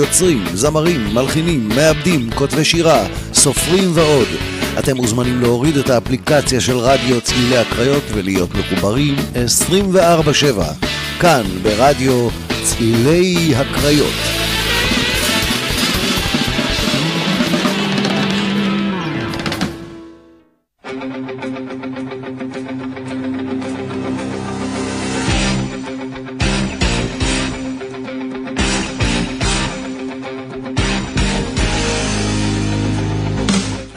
יוצרים, זמרים, מלחינים, מעבדים, כותבי שירה, סופרים ועוד. אתם מוזמנים להוריד את האפליקציה של רדיו צלילי הקריות ולהיות מחוברים 24/7 כאן ברדיו צלילי הקריות.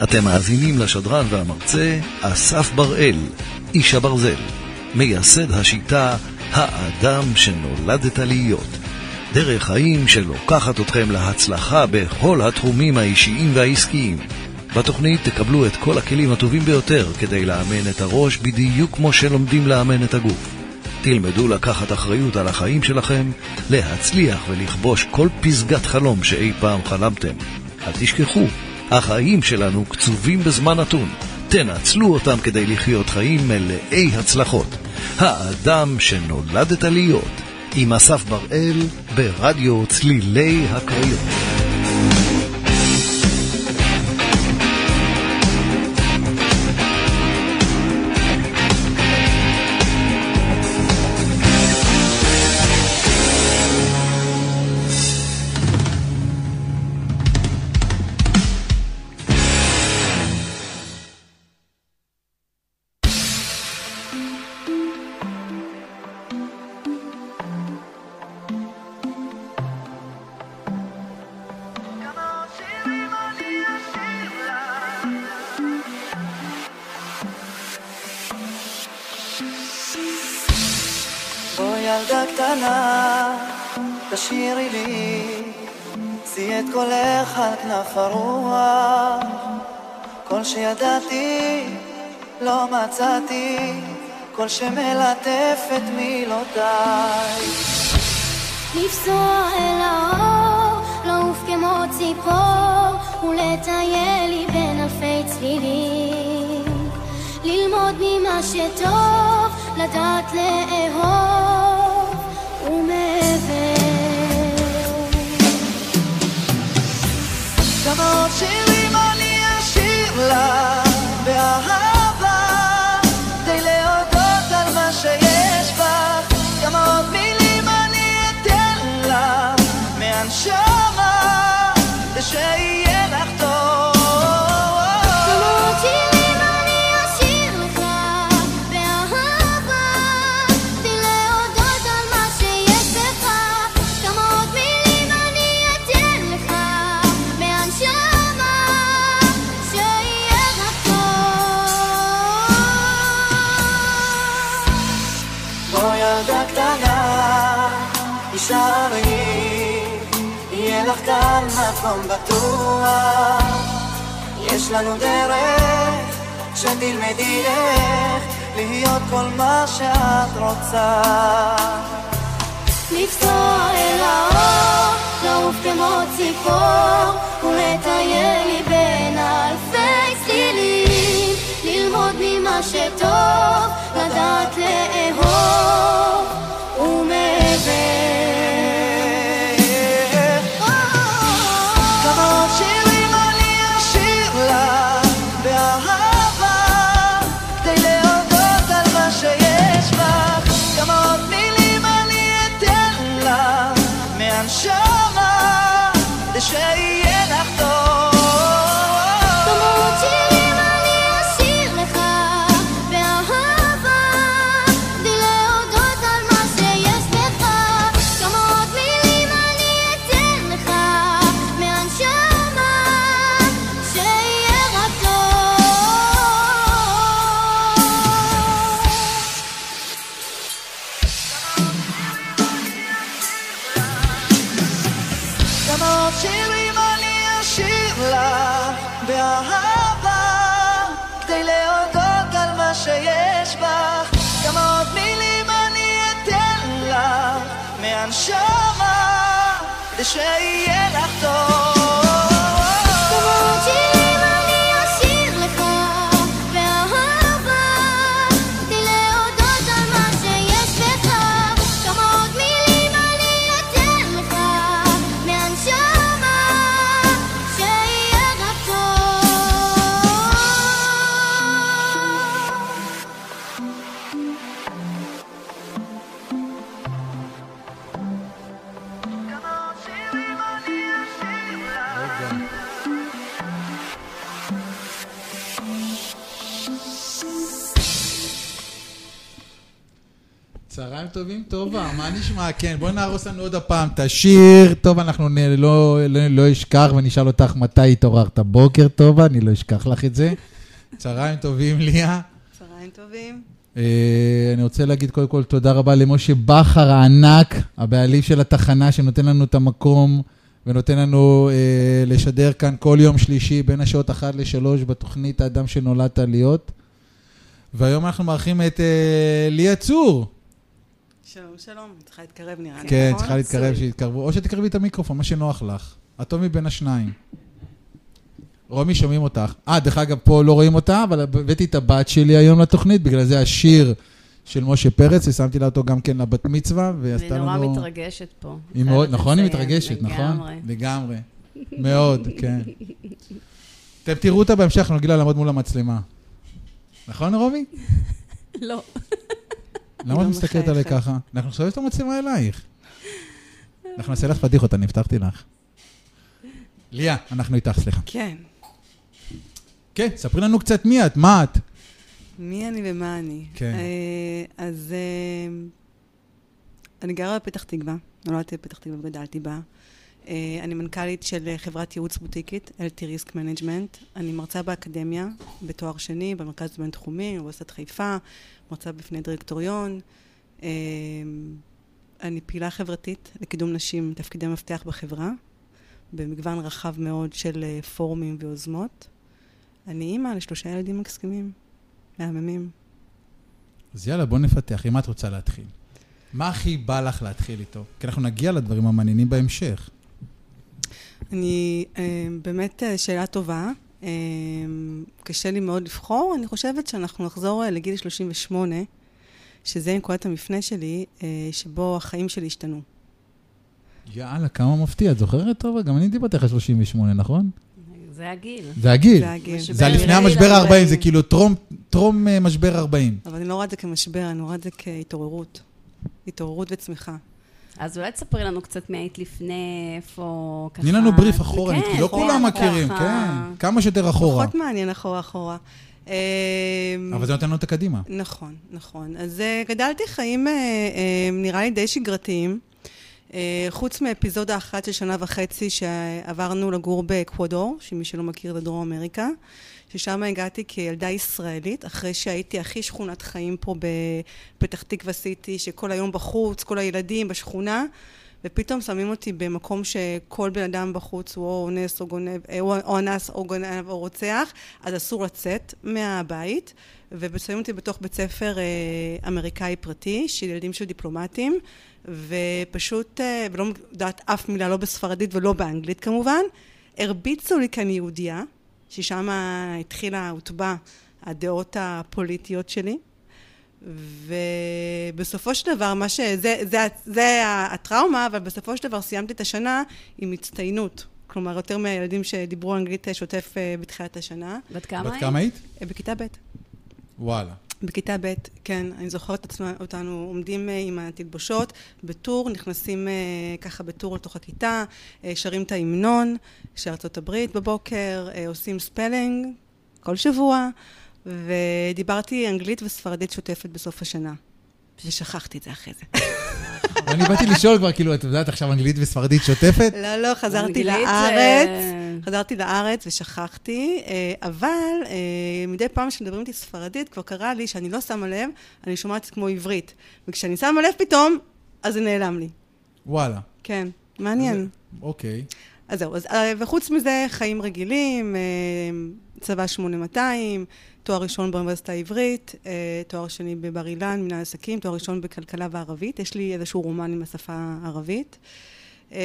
אתם מאזינים לשדרן והמרצה אסף בראל, איש הברזל, מייסד השיטה האדם שנולדת להיות. דרך חיים שלוקחת אתכם להצלחה בכל התחומים האישיים והעסקיים. בתוכנית תקבלו את כל הכלים הטובים ביותר כדי לאמן את הראש בדיוק כמו שלומדים לאמן את הגוף. תלמדו לקחת אחריות על החיים שלכם, להצליח ולכבוש כל פסגת חלום שאי פעם חלמתם. אל תשכחו, החיים שלנו קצובים בזמן נתון. תנצלו אותם כדי לחיות חיים מלאי הצלחות. האדם שנולדת להיות, עם אסף בראל, ברדיו צלילי הקריות. מצאתי, כל שמלטף את מילותיי. לפסוע אל האור, לעוף כמו ציפור, ולטייל לי בין אלפי צלילים. ללמוד ממה שטוב, לדעת לאהוב, ומעבר כמה עוד שירים אני אשיר לה באהבה מקום בטוח. יש לנו דרך שתלמדי איך להיות כל מה שאת רוצה. לפסוע אל האור, לעוף כמו ציפור, ולטייל לי בין אלפי צלילים, ללמוד ממה שטוב, לדעת לאהוב ומעבר. נשמע? כן, בואי נהרוס לנו עוד הפעם את השיר. טוב, אנחנו נ- לא, לא, לא אשכח ונשאל אותך מתי התעוררת בוקר, טובה, אני לא אשכח לך את זה. צהריים טובים, ליה. צהריים טובים. אה, אני רוצה להגיד קודם כל תודה רבה למשה בכר הענק, הבעלים של התחנה, שנותן לנו את המקום ונותן לנו אה, לשדר כאן כל יום שלישי בין השעות 1 ל-3 בתוכנית האדם שנולדת להיות. והיום אנחנו מארחים את אה, ליה צור. שלום, שלום. אני צריכה להתקרב נראה לי. כן, נכון? צריכה להתקרב, שיתקרבו, או שתקרבי את המיקרופון, מה שנוח לך. הטוב מבין השניים. רומי, שומעים אותך. אה, דרך אגב, פה לא רואים אותה, אבל הבאתי את הבת שלי היום לתוכנית, בגלל זה השיר של משה פרץ, ושמתי לה אותו גם כן לבת מצווה, אני ועשתה נורא לנו... מתרגשת פה. היא מאוד, נכון, היא מתרגשת, נכון? לגמרי. מאוד, כן. אתם תראו אותה בהמשך, נגיד לה לעמוד מול המצלמה. נכון, רומי? לא. למה את לא מסתכלת עליי. ככה? אנחנו נסובב את המצלמה אלייך. אנחנו נעשה לך פדיחות, אני הבטחתי לך. ליה, אנחנו איתך, סליחה. כן. כן, ספרי לנו קצת מי את, מה את. מי אני ומה אני. כן. אה, אז אה, אני גרה בפתח תקווה. נולדתי בפתח תקווה וגדלתי בה. אה, אני מנכ"לית של חברת ייעוץ בוטיקית, LT Risk Management. אני מרצה באקדמיה, בתואר שני, במרכז הבינתחומי, באוניברסיטת חיפה, מרצה בפני דירקטוריון. אה, אני פעילה חברתית לקידום נשים, תפקידי מפתח בחברה, במגוון רחב מאוד של אה, פורומים ויוזמות. אני אימא לשלושה ילדים מקסימים, מהממים. אז יאללה, בוא נפתח, עם מה את רוצה להתחיל? מה הכי בא לך להתחיל איתו? כי אנחנו נגיע לדברים המעניינים בהמשך. אני, אה, באמת אה, שאלה טובה. אה, קשה לי מאוד לבחור. אני חושבת שאנחנו נחזור אה, לגיל 38, שזה נקודת המפנה שלי, אה, שבו החיים שלי השתנו. יאללה, כמה מפתיע, את זוכרת טובה? גם אני דיברתי אחרי 38, נכון? זה הגיל. זה הגיל. זה הגיל. משבר זה היה לפני המשבר 40. ה-40, זה כאילו טרום- טרום אה, משבר 40. אבל אני לא רואה את זה כמשבר, אני רואה את זה כהתעוררות. התעוררות וצמיחה. אז אולי תספרי לנו קצת מי היית לפני, איפה ככה... תני לנו בריף אחורנית, כן, כי לא אחורה כולם מכירים, ככה. כן. כמה שיותר אחורה. פחות מעניין אחורה אחורה. אה, אבל זה נותן לנו את הקדימה. נכון, נכון. אז אה, גדלתי חיים, אה, אה, נראה לי די שגרתיים. חוץ מאפיזודה אחת של שנה וחצי שעברנו לגור באקוודור, שמי שלא מכיר זה דרום אמריקה, ששם הגעתי כילדה ישראלית, אחרי שהייתי הכי שכונת חיים פה בפתח תקווה סיטי, שכל היום בחוץ, כל הילדים בשכונה, ופתאום שמים אותי במקום שכל בן אדם בחוץ הוא או אונס או גונב, אה, או אנס או גונב או רוצח, אז אסור לצאת מהבית, ושמים אותי בתוך בית ספר אה, אמריקאי פרטי, של ילדים של דיפלומטים, ופשוט, אה, ולא יודעת אף מילה, לא בספרדית ולא באנגלית כמובן, הרביצו לי כאן יהודייה, ששם התחילה, הוטבע הדעות הפוליטיות שלי. ובסופו של דבר, מה ש... זה, זה, זה הטראומה, אבל בסופו של דבר סיימתי את השנה עם הצטיינות. כלומר, יותר מהילדים שדיברו אנגלית שוטף אה, בתחילת השנה. בת כמה בת היית? כמה היית? אה, בכיתה ב'. וואלה. בכיתה ב', כן, אני זוכרת עצמה, אותנו עומדים אה, עם התלבושות בטור, נכנסים אה, ככה בטור לתוך הכיתה, אה, שרים את ההמנון של ארצות הברית בבוקר, עושים ספלינג כל שבוע, ודיברתי אנגלית וספרדית שוטפת בסוף השנה. ושכחתי את זה אחרי זה. אני באתי לשאול כבר, כאילו, את יודעת עכשיו אנגלית וספרדית שוטפת? לא, לא, חזרתי לארץ, חזרתי לארץ ושכחתי, אה, אבל אה, מדי פעם כשמדברים איתי ספרדית, כבר קרה לי שאני לא שמה לב, אני שומעת כמו עברית. וכשאני שמה לב פתאום, אז זה נעלם לי. וואלה. כן, מעניין. אוקיי. אז זהו, אז, אה, וחוץ מזה, חיים רגילים, אה, צבא 8200, תואר ראשון באוניברסיטה העברית, אה, תואר שני בבר אילן, מנהל עסקים, תואר ראשון בכלכלה וערבית. יש לי איזשהו רומן עם השפה הערבית. אה,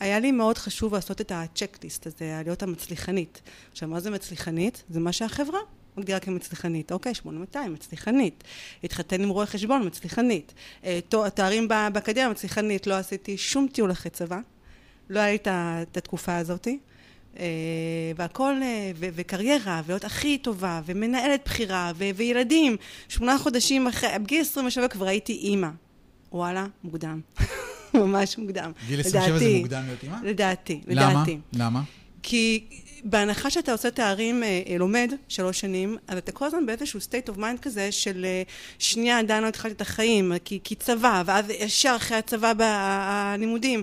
היה לי מאוד חשוב לעשות את הצ'קליסט הזה, להיות המצליחנית. עכשיו, מה זה מצליחנית? זה מה שהחברה מגדירה כמצליחנית. אוקיי, 8200, מצליחנית. התחתן עם רואה חשבון, מצליחנית. אה, תארים באקדמיה, מצליחנית. לא עשיתי שום טיול אחרי צבא. לא היה לי את התקופה הזאתי. אה, והכל, אה, ו- וקריירה, ולהיות הכי טובה, ומנהלת בכירה, ו- וילדים. שמונה חודשים אחרי, בגיל 27 כבר הייתי אימא. וואלה, מוקדם. ממש מוקדם. גיל 27 זה. מוקדם להיות אימא? לדעתי, למה? לדעתי. למה? כי בהנחה שאתה עושה תארים, אה, לומד שלוש שנים, אז אתה כל הזמן באיזשהו state of mind כזה של שנייה עדיין לא התחלתי את החיים, כי, כי צבא, ואז ישר אחרי הצבא בלימודים.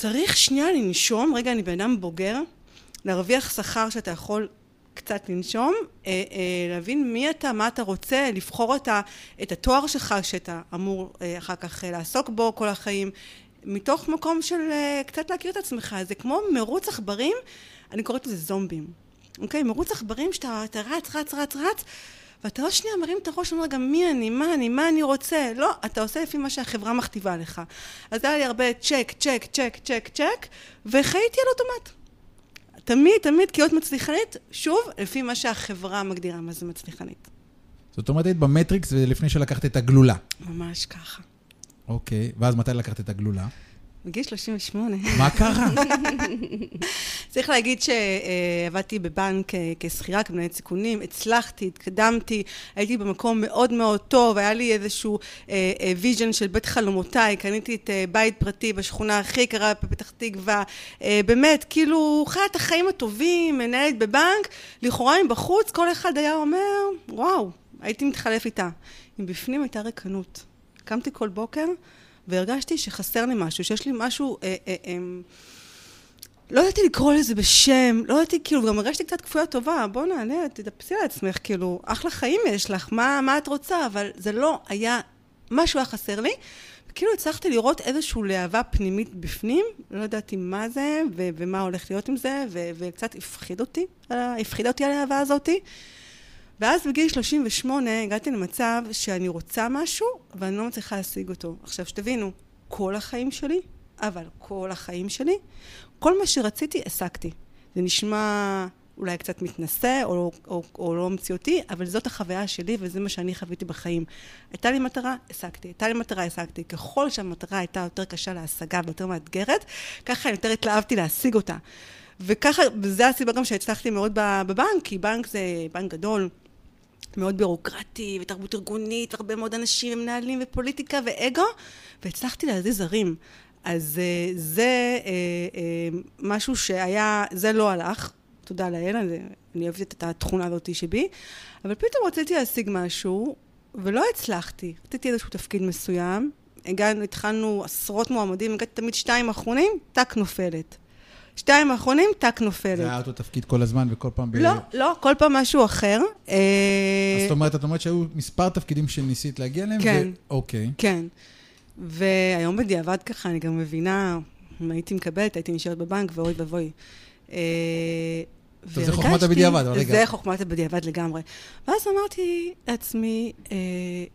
צריך שנייה לנשום, רגע, אני בן אדם בוגר, להרוויח שכר שאתה יכול קצת לנשום, אה, אה, להבין מי אתה, מה אתה רוצה, לבחור את, את התואר שלך שאתה אמור אה, אחר כך לעסוק בו כל החיים, מתוך מקום של קצת להכיר את עצמך. זה כמו מרוץ עכברים, אני קוראת לזה זומבים. אוקיי? מרוץ עכברים שאתה אתה רץ, רץ, רץ, רץ, ואתה עוד שנייה מרים את הראש ואומר גם מי אני, מה אני, מה אני רוצה. לא, אתה עושה לפי מה שהחברה מכתיבה לך. אז היה לי הרבה check, check, check, check, check, וחייתי על אוטומט. תמיד, תמיד כזאת מצליחנית, שוב, לפי מה שהחברה מגדירה מה זה מצליחנית. זאת אומרת, היית במטריקס ולפני שלקחת את הגלולה. ממש ככה. אוקיי, ואז מתי לקחת את הגלולה? בגיל 38. מה קרה? צריך להגיד שעבדתי בבנק אה, כשכירה, כמנהלת סיכונים, הצלחתי, התקדמתי, הייתי במקום מאוד מאוד טוב, היה לי איזשהו vision אה, של בית חלומותיי, קניתי את אה, בית פרטי בשכונה הכי יקרה בפתח תקווה, באמת, כאילו, חיה את החיים הטובים, מנהלת בבנק, לכאורה מבחוץ, כל אחד היה אומר, וואו, הייתי מתחלף איתה. מבפנים הייתה ריקנות. קמתי כל בוקר, והרגשתי שחסר לי משהו, שיש לי משהו... אה, אה, אה, לא ידעתי לקרוא לזה בשם, לא ידעתי, כאילו, גם הרגשתי קצת כפויה טובה, בוא נעלה, תתאפסי על עצמך, כאילו, אחלה חיים יש לך, מה, מה את רוצה? אבל זה לא היה, משהו היה חסר לי. כאילו הצלחתי לראות איזושהי להבה פנימית בפנים, לא ידעתי מה זה ו- ומה הולך להיות עם זה, ו- וקצת הפחיד אותי, הפחיד אותי הלהבה הזאתי. ואז בגיל 38 הגעתי למצב שאני רוצה משהו, ואני לא מצליחה להשיג אותו. עכשיו, שתבינו, כל החיים שלי, אבל כל החיים שלי, כל מה שרציתי, השגתי. זה נשמע אולי קצת מתנשא או, או, או, לא מציאותי, אבל זאת החוויה שלי וזה מה שאני חוויתי בחיים. הייתה לי מטרה, השגתי. הייתה לי מטרה, השגתי. ככל שהמטרה הייתה יותר קשה להשגה ויותר מאתגרת, ככה יותר התלהבתי להשיג אותה. וככה, וזו הסיבה גם שהצלחתי מאוד בבנק, כי בנק זה בנק גדול, מאוד בירוקרטי, ותרבות ארגונית, והרבה מאוד אנשים ומנהלים ופוליטיקה ואגו, והצלחתי להזיז הרים. אז uh, זה uh, uh, משהו שהיה, זה לא הלך, תודה לאל, אני אוהבת את התכונה הזאת שבי, אבל פתאום רציתי להשיג משהו, ולא הצלחתי. רציתי איזשהו תפקיד מסוים, הגענו, התחלנו עשרות מועמדים, הגעתי תמיד שתיים אחרונים, טאק נופלת. שתיים האחרונים, טאק נופלת. זה היה אותו תפקיד כל הזמן וכל פעם ב... לא, לא, כל פעם משהו אחר. אה, אז זאת אומרת, את אומרת שהיו מספר תפקידים שניסית להגיע אליהם? כן. אוקיי. כן. והיום בדיעבד ככה, אני גם מבינה, אם הייתי מקבלת, הייתי נשארת בבנק, ואוי ואבוי. אה, טוב, זה חוכמת הבדיעבד, אבל רגע. זה חוכמת הבדיעבד לגמרי. ואז אמרתי לעצמי, אה,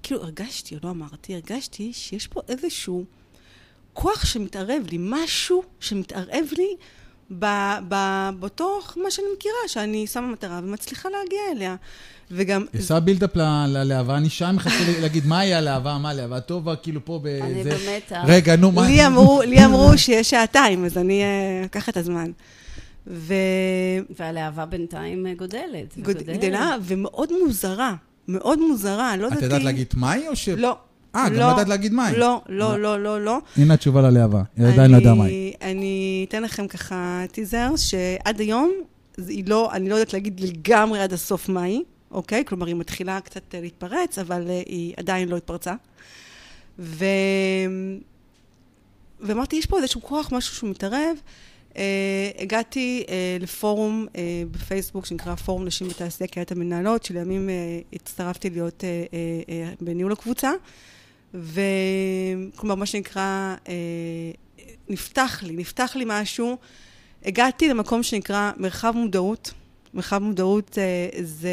כאילו הרגשתי, או לא אמרתי, הרגשתי שיש פה איזשהו כוח שמתערב לי, משהו שמתערב לי בתוך מה שאני מכירה, שאני שמה מטרה ומצליחה להגיע אליה. וגם... היא עושה בילדאפ ללהבה, אני שם מחכה להגיד מה היה הלהבה, מה הלהבה טובה, כאילו פה באיזה... אני במתח. רגע, נו, מה... לי אמרו שיש שעתיים, אז אני אקח את הזמן. ו... והלהבה בינתיים גודלת. גדלה, ומאוד מוזרה. מאוד מוזרה, לא יודעת... את יודעת להגיד מהי או ש... לא. אה, גם לא יודעת להגיד מהי. לא, לא, לא, לא, לא. הנה התשובה ללהבה, היא עדיין לא יודעה מהי. אני אתן לכם ככה טיזר, שעד היום, לא, אני לא יודעת להגיד לגמרי עד הסוף מהי, אוקיי? כלומר, היא מתחילה קצת להתפרץ, אבל אה, היא עדיין לא התפרצה. ו... ואמרתי, יש פה איזשהו כוח, משהו שהוא מתערב. Uh, הגעתי uh, לפורום uh, בפייסבוק שנקרא פורום נשים בתעשייה קהילת המנהלות, שלימים uh, הצטרפתי להיות uh, uh, uh, בניהול הקבוצה. וכלומר, מה שנקרא, אה, נפתח לי, נפתח לי משהו. הגעתי למקום שנקרא מרחב מודעות. מרחב מודעות אה, זה,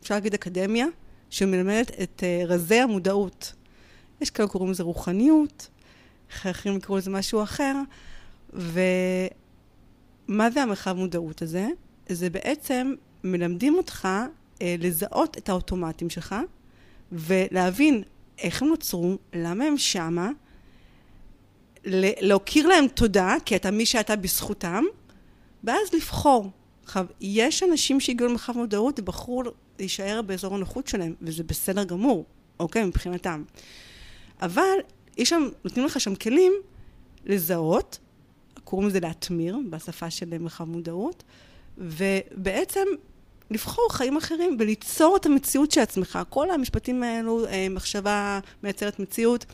אפשר להגיד, אקדמיה, שמלמדת את אה, רזי המודעות. יש כאלה קוראים לזה רוחניות, אחרים יקראו לזה משהו אחר. ומה זה המרחב מודעות הזה? זה בעצם מלמדים אותך לזהות את האוטומטים שלך ולהבין איך הם נוצרו, למה הם שמה, להכיר להם תודה, כי אתה מי שאתה בזכותם, ואז לבחור. יש אנשים שהגיעו למרחב מודעות ובחרו להישאר באזור הנוחות שלהם, וזה בסדר גמור, אוקיי? מבחינתם. אבל יש שם, נותנים לך שם כלים לזהות, קוראים לזה להתמיר, בשפה של מרחב מודעות, ובעצם לבחור חיים אחרים וליצור את המציאות של עצמך. כל המשפטים האלו, אה, מחשבה מייצרת מציאות.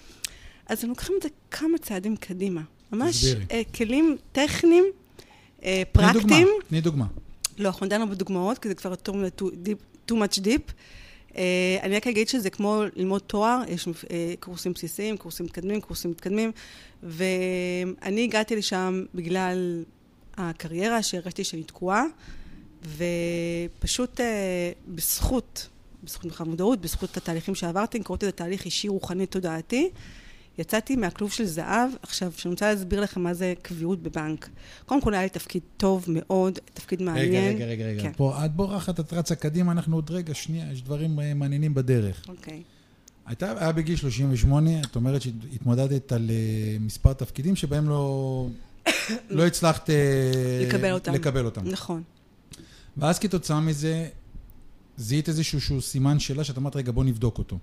אז הם לוקחים את זה כמה צעדים קדימה. ממש תסבירי. אה, כלים טכניים, אה, תני דוגמה, פרקטיים. תני דוגמה. לא, אנחנו דנו בדוגמאות, כי זה כבר too too much deep. Uh, אני רק אגיד שזה כמו ללמוד תואר, יש uh, קורסים בסיסיים, קורסים מתקדמים, קורסים מתקדמים, ואני הגעתי לשם בגלל הקריירה שהרגשתי שאני תקועה, ופשוט uh, בזכות, בזכות מרחב מודעות, בזכות התהליכים שעברתי, קראתי לזה תהליך אישי, רוחני, תודעתי, יצאתי מהכלוב של זהב. עכשיו, שאני רוצה להסביר לכם מה זה קביעות בבנק. קודם כל היה לי תפקיד טוב מאוד, תפקיד מעניין. רגע, רגע, רגע, רגע. כן. פה, את בורחת, את רצה קדימה, אנחנו עוד רגע, שנייה, יש דברים אה, מעניינים בדרך. אוקיי. הייתה, היה בגיל 38, את אומרת שהתמודדת על אה, מספר תפקידים שבהם לא, לא הצלחת לקבל אותם. לקבל אותם. נכון. ואז כתוצאה מזה, זיהית איזשהו שהוא סימן שאלה שאת אמרת, רגע, בוא נבדוק אותו.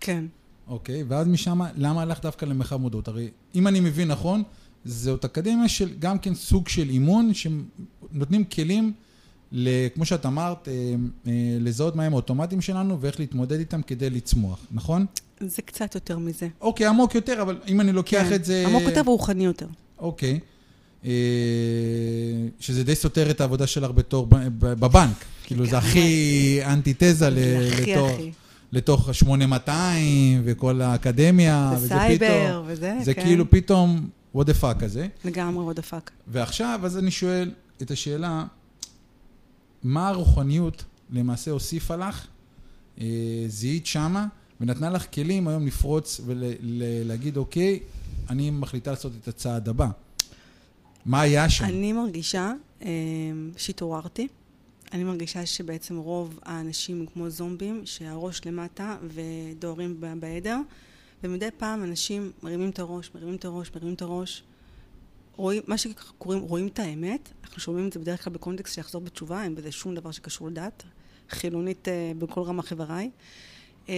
כן. אוקיי, ואז משם, למה הלכת דווקא למרחב מודעות? הרי אם אני מבין נכון, זאת אקדמיה של גם כן סוג של אימון, שנותנים כלים, ל, כמו שאת אמרת, אה, אה, לזהות מהם האוטומטים שלנו ואיך להתמודד איתם כדי לצמוח, נכון? זה קצת יותר מזה. אוקיי, עמוק יותר, אבל אם אני לוקח כן. את זה... עמוק יותר ורוחני יותר. אוקיי. אה, שזה די סותר את העבודה שלך בתור בבנק. כאילו, זה הכי אנטיתזה לתור-. לתוך ה-8200 וכל האקדמיה, וזה וסייבר, פתאום... וזה, זה כן. כאילו פתאום what the fuck כזה. לגמרי עוד הפאק. ועכשיו, אז אני שואל את השאלה, מה הרוחניות למעשה הוסיפה לך, אה, זיהית שמה, ונתנה לך כלים היום לפרוץ ולהגיד, אוקיי, אני מחליטה לעשות את הצעד הבא. מה היה שם? אני מרגישה אה, שהתעוררתי. אני מרגישה שבעצם רוב האנשים הם כמו זומבים, שהראש למטה ודוהרים בעדר, ומדי פעם אנשים מרימים את הראש, מרימים את הראש, מרימים את הראש. רואים, מה שקוראים, רואים את האמת, אנחנו שומעים את זה בדרך כלל בקונטקסט שיחזור בתשובה, אין בזה שום דבר שקשור לדת, חילונית אה, בכל רמה חבריי. אה,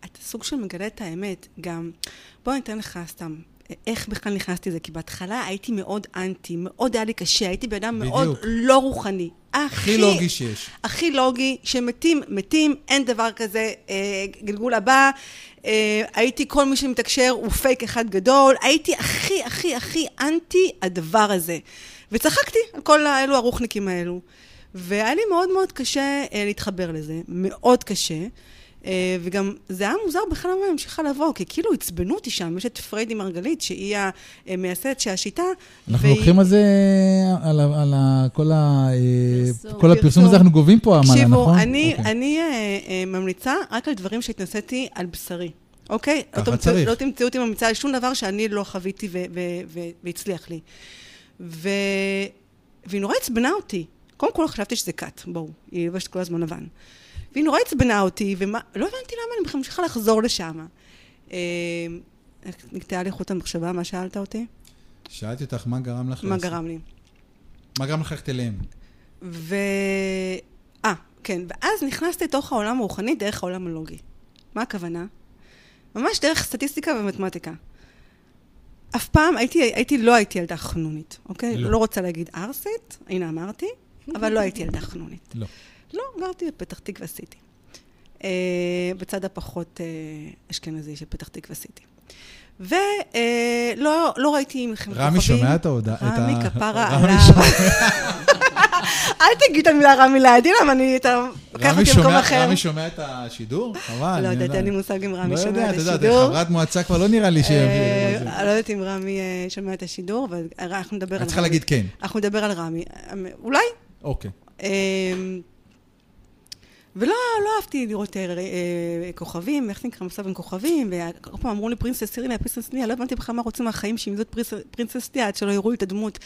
אתה סוג של מגלה את האמת, גם, בוא אני אתן לך סתם, איך בכלל נכנסתי לזה, כי בהתחלה הייתי מאוד אנטי, מאוד היה לי קשה, הייתי בן אדם מאוד. לא רוחני. הכי לוגי שיש. הכי לוגי, שמתים, מתים, אין דבר כזה, אה, גלגול הבא. אה, הייתי, כל מי שמתקשר הוא פייק אחד גדול. הייתי הכי, הכי, הכי אנטי הדבר הזה. וצחקתי על כל האלו הרוחניקים האלו. והיה לי מאוד מאוד קשה אה, להתחבר לזה, מאוד קשה. אה, וגם זה היה מוזר בכלל למה היא ממשיכה לבוא, כי כאילו עצבנו אותי שם, יש את פריידי מרגלית, שהיא המייסדת של השיטה. אנחנו והיא- לוקחים על זה, על, ה- על ה, כל, ה, אה, פרסום. כל הפרסום הזה, אנחנו גובים פה עמלה, תקשיבו, נכון? אני, אוקיי. אני אה, אה, ממליצה רק על דברים שהתנסיתי על בשרי, אוקיי? ככה לא צריך. לא תמצאו אותי ממליצה על שום דבר שאני לא חוויתי ו- ו- ו- והצליח לי. ו... והיא נורא עצבנה אותי. קודם כל חשבתי שזה כת, בואו, היא לובשת כל הזמן לבן. והיא נורא עצבנה אותי, ולא הבנתי למה אני בכלל ממשיכה לחזור לשם. אה, נקטעה לי חוט המחשבה, מה שאלת אותי? שאלתי אותך, מה גרם לך מה לעשות- גרם לי? מה גרם לך ללכת אליהם? ו... אה, כן, ואז נכנסתי לתוך העולם הרוחני דרך העולם הלוגי. מה הכוונה? ממש דרך סטטיסטיקה ומתמטיקה. אף פעם הייתי, הייתי, לא הייתי ילדה חנונית, אוקיי? לא. לא. לא רוצה להגיד ערסית, הנה אמרתי, אבל לא הייתי ילדה חנונית. לא. לא, גרתי בפתח תקווה סיטי. אה, בצד הפחות אה, אשכנזי של פתח תקווה סיטי. ולא אה, לא, לא ראיתי מכם רמי שומע את ההודעה? רמי כפרה עליו. אל תגיד את המילה רמי לידי, למה אני, אתה לוקח אותי למקום שומע- אחר. רמי שומע את השידור? חבל. לא יודעת, יודע. אין לי מושג אם רמי לא שומע יודע, את את יודעת, השידור. חברת מועצה כבר לא נראה לי ש... לא יודעת אם רמי שומע את השידור, אבל אנחנו נדבר על רמי. את צריכה להגיד כן. אנחנו נדבר על רמי. אולי. אוקיי. ולא לא אהבתי לראות אה, אה, כוכבים, איך נקרא מסב עם כוכבים, וכל פעם אמרו לי פרינסס סירינה, פרינסס ליה, לא הבנתי בכלל מה רוצים מהחיים שהם יהיו את פרינס- פרינסס ליה, עד שלא יראו לי את הדמות.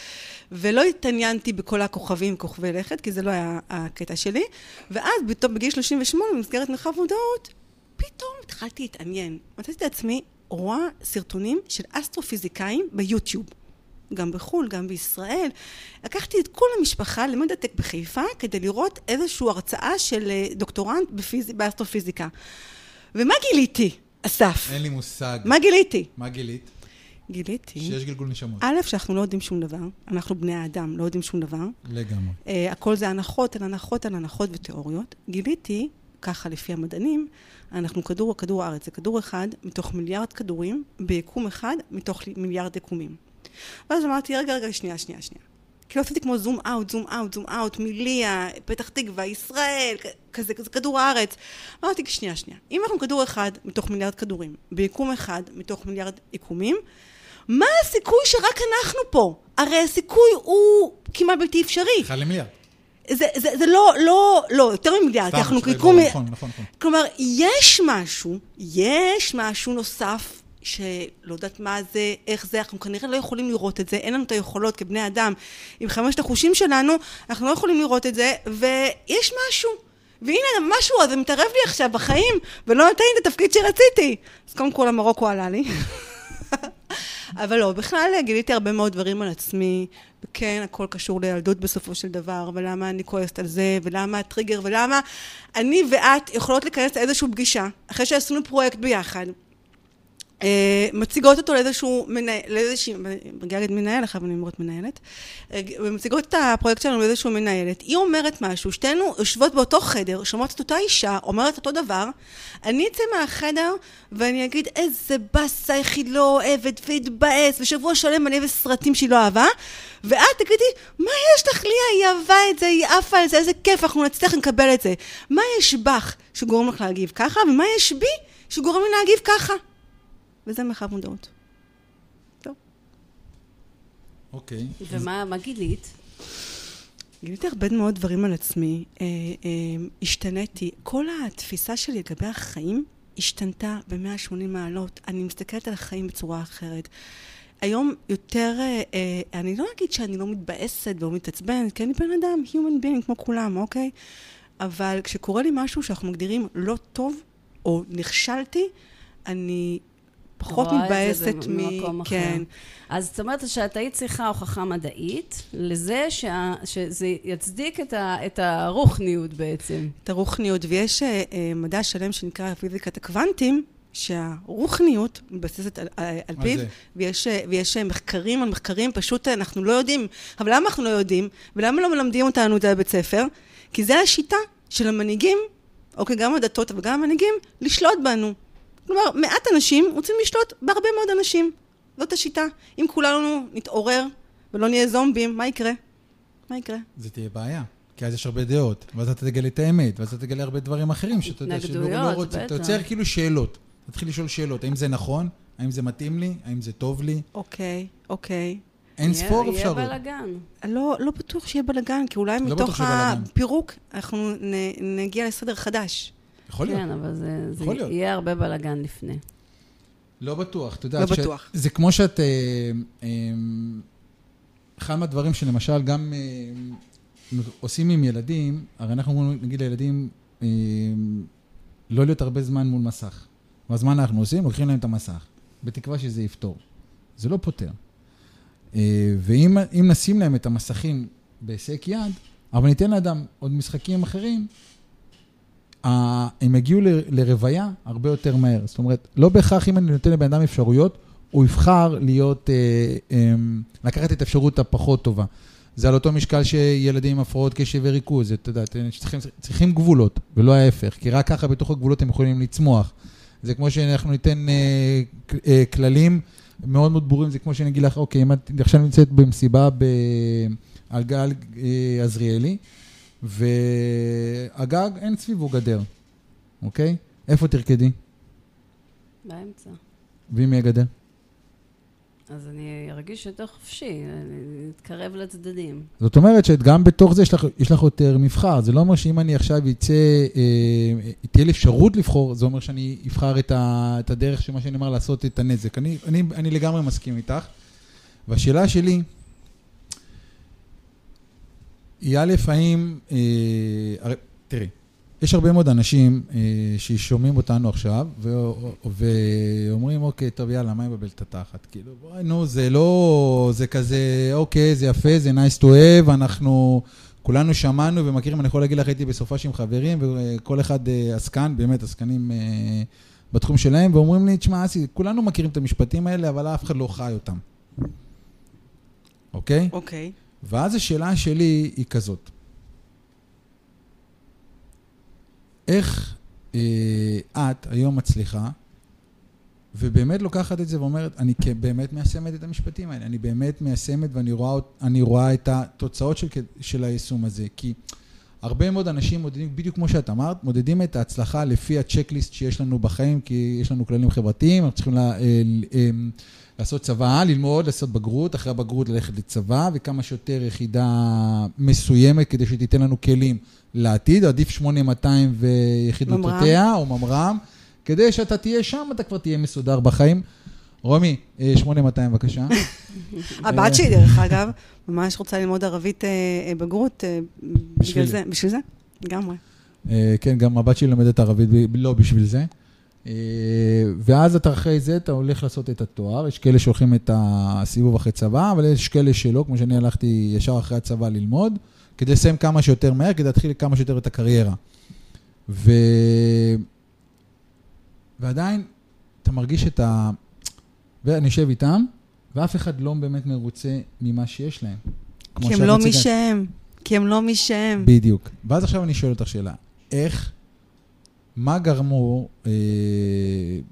ולא התעניינתי בכל הכוכבים, כוכבי לכת, כי זה לא היה הקטע שלי. ואז פתאום בגיל 38, במסגרת מרחב מודעות, פתאום התחלתי להתעניין. מצאתי את עצמי רואה סרטונים של אסטרופיזיקאים ביוטיוב. גם בחו"ל, גם בישראל. לקחתי את כל המשפחה למדטק בחיפה כדי לראות איזושהי הרצאה של אה, דוקטורנט בפיז... באסטרופיזיקה. ומה גיליתי, אסף? אין לי מושג. מה גיליתי? מה גילית? גיליתי, שיש גלגול נשמות. א', שאנחנו לא יודעים שום דבר, אנחנו בני האדם, לא יודעים שום דבר. לגמרי. אה, הכל זה הנחות על הנחות על הנחות ותיאוריות. גיליתי, ככה לפי המדענים, אנחנו כדור, כדור הארץ, זה כדור אחד מתוך מיליארד כדורים, ביקום אחד מתוך מיליארד יקומים. ואז אמרתי, רגע, רגע, שנייה, שנייה, שנייה. כאילו עשיתי כמו זום אאוט, זום אאוט, זום אאוט, מליה, פתח תקווה, ישראל, כזה, כזה כדור הארץ. אמרתי, שנייה, שנייה. אם אנחנו כדור אחד מתוך מיליארד כדורים, ביקום אחד מתוך מיליארד יקומים, מה הסיכוי שרק אנחנו פה? הרי הסיכוי הוא כמעט בלתי אפשרי. אחד למיליארד. זה, זה, זה לא, לא, לא, יותר ממיליארד, כי אנחנו סתם, קיקום... לא, נכון, נכון, נכון. כלומר, יש משהו, יש משהו נוסף, שלא יודעת מה זה, איך זה, אנחנו כנראה לא יכולים לראות את זה, אין לנו את היכולות כבני אדם, עם חמשת החושים שלנו, אנחנו לא יכולים לראות את זה, ויש משהו. והנה, המשהו הזה מתערב לי עכשיו בחיים, ולא נותן לי את התפקיד שרציתי. אז קודם כל, המרוקו עלה לי. אבל לא, בכלל גיליתי הרבה מאוד דברים על עצמי, וכן, הכל קשור לילדות בסופו של דבר, ולמה אני כועסת על זה, ולמה הטריגר, ולמה אני ואת יכולות להיכנס לאיזושהי פגישה, אחרי שעשינו פרויקט ביחד, מציגות אותו לאיזשהו מנהל, לאיזושהי, מגיעה להגיד מנהל, עכשיו אני אומרת מנהלת, אה, מציגות את הפרויקט שלנו לאיזשהו מנהלת, היא אומרת משהו, שתינו יושבות באותו חדר, שומעות את אותה אישה, אומרת אותו דבר, אני אצא מהחדר ואני אגיד איזה באסה, איך היא לא אוהבת, ואתבאס, ושבוע שלם אני אוהבת סרטים שהיא לא אהבה, ואת תגידי, מה יש לך ליה, היא אהבה את זה, היא עפה על זה, איזה כיף, אנחנו נצליח לקבל את זה. מה יש בך שגורם לך להגיב ככה, ומה יש בי שגורם לי להגיב ככה? וזה מרחב מודעות. זהו. אוקיי. ומה מה גילית? גיליתי הרבה מאוד דברים על עצמי, אה, אה, השתניתי. כל התפיסה שלי לגבי החיים השתנתה ב-180 מעלות. אני מסתכלת על החיים בצורה אחרת. היום יותר, אה, אה, אני לא אגיד שאני לא מתבאסת ולא מתעצבנת, כי אני בן אדם, human being כמו כולם, אוקיי? אבל כשקורה לי משהו שאנחנו מגדירים לא טוב, או נכשלתי, אני פחות מתבאסת במקום מ... אחר. כן. אז זאת אומרת שאת היית צריכה הוכחה מדעית לזה שה, שזה יצדיק את, ה, את הרוחניות בעצם. את הרוחניות, ויש אה, אה, מדע שלם שנקרא פיזיקת הקוונטים, שהרוחניות מתבססת על, על, על פיו, זה? ויש, אה, ויש מחקרים על מחקרים, פשוט אנחנו לא יודעים. אבל למה אנחנו לא יודעים? ולמה לא מלמדים אותנו את זה בבית ספר? כי זה השיטה של המנהיגים, אוקיי, גם הדתות אבל גם המנהיגים, לשלוט בנו. כלומר, מעט אנשים רוצים לשלוט בהרבה מאוד אנשים. זאת השיטה. אם כולנו נתעורר ולא נהיה זומבים, מה יקרה? מה יקרה? זה תהיה בעיה. כי אז יש הרבה דעות, ואז אתה תגלה את האמת, ואז אתה תגלה הרבה דברים אחרים שאתה יודע שלא לא התנגדויות, רוצים. אתה. יוצר כאילו שאלות. תתחיל לשאול שאלות, האם זה נכון? האם זה מתאים לי? האם זה טוב לי? אוקיי, אוקיי. אין ספור אפשרות. יהיה בלאגן. לא, לא בטוח שיהיה בלאגן, כי אולי לא מתוך. הפירוק אנחנו נ, נגיע לסדר חדש. יכול להיות. כן, אבל זה, זה. יהיה הרבה בלאגן לפני. לא בטוח, אתה יודע. לא ש- בטוח. זה כמו שאת... אה, אה, אחד מהדברים שלמשל גם אה, עושים עם ילדים, הרי אנחנו אומרים, נגיד לילדים, אה, לא להיות הרבה זמן מול מסך. ואז מה אנחנו עושים? לוקחים להם את המסך, בתקווה שזה יפתור. זה לא פותר. אה, ואם אם נשים להם את המסכים בהיסק יד, אבל ניתן לאדם עוד משחקים אחרים, הם יגיעו לרוויה הרבה יותר מהר. זאת אומרת, לא בהכרח אם אני נותן לבן אדם אפשרויות, הוא יבחר להיות, אה, אה, לקחת את האפשרות הפחות טובה. זה על אותו משקל שילדים עם הפרעות קשב וריכוז, אתה יודע, צריכים, צריכים גבולות, ולא ההפך, כי רק ככה בתוך הגבולות הם יכולים לצמוח. זה כמו שאנחנו ניתן אה, אה, כללים מאוד מאוד ברורים, זה כמו שאני אגיד לך, אוקיי, אם את עכשיו נמצאת במסיבה. על גל אה, עזריאלי, והגג אין סביבו גדר, אוקיי? איפה תרקדי? באמצע. ואם יהיה גדר? אז אני ארגיש יותר חופשי, אני אתקרב לצדדים. זאת אומרת שגם בתוך זה יש לך, יש לך יותר מבחר. זה לא אומר שאם אני עכשיו אצא, אה, תהיה לי אפשרות לבחור, זה אומר שאני אבחר את, ה, את הדרך שמה שאני אומר לעשות את הנזק. אני, אני, אני לגמרי מסכים איתך. והשאלה שלי, היא א', האם, אה, תראי, יש הרבה מאוד אנשים אה, ששומעים אותנו עכשיו, ו- ואומרים, אוקיי, טוב, יאללה, מה יבלבל את התחת? כאילו, בואי, נו, זה לא, זה כזה, אוקיי, זה יפה, זה nice to have, אנחנו כולנו שמענו ומכירים, אני יכול להגיד לך, הייתי בסופה עם חברים, וכל אחד אה, עסקן, באמת עסקנים בתחום שלהם, ואומרים לי, תשמע, אסי, כולנו מכירים את המשפטים האלה, אבל אף אחד לא חי אותם. אוקיי? אוקיי. ואז השאלה שלי היא כזאת. איך אה, את היום מצליחה, ובאמת לוקחת את זה ואומרת, אני באמת מיישמת את המשפטים האלה, אני באמת מיישמת ואני רואה, רואה את התוצאות של, של היישום הזה, כי הרבה מאוד אנשים מודדים, בדיוק כמו שאת אמרת, מודדים את ההצלחה לפי הצ'קליסט שיש לנו בחיים, כי יש לנו כללים חברתיים, אנחנו צריכים לה, אה, אה, לעשות צבא, ללמוד, לעשות בגרות, אחרי הבגרות ללכת לצבא, וכמה שיותר יחידה מסוימת כדי שתיתן לנו כלים לעתיד, עדיף 8200 ויחידותיה, או ממר"ם, כדי שאתה תהיה שם, אתה כבר תהיה מסודר בחיים. רומי, אה, 8200 בבקשה. הבת שלי, דרך אגב, ממש רוצה ללמוד ערבית אה, אה, בגרות, אה, בשביל זה. בשביל זה, לגמרי. אה, כן, גם הבת שלי לומדת ערבית לא בשביל זה. אה, ואז אתה אחרי זה, אתה הולך לעשות את התואר. יש כאלה שהולכים את הסיבוב אחרי צבא, אבל יש כאלה שלא, כמו שאני הלכתי ישר אחרי הצבא ללמוד, כדי לסיים כמה שיותר מהר, כדי להתחיל כמה שיותר את הקריירה. ו... ועדיין, אתה מרגיש את ה... ואני יושב איתם, ואף אחד לא באמת מרוצה ממה שיש להם. כי הם לא. מי שהם. כי הם לא מי שהם. בדיוק. ואז עכשיו אני שואל אותך שאלה, איך, מה גרמו אה,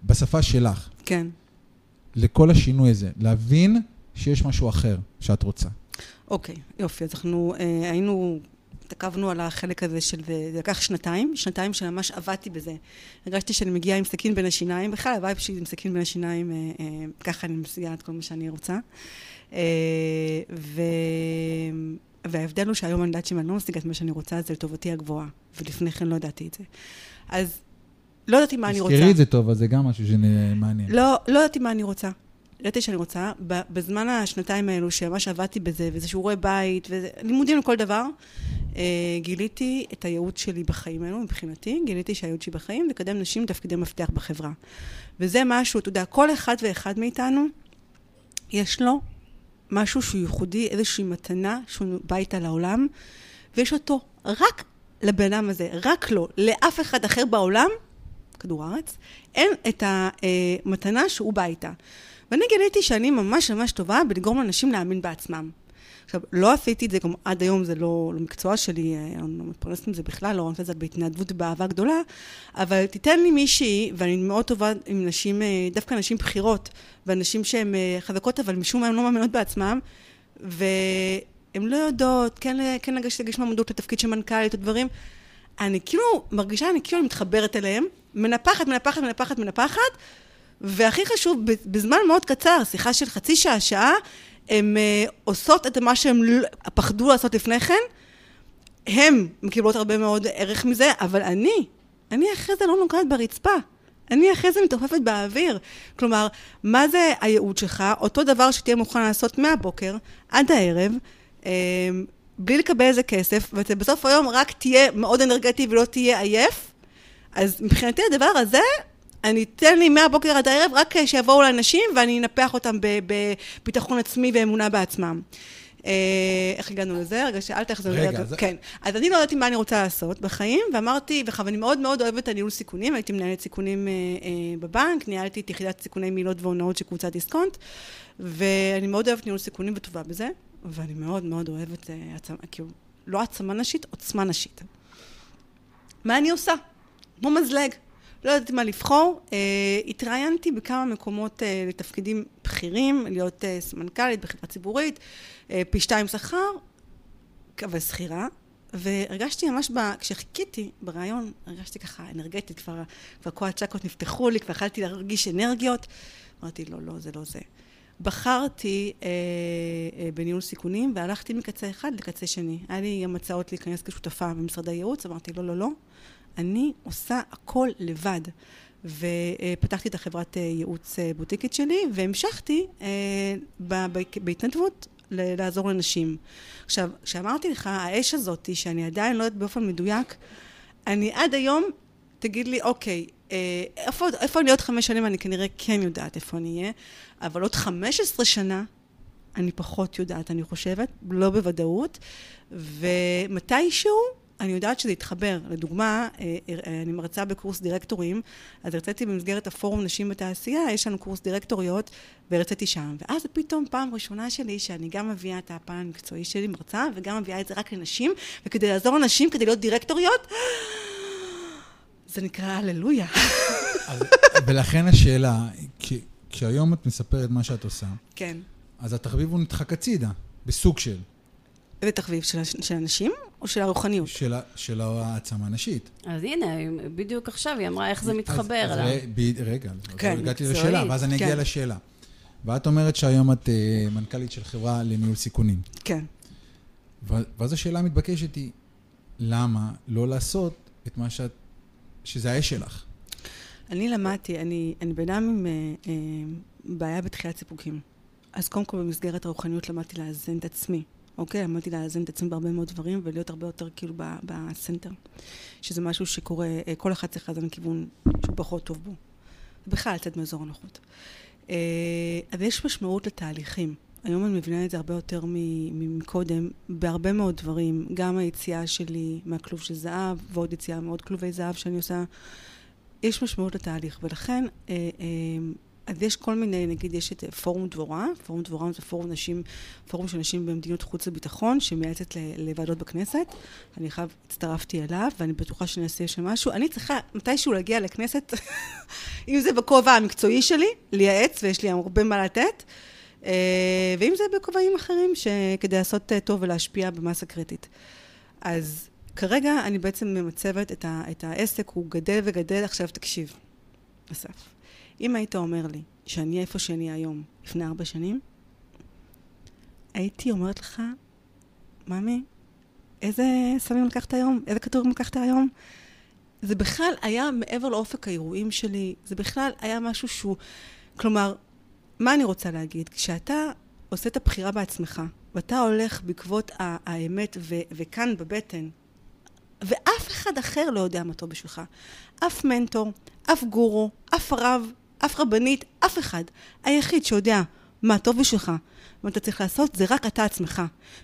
בשפה שלך כן. לכל השינוי הזה? להבין שיש משהו אחר שאת רוצה. אוקיי, יופי. אז אנחנו אה, היינו, התעכבנו על החלק הזה של, זה לקח שנתיים, שנתיים שממש עבדתי בזה. הרגשתי שאני מגיעה עם סכין בין השיניים, בכלל ה vibe שלי עם סכין בין השיניים, אה, אה, ככה אני משיגה את כל מה שאני רוצה. אה, ו... וההבדל הוא שהיום אני יודעת שאם אני לא משיגה את מה שאני רוצה, זה לטובתי הגבוהה. ולפני כן לא ידעתי את זה. אז לא ידעתי מה אני רוצה. תזכרי את זה טוב, אז זה גם משהו שמעניין. לא, לא ידעתי מה אני רוצה. ידעתי שאני רוצה. בזמן השנתיים האלו, שממש עבדתי בזה, וזה שיעורי בית, ולימודים לכל דבר, אה, גיליתי את הייעוד שלי בחיים האלו, מבחינתי. גיליתי שהייעוד שלי בחיים, לקדם נשים לתפקידי מפתח בחברה. וזה משהו, אתה יודע, כל אחד ואחד מאיתנו, יש לו משהו שהוא ייחודי, איזושהי מתנה שהוא בא איתה לעולם, ויש אותו רק לבן אדם הזה, רק לו, לאף אחד אחר בעולם, כדור הארץ, אין את המתנה שהוא בא איתה. ואני גיליתי שאני ממש ממש טובה בלגרום לאנשים להאמין בעצמם. עכשיו, לא עשיתי את זה, גם עד היום זה לא, לא מקצוע שלי, אה, אני לא מתפרנסת מזה בכלל, לא עושה את זה בהתנדבות ובאהבה גדולה, אבל תיתן לי מישהי, ואני מאוד טובה עם נשים, אה, דווקא נשים בכירות, ואנשים שהן אה, חזקות, אבל משום מה הן לא מאמינות בעצמם, והן לא יודעות, כן, כן לגשת להגיש מועמדות לתפקיד של מנכ"לית או דברים. אני כאילו מרגישה, אני כאילו מתחברת אליהם, מנפחת, מנפחת, מנפחת, מנפחת, והכי חשוב, בזמן מאוד קצר, שיחה של חצי שעה, שעה, הן uh, עושות את מה שהן פחדו לעשות לפני כן. הן מקבלות הרבה מאוד ערך מזה, אבל אני, אני אחרי זה לא נוגעת ברצפה. אני אחרי זה מתעופפת באוויר. כלומר, מה זה הייעוד שלך? אותו דבר שתהיה מוכן לעשות מהבוקר עד הערב, בלי לקבל איזה כסף, ובסוף היום רק תהיה מאוד אנרגטי ולא תהיה עייף. אז מבחינתי הדבר הזה, אני אתן לי מהבוקר עד הערב רק שיבואו לאנשים ואני אנפח אותם בביטחון עצמי ואמונה בעצמם. אה, איך הגענו לזה? רגע, שאלת איך זה... רגע, זה... כן. אז אני לא ידעתי מה אני רוצה לעשות בחיים, ואמרתי, ואני מאוד מאוד אוהבת את הניהול סיכונים, הייתי מנהלת סיכונים אה, אה, בבנק, ניהלתי את יחידת סיכוני מילות והונאות של קבוצת דיסקונט, ואני מאוד אוהבת ניהול סיכונים וטובה בזה, ואני מאוד מאוד אוהבת, אה, כאילו, לא עצמה נשית, עוצמה נשית. מה אני עושה? כמו מזלג. לא ידעתי מה לבחור. אה, התראיינתי בכמה מקומות אה, לתפקידים בכירים, להיות אה, סמנכ"לית בחברה ציבורית, אה, פי שתיים שכר, אבל שכירה. והרגשתי ממש, ב... כשחיכיתי בריאיון, הרגשתי ככה אנרגטית, כבר, כבר כל הצ'קות נפתחו לי, כבר יכלתי להרגיש אנרגיות. אמרתי, לא, לא, זה לא זה. בחרתי אה, אה, בניהול סיכונים והלכתי מקצה אחד לקצה שני. היה לי גם הצעות להיכנס כשותפה במשרדי ייעוץ, אמרתי, לא, לא, לא, אני עושה הכל לבד. ופתחתי את החברת אה, ייעוץ אה, בוטיקית שלי, והמשכתי אה, ב- ב- בהתנדבות ל- לעזור לנשים. עכשיו, כשאמרתי לך, האש הזאת, שאני עדיין לא יודעת באופן מדויק, אני עד היום, תגיד לי, אוקיי, אה, איפה, איפה אני עוד חמש שנים? אני כנראה כן יודעת איפה אני אהיה, אבל עוד חמש עשרה שנה, אני פחות יודעת, אני חושבת, לא בוודאות, ומתישהו אני יודעת שזה יתחבר. לדוגמה, אה, אה, אני מרצה בקורס דירקטורים, אז הרציתי במסגרת הפורום נשים בתעשייה, יש לנו קורס דירקטוריות, והרציתי שם. ואז פתאום פעם ראשונה שלי, שאני גם מביאה את הפן המקצועי שלי, מרצה, וגם מביאה את זה רק לנשים, וכדי לעזור לנשים, כדי להיות דירקטוריות, זה נקרא הללויה. אז- ולכן השאלה, כי- כשהיום את מספרת מה שאת עושה, כן. אז התחביב הוא נדחק הצידה, בסוג של, ותחביב של, של הנשים או של הרוחניות? של, של העצמה נשית. אז הנה, בדיוק עכשיו היא אמרה איך זה מתחבר אז, אז. ר- ב- רגע, כן, כן, הגעתי מקצועית, לשאלה, ואז אני אגיע כן. לשאלה. ואת אומרת שהיום את אה, מנכ"לית של חברה לניהול סיכונים. כן. ואז השאלה המתבקשת היא, למה לא לעשות את מה שאת, שזה האש שלך? אני למדתי, אני, אני בן אדם עם אה, אה, בעיה בתחילת סיפוקים. אז קודם כל במסגרת הרוחניות למדתי לאזן את עצמי, אוקיי? למדתי לאזן את עצמי בהרבה מאוד דברים ולהיות הרבה יותר כאילו בסנטר. שזה משהו שקורה, אה, כל אחד צריך לאזן כיוון שהוא פחות טוב בו. בכלל לצאת מאזור הנוחות. אה, אבל יש משמעות לתהליכים. היום אני מבינה את זה הרבה יותר מקודם, בהרבה מאוד דברים. גם היציאה שלי מהכלוב של זהב, ועוד יציאה מעוד כלובי זהב שאני עושה. יש משמעות לתהליך, ולכן, אה, אה, אז יש כל מיני, נגיד, יש את אה, פורום דבורה, פורום דבורה זה פורום נשים, פורום של נשים במדיניות חוץ וביטחון, שמייעצת לוועדות בכנסת. אני חייב, הצטרפתי אליו, ואני בטוחה שאני אעשה שם משהו. אני צריכה מתישהו להגיע לכנסת, אם זה בכובע המקצועי שלי, לייעץ, ויש לי הרבה מה לתת, ואם זה בכובעים אחרים, כדי לעשות אה, טוב ולהשפיע במסה קריטית. אז כרגע אני בעצם ממצבת את, ה, את העסק, הוא גדל וגדל. עכשיו תקשיב, אסף, אם היית אומר לי שאני איפה שאני היום, לפני ארבע שנים, הייתי אומרת לך, ממי, איזה סמים לקחת היום? איזה כדורים לקחת היום? זה בכלל היה מעבר לאופק האירועים שלי, זה בכלל היה משהו שהוא... כלומר, מה אני רוצה להגיד? כשאתה עושה את הבחירה בעצמך, ואתה הולך בעקבות האמת ו- וכאן בבטן, ואף אחד אחר לא יודע מה טוב בשבילך. אף מנטור, אף גורו, אף רב, אף רבנית, אף אחד. היחיד שיודע מה טוב בשבילך, מה אתה צריך לעשות, זה רק אתה עצמך.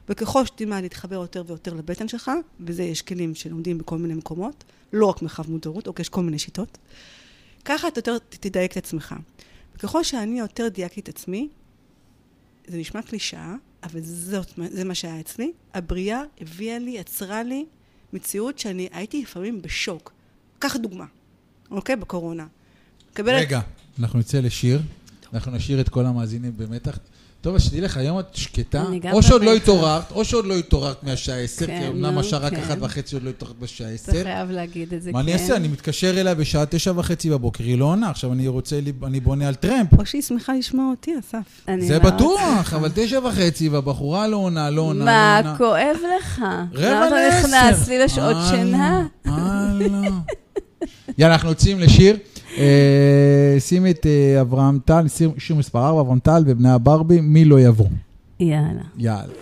וככל שתלמד להתחבר יותר ויותר לבטן שלך, וזה יש כלים שלומדים בכל מיני מקומות, לא רק מרחב מודעות, אוקיי, יש כל מיני שיטות, ככה אתה יותר תדייק את עצמך. וככל שאני יותר דייקתי את עצמי, זה נשמע קלישאה, אבל זאת, זה מה שהיה אצלי. הבריאה הביאה לי, יצרה לי מציאות שאני הייתי לפעמים בשוק. קח דוגמה, אוקיי? בקורונה. רגע, אנחנו נצא לשיר, אנחנו נשאיר את כל המאזינים במתח. טוב, אז שתדעי לך, היום את שקטה, או שעוד לא. התעוררת, או שעוד לא התעוררת מהשעה 10, כן, כי אמנם נו, השעה רק כן. אחת וחצי עוד לא התעוררת בשעה אתה 10. חייב להגיד את זה, מה אני כן. אעשה? אני מתקשר אליה בשעה תשע וחצי בבוקר, היא לא עונה, עכשיו אני רוצה, לי- אני בונה על טרמפ. או שהיא שמחה לשמוע אותי, אסף. זה לא בטוח. אבל תשע וחצי, והבחורה לא עונה, לא עונה, לא מה. כואב לך? רבע למה אתה לעשר. נכנס לי לשעות הלאה, שינה? הלאה. יאללה, אנחנו יוצאים לשיר. אה, שימי את אה, אברהם טל, שיר מספר 4, אברהם טל ובני הברבי, מי לא יבוא. יאללה. יאללה.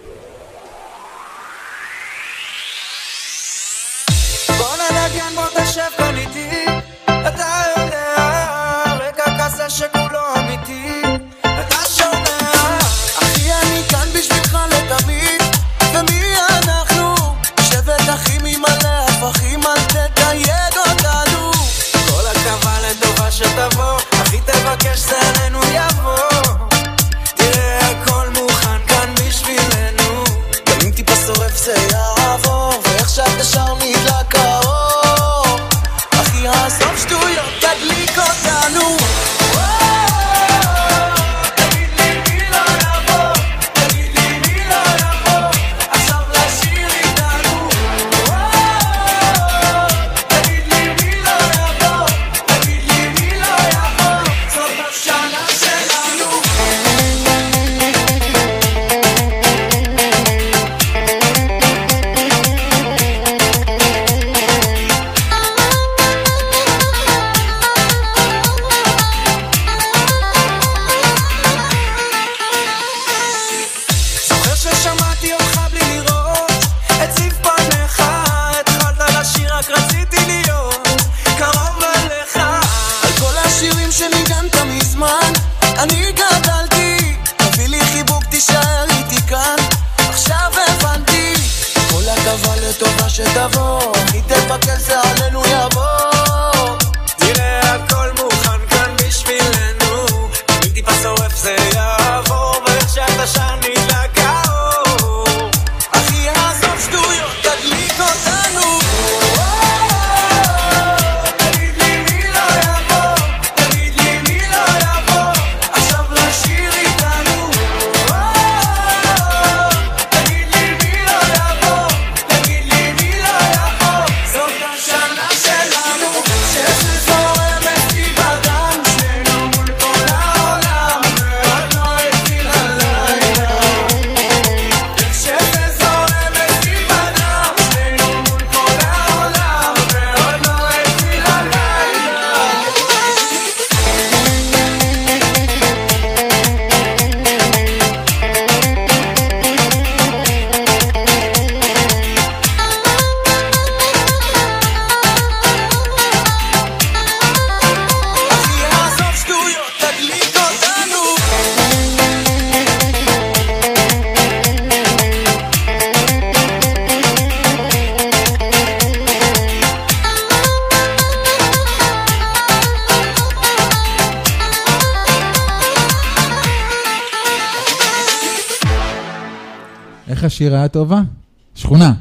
השיר היה טובה? שכונה.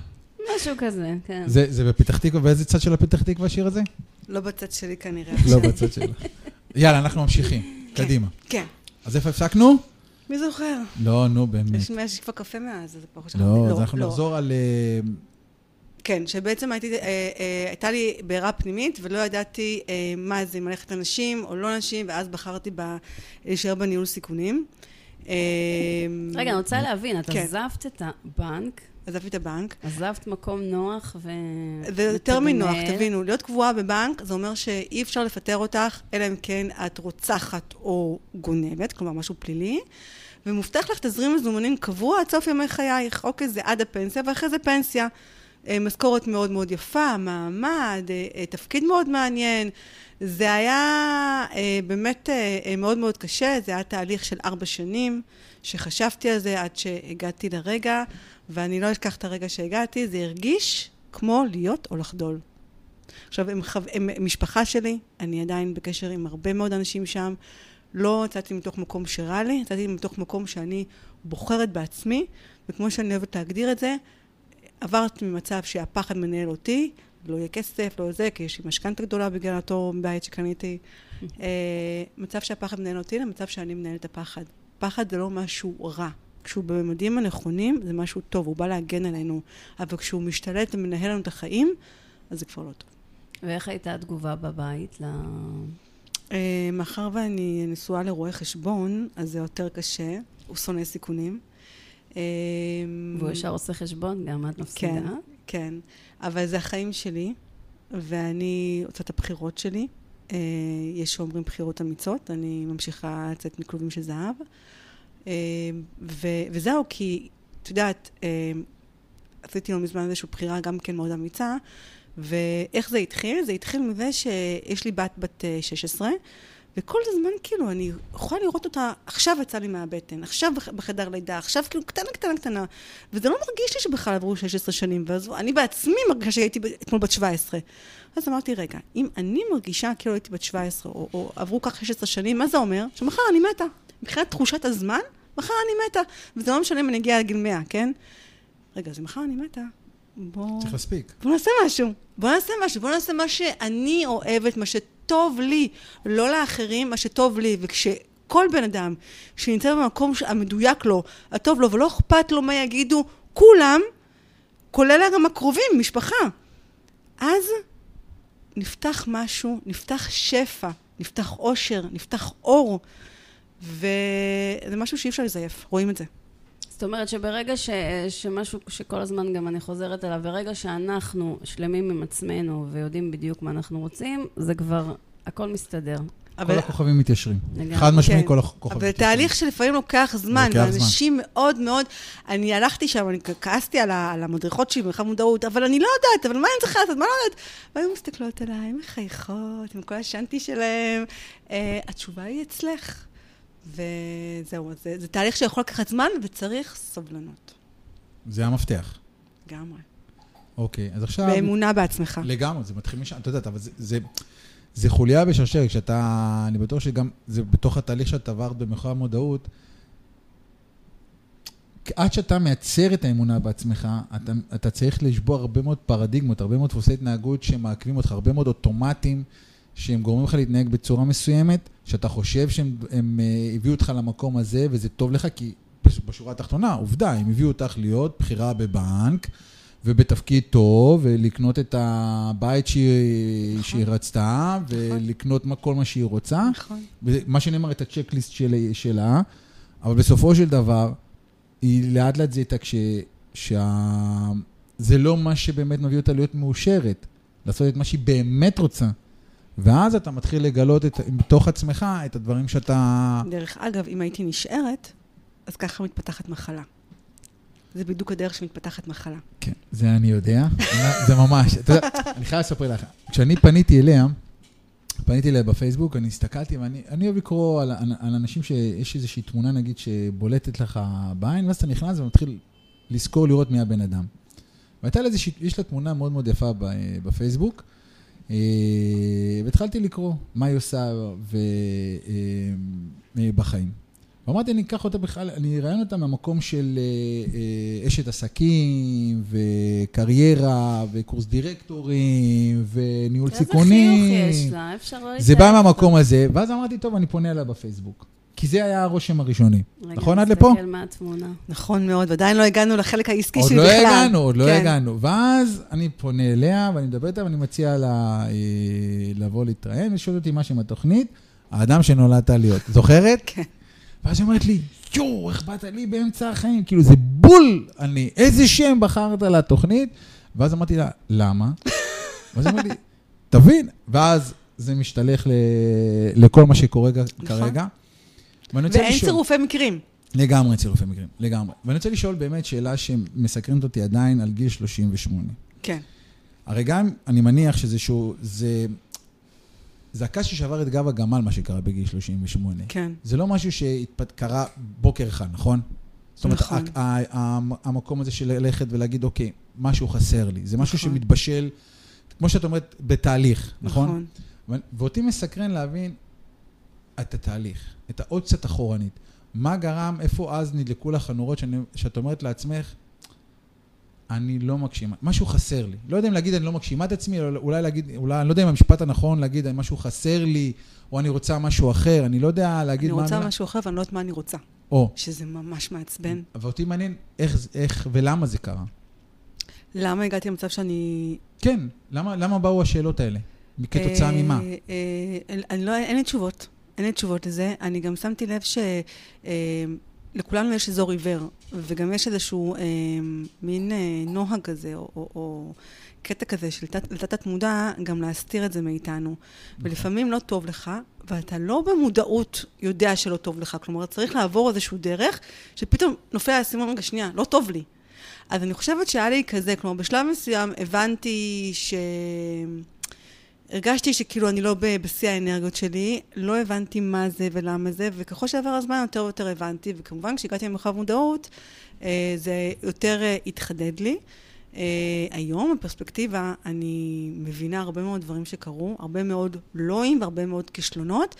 משהו כזה, כן. זה זה בפתח תקווה, באיזה צד של הפתח תקווה השיר הזה? לא בצד שלי כנראה. לא בצד שלו. יאללה, אנחנו ממשיכים. כן. קדימה. כן. אז איפה הפסקנו? מי זוכר? לא, נו, באמת. יש יש כבר קפה מאז, אז כבר חשבתי. לא, אז אנחנו נחזור על... אה, כן, שבעצם הייתי, אה, אה, הייתה לי בעירה פנימית ולא ידעתי אה, מה זה, אם ללכת לנשים או לא נשים, ואז בחרתי ב, להישאר בניהול סיכונים. אה, רגע, אני רוצה להבין, את כן. עזבת את הבנק, עזבתי את הבנק. עזבת מקום נוח ו... זה יותר מנוח. תבינו, להיות קבועה בבנק זה אומר שאי אפשר לפטר אותך, אלא אם כן את רוצחת או גונבת, כלומר משהו פלילי, ומובטח לך תזרים מזומנים קבוע עד סוף ימי חייך. אוקיי, זה עד הפנסיה, ואחרי זה פנסיה. אה, משכורת מאוד מאוד יפה, מעמד, אה, אה, תפקיד מאוד מעניין. זה היה אה, באמת אה, אה, מאוד מאוד קשה, זה היה תהליך של ארבע שנים, שחשבתי על זה עד שהגעתי לרגע, ואני לא אשכח את הרגע שהגעתי, זה הרגיש כמו להיות או לחדול. עכשיו, הם, חו... הם משפחה שלי, אני עדיין בקשר עם הרבה מאוד אנשים שם. לא יצאתי מתוך מקום שרע לי, יצאתי מתוך מקום שאני בוחרת בעצמי, וכמו שאני אוהבת להגדיר את זה, עברתי ממצב שהפחד מנהל אותי, לא יהיה כסף, לא זה, כי יש לי משכנתה גדולה בגלל אותו בית שקניתי. אה, מצב שהפחד מנהל אותי למצב שאני מנהלת את הפחד. פחד זה לא משהו רע. כשהוא בממדים הנכונים, זה משהו טוב, הוא בא להגן עלינו. אבל כשהוא משתלט ומנהל לנו את החיים, אז זה כבר לא טוב. ואיך הייתה התגובה בבית ל... אה, מאחר ואני נשואה לרואה חשבון, אז זה יותר קשה. הוא שונא סיכונים. אה, והוא ישר עושה חשבון, גם את מפסידה. כן, כן. אבל זה החיים שלי, ואני עושה את הבחירות שלי. אה, יש שאומרים בחירות אמיצות, אני ממשיכה לצאת מכלובים של זהב. אה, ו- וזהו, כי, את יודעת, אה, עשיתי לא מזמן איזושהי בחירה גם כן מאוד אמיצה, ואיך זה התחיל? זה התחיל מזה שיש לי בת בת אה, 16, וכל הזמן כאילו, אני יכולה לראות אותה, עכשיו יצא לי מהבטן, עכשיו בח- בחדר לידה, עכשיו כאילו קטנה, קטנה, קטנה. וזה לא מרגיש לי שבכלל עברו 16 שנים, ואז אני בעצמי מרגישה שהייתי אתמול בת 17. אז אמרתי, רגע, אם אני מרגישה כאילו הייתי בת 17, או, או עברו כך 16 שנים, מה זה אומר? שמחר אני מתה. מבחינת תחושת הזמן, מחר אני מתה. וזה לא משנה אם אני אגיע לגיל 100, כן? רגע, אז מחר אני מתה. בוא... צריך להספיק. בוא נעשה משהו. בוא נעשה משהו. בוא נעשה מה שאני אוהבת, מה שטוב לי, לא לאחרים, מה שטוב לי. וכשכל בן אדם שנמצא במקום המדויק לו, הטוב לו, ולא אכפת לו מה יגידו כולם, כולל גם הקרובים, משפחה, אז נפתח משהו, נפתח שפע, נפתח אושר, נפתח אור, וזה משהו שאי אפשר לזייף, רואים את זה. זאת אומרת שברגע ש, שמשהו שכל הזמן גם אני חוזרת אליו, ברגע שאנחנו שלמים עם עצמנו ויודעים בדיוק מה אנחנו רוצים, זה כבר, הכל מסתדר. כל הכוכבים מתיישרים. לגמרי. חד משמעי כן. כל הכוכבים אבל מתיישרים. תהליך שלפעמים לוקח זמן, לוקח זמן. ואנשים מאוד מאוד, אני הלכתי שם, אני כעסתי על, ה, על המדריכות שלי במרחב מודעות, אבל אני לא יודעת, אבל מה אני צריכה לעשות, מה לא יודעת? והיו מסתכלות עליי, מחייכות, עם כל השנטי שלהן. Uh, התשובה היא אצלך. וזהו, זה, זה תהליך שיכול לקחת זמן, וצריך סובלנות. זה המפתח. לגמרי. אוקיי, אז עכשיו... באמונה בעצמך. לגמרי, זה מתחיל משם, את יודעת, אבל זה, זה, זה חוליה בשרשרת, כשאתה, אני בטוח שגם, זה בתוך התהליך שאת עברת במחר המודעות, עד שאתה מייצר את האמונה בעצמך, אתה, אתה צריך לשבור הרבה מאוד פרדיגמות, הרבה מאוד דפוסי התנהגות שמעכבים אותך, הרבה מאוד אוטומטים שהם גורמים לך להתנהג בצורה מסוימת, שאתה חושב שהם הם, uh, הביאו אותך למקום הזה וזה טוב לך, כי בש- בשורה התחתונה, עובדה, הם הביאו אותך להיות בחירה בבנק ובתפקיד טוב, ולקנות את הבית שהיא, נכון. שהיא רצתה, ולקנות מה, כל מה שהיא רוצה. נכון. מה שנאמר, את הצ'קליסט של, שלה, אבל בסופו של דבר, היא לאט לאט זיהתה כש... שה... זה לא מה שבאמת מביא אותה להיות מאושרת, לעשות את מה שהיא באמת רוצה. ואז אתה מתחיל לגלות את, בתוך עצמך את הדברים שאתה... דרך אגב, אם הייתי נשארת, אז ככה מתפתחת מחלה. זה בדיוק הדרך שמתפתחת מחלה. כן, זה אני יודע, זה ממש, אתה יודע, אני חייב לספר לך, כשאני פניתי אליה, פניתי אליה בפייסבוק, אני הסתכלתי ואני אני אוהב לקרוא על, על, על אנשים שיש איזושהי תמונה, נגיד, שבולטת לך בעין, ואז אתה נכנס ומתחיל לזכור לראות מי הבן אדם. והייתה לה איזושהי, יש לה תמונה מאוד מאוד יפה בפייסבוק, והתחלתי לקרוא מה היא עושה ו, אה, אה, בחיים. ואמרתי, אני אקח אותה בכלל, אני אראיין אותה מהמקום של אה, אה, אשת עסקים, וקריירה, וקורס דירקטורים, וניהול סיכונים. איזה חיוך יש לה, אפשר לא זה להתאר בא אותו. מהמקום הזה, ואז אמרתי, טוב, אני פונה אליה בפייסבוק. כי זה היה הרושם הראשוני. רגע, נכון עד לפה? נסתכל מה התמונה. נכון מאוד, ועדיין לא הגענו לחלק העסקי עוד שלי לא בכלל. הגענו, עוד לא כן. הגענו. ואז אני פונה אליה, ואני מדבר איתה, ואני מציע לה אה, לבוא להתראיין, ולשאול אותי משהו עם התוכנית, האדם שנולדת להיות. זוכרת? כן. ואז היא אומרת לי, יואו, איך באת לי באמצע החיים? כאילו, זה בול אני. איזה שם בחרת לתוכנית? ואז אמרתי לה, למה? ואז היא אמרת לי, תבין. ואז זה משתלך ל- לכל מה שקורה ג- כרגע. ואין לשאול- צירופי מקרים. לגמרי צירופי מקרים, לגמרי. ואני רוצה לשאול באמת שאלה שמסקרנת אותי עדיין על גיל 38. כן. הרי גם, אני מניח שזה שהוא, זה... זה הקש ששבר את גב הגמל, מה שקרה בגיל 38. כן. זה לא משהו שקרה בוקר אחד, נכון? זאת אומרת, נכון. ה- ה- ה- המקום הזה של ללכת ולהגיד, אוקיי, משהו חסר לי. זה משהו נכון. שמתבשל, כמו שאת אומרת, בתהליך, נכון? נכון. ואותי מסקרן להבין את התהליך, את העוד קצת אחורנית. מה גרם, איפה אז נדלקו לך הנורות שאני- שאת אומרת לעצמך, אני לא מגשימה, משהו חסר לי. לא יודע אם להגיד אני לא מגשימה את עצמי, או אולי להגיד, אולי, אני לא יודע אם המשפט הנכון להגיד משהו חסר לי, או אני רוצה משהו אחר, אני לא יודע להגיד אני מה רוצה המילה. משהו אחר ואני לא יודעת מה אני רוצה. או, שזה ממש מעצבן. ואותי מעניין איך, איך ולמה זה קרה. למה הגעתי למצב שאני... כן, למה, למה באו השאלות האלה? כתוצאה אה, ממה? אה, אני לא, אין לי תשובות. אין לי תשובות לזה. אני גם שמתי לב שלכולנו יש אזור עיוור, וגם יש איזשהו אה, מין אה, נוהג כזה, או, או, או קטע כזה של תת- לתת מודע, גם להסתיר את זה מאיתנו. ולפעמים לא טוב לך, ואתה לא במודעות יודע שלא טוב לך. כלומר, צריך לעבור איזשהו דרך, שפתאום נופל האסימון, רגע, שנייה, לא טוב לי. אז אני חושבת שהיה לי כזה, כלומר, בשלב מסוים הבנתי ש... הרגשתי שכאילו אני לא בשיא האנרגיות שלי, לא הבנתי מה זה ולמה זה, וככל שעבר הזמן יותר ויותר הבנתי, וכמובן כשהגעתי למרחב מודעות, אה, זה יותר אה, התחדד לי. אה, היום, בפרספקטיבה, אני מבינה הרבה מאוד דברים שקרו, הרבה מאוד לואים והרבה מאוד כישלונות,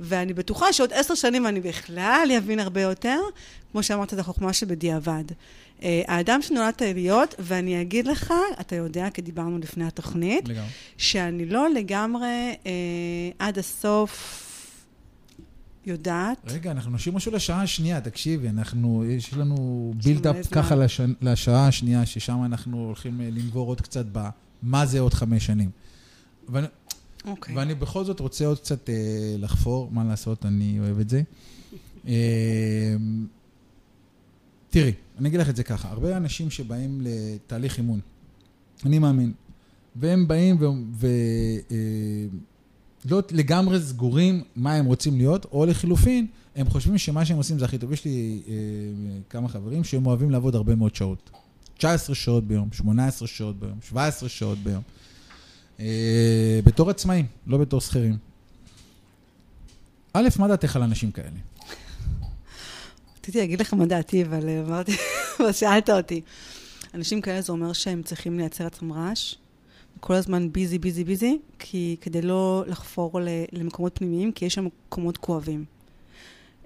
ואני בטוחה שעוד עשר שנים אני בכלל אבין הרבה יותר, כמו שאמרת, זו החוכמה שבדיעבד. אה, האדם שנולדת להיות, ואני אגיד לך, אתה יודע, כי דיברנו לפני התוכנית, לגמרי. שאני לא לגמרי אה, עד הסוף יודעת. רגע, אנחנו נשאיר משהו לשעה השנייה, תקשיבי, אנחנו, יש לנו בילדאפ. ככה לש, לשעה השנייה, ששם אנחנו הולכים אה, לנבור עוד קצת במה זה עוד חמש שנים. ואני, אוקיי. ואני בכל זאת רוצה עוד קצת אה, לחפור, מה לעשות, אני אוהב את זה. אה, תראי, אני אגיד לך את זה ככה, הרבה אנשים שבאים לתהליך אימון, אני מאמין, והם באים ו... ו אה, לא לגמרי סגורים מה הם רוצים להיות, או לחילופין, הם חושבים שמה שהם עושים זה הכי טוב. יש לי אה, כמה חברים שהם אוהבים לעבוד הרבה מאוד שעות. 19 שעות ביום, 18 שעות ביום, 17 שעות ביום. אה, בתור עצמאים, לא בתור שכירים. א', מה דעתך על אנשים כאלה? רציתי להגיד לך מה דעתי, אבל אה, אמרתי, אבל שאלת אותי. אנשים כאלה זה אומר שהם צריכים לייצר לעצמם רעש. כל הזמן ביזי, ביזי, ביזי, כי כדי לא לחפור למקומות פנימיים, כי יש שם מקומות כואבים.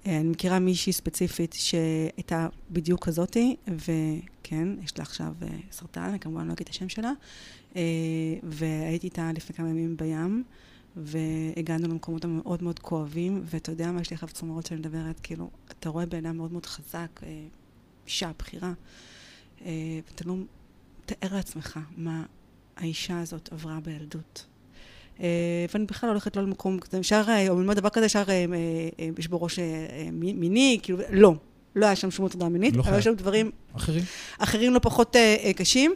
אה, אני מכירה מישהי ספציפית שהייתה בדיוק כזאתי, וכן, יש לה עכשיו אה, סרטן, אני כמובן לא אגיד את השם שלה, והייתי איתה לפני כמה ימים בים, והגענו למקומות המאוד מאוד כואבים, ואתה יודע מה, יש לי עכשיו צמרות שאני מדברת, כאילו, אתה רואה בן אדם מאוד מאוד חזק, אה, אישה, בכירה, אה, ואתה לא מתאר לעצמך מה האישה הזאת עברה בילדות. אה, ואני בכלל הולכת לא למקום כזה, אפשר, או ללמוד דבר כזה, אפשר, יש בו ראש מי- מיני, כאילו, לא. לא היה שם שום הטרדה מינית, לא אבל. יש שם דברים אחרים? אחרים לא פחות אה, קשים.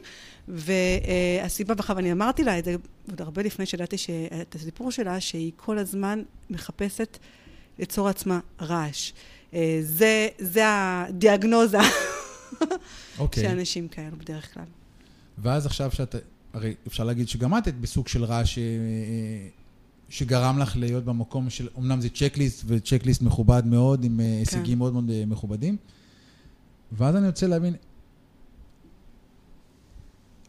והסיבה בכלל, ואני אמרתי לה את זה עוד הרבה לפני שידעתי ש- את הסיפור שלה, שהיא כל הזמן מחפשת ליצור לעצמה רעש. אה, זה, זה הדיאגנוזה אוקיי. של אנשים כאלו בדרך כלל. ואז עכשיו שאת, הרי אפשר להגיד שגם את היית בסוג של רעש אה, שגרם לך להיות במקום של, אמנם זה צ'קליסט, וצ'קליסט מכובד מאוד, עם אה, הישגים מאוד מאוד אה, מכובדים. ואז אני רוצה להבין,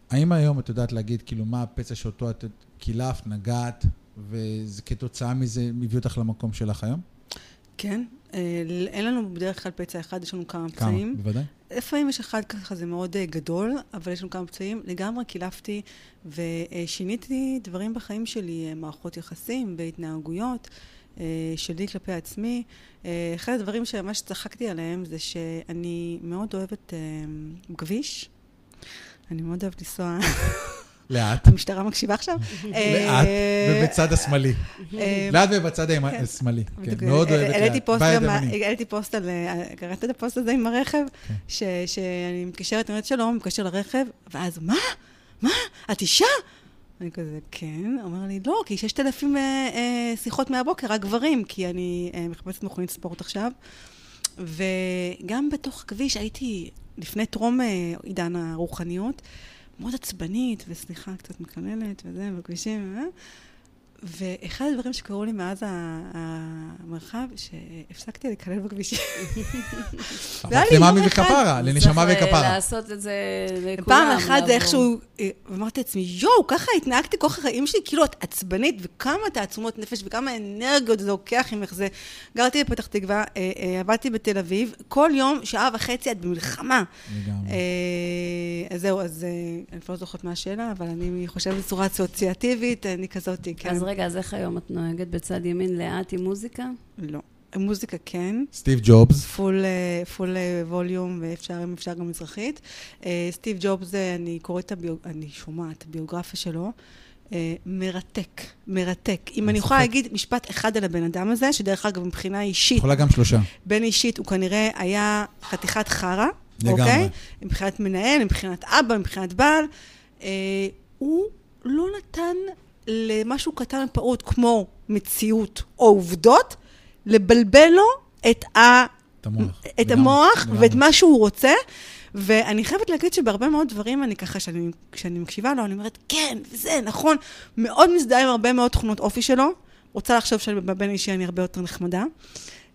האם היום את יודעת להגיד, כאילו, מה הפצע שאותו את קילפת, נגעת, וכתוצאה מזה מביא אותך למקום שלך היום? כן, אה, אין לנו בדרך כלל פצע אחד, יש לנו כמה כמה? פצעים. בוודאי. לפעמים יש אחד ככה, זה מאוד אה, גדול, אבל יש לנו כמה פצעים. לגמרי קילפתי ושיניתי דברים בחיים שלי, אה, מערכות יחסים, בהתנהגויות אה, שלי כלפי עצמי. אחד הדברים שממש צחקתי עליהם זה שאני מאוד אוהבת בכביש. אני מאוד אוהבת לנסוע... לאט. המשטרה מקשיבה עכשיו? לאט, אה, ובצד השמאלי. אה, לאט ובצד הימ- כן. השמאלי. כן, מאוד אה, אוהבת לאט. העליתי פוסט על, אה, קראת את הפוסט הזה עם הרכב? כן. שאני מתקשרת, אני אומרת שלום, מתקשר לרכב, ואז, מה? מה? את אישה? אני כזה, כן. אומר לי, לא, כי 6,000 אה, אה, שיחות מהבוקר, רק גברים, כי אני אה, מחפשת מכונית ספורט עכשיו. וגם בתוך הכביש הייתי, לפני טרום אה, עידן הרוחניות, מאוד עצבנית, וסליחה, קצת מקללת וזה, בכבישים, אה? ואחד הדברים שקרו לי מאז המרחב, שהפסקתי לקלל בכבישים. הפכת לי למאמי וכפרה, לנשמה צריך, אה, וכפרה. לעשות את זה לכולם. פעם אחת זה. איכשהו, אה, אמרתי לעצמי, יואו, ככה התנהגתי כל החיים שלי, כאילו את עצבנית, וכמה תעצומות נפש, וכמה אנרגיות זה לוקח ממך זה. גרתי בפתח תקווה, אה, עבדתי בתל אביב, כל יום, שעה וחצי את במלחמה. לגמרי. אז זהו, אז אני לא זוכרת מה השאלה, אבל אני חושבת בצורה אסוציאטיבית, אני כזאתי, כן. אז רגע, אז איך היום את נוהגת בצד ימין לאט עם מוזיקה? לא. מוזיקה כן, סטיב ג'ובס. פול, אה, פול אה, ווליום, ואפשר, אם אפשר גם מזרחית. אה, סטיב ג'ובס, אני קוראת את הביוג... אני שומעת את הביוגרפיה שלו. מרתק, מרתק. אם אני יכולה. להגיד משפט אחד על הבן אדם הזה, שדרך אגב, מבחינה אישית, יכולה גם שלושה. בין אישית, הוא כנראה היה חתיכת חרא, לגמרי. אוקיי? מבחינת מנהל, מבחינת אבא, מבחינת בעל. הוא לא נתן למשהו קטן ופעוט כמו מציאות או עובדות, לבלבל לו את, ה... את המוח. את המוח. ואת מה שהוא רוצה. ואני חייבת להגיד שבהרבה מאוד דברים, אני ככה, שאני, כשאני מקשיבה לו, אני אומרת, כן, זה נכון, מאוד מזדהה עם הרבה מאוד תכונות אופי שלו. רוצה לחשוב שבבין אישי אני הרבה יותר נחמדה.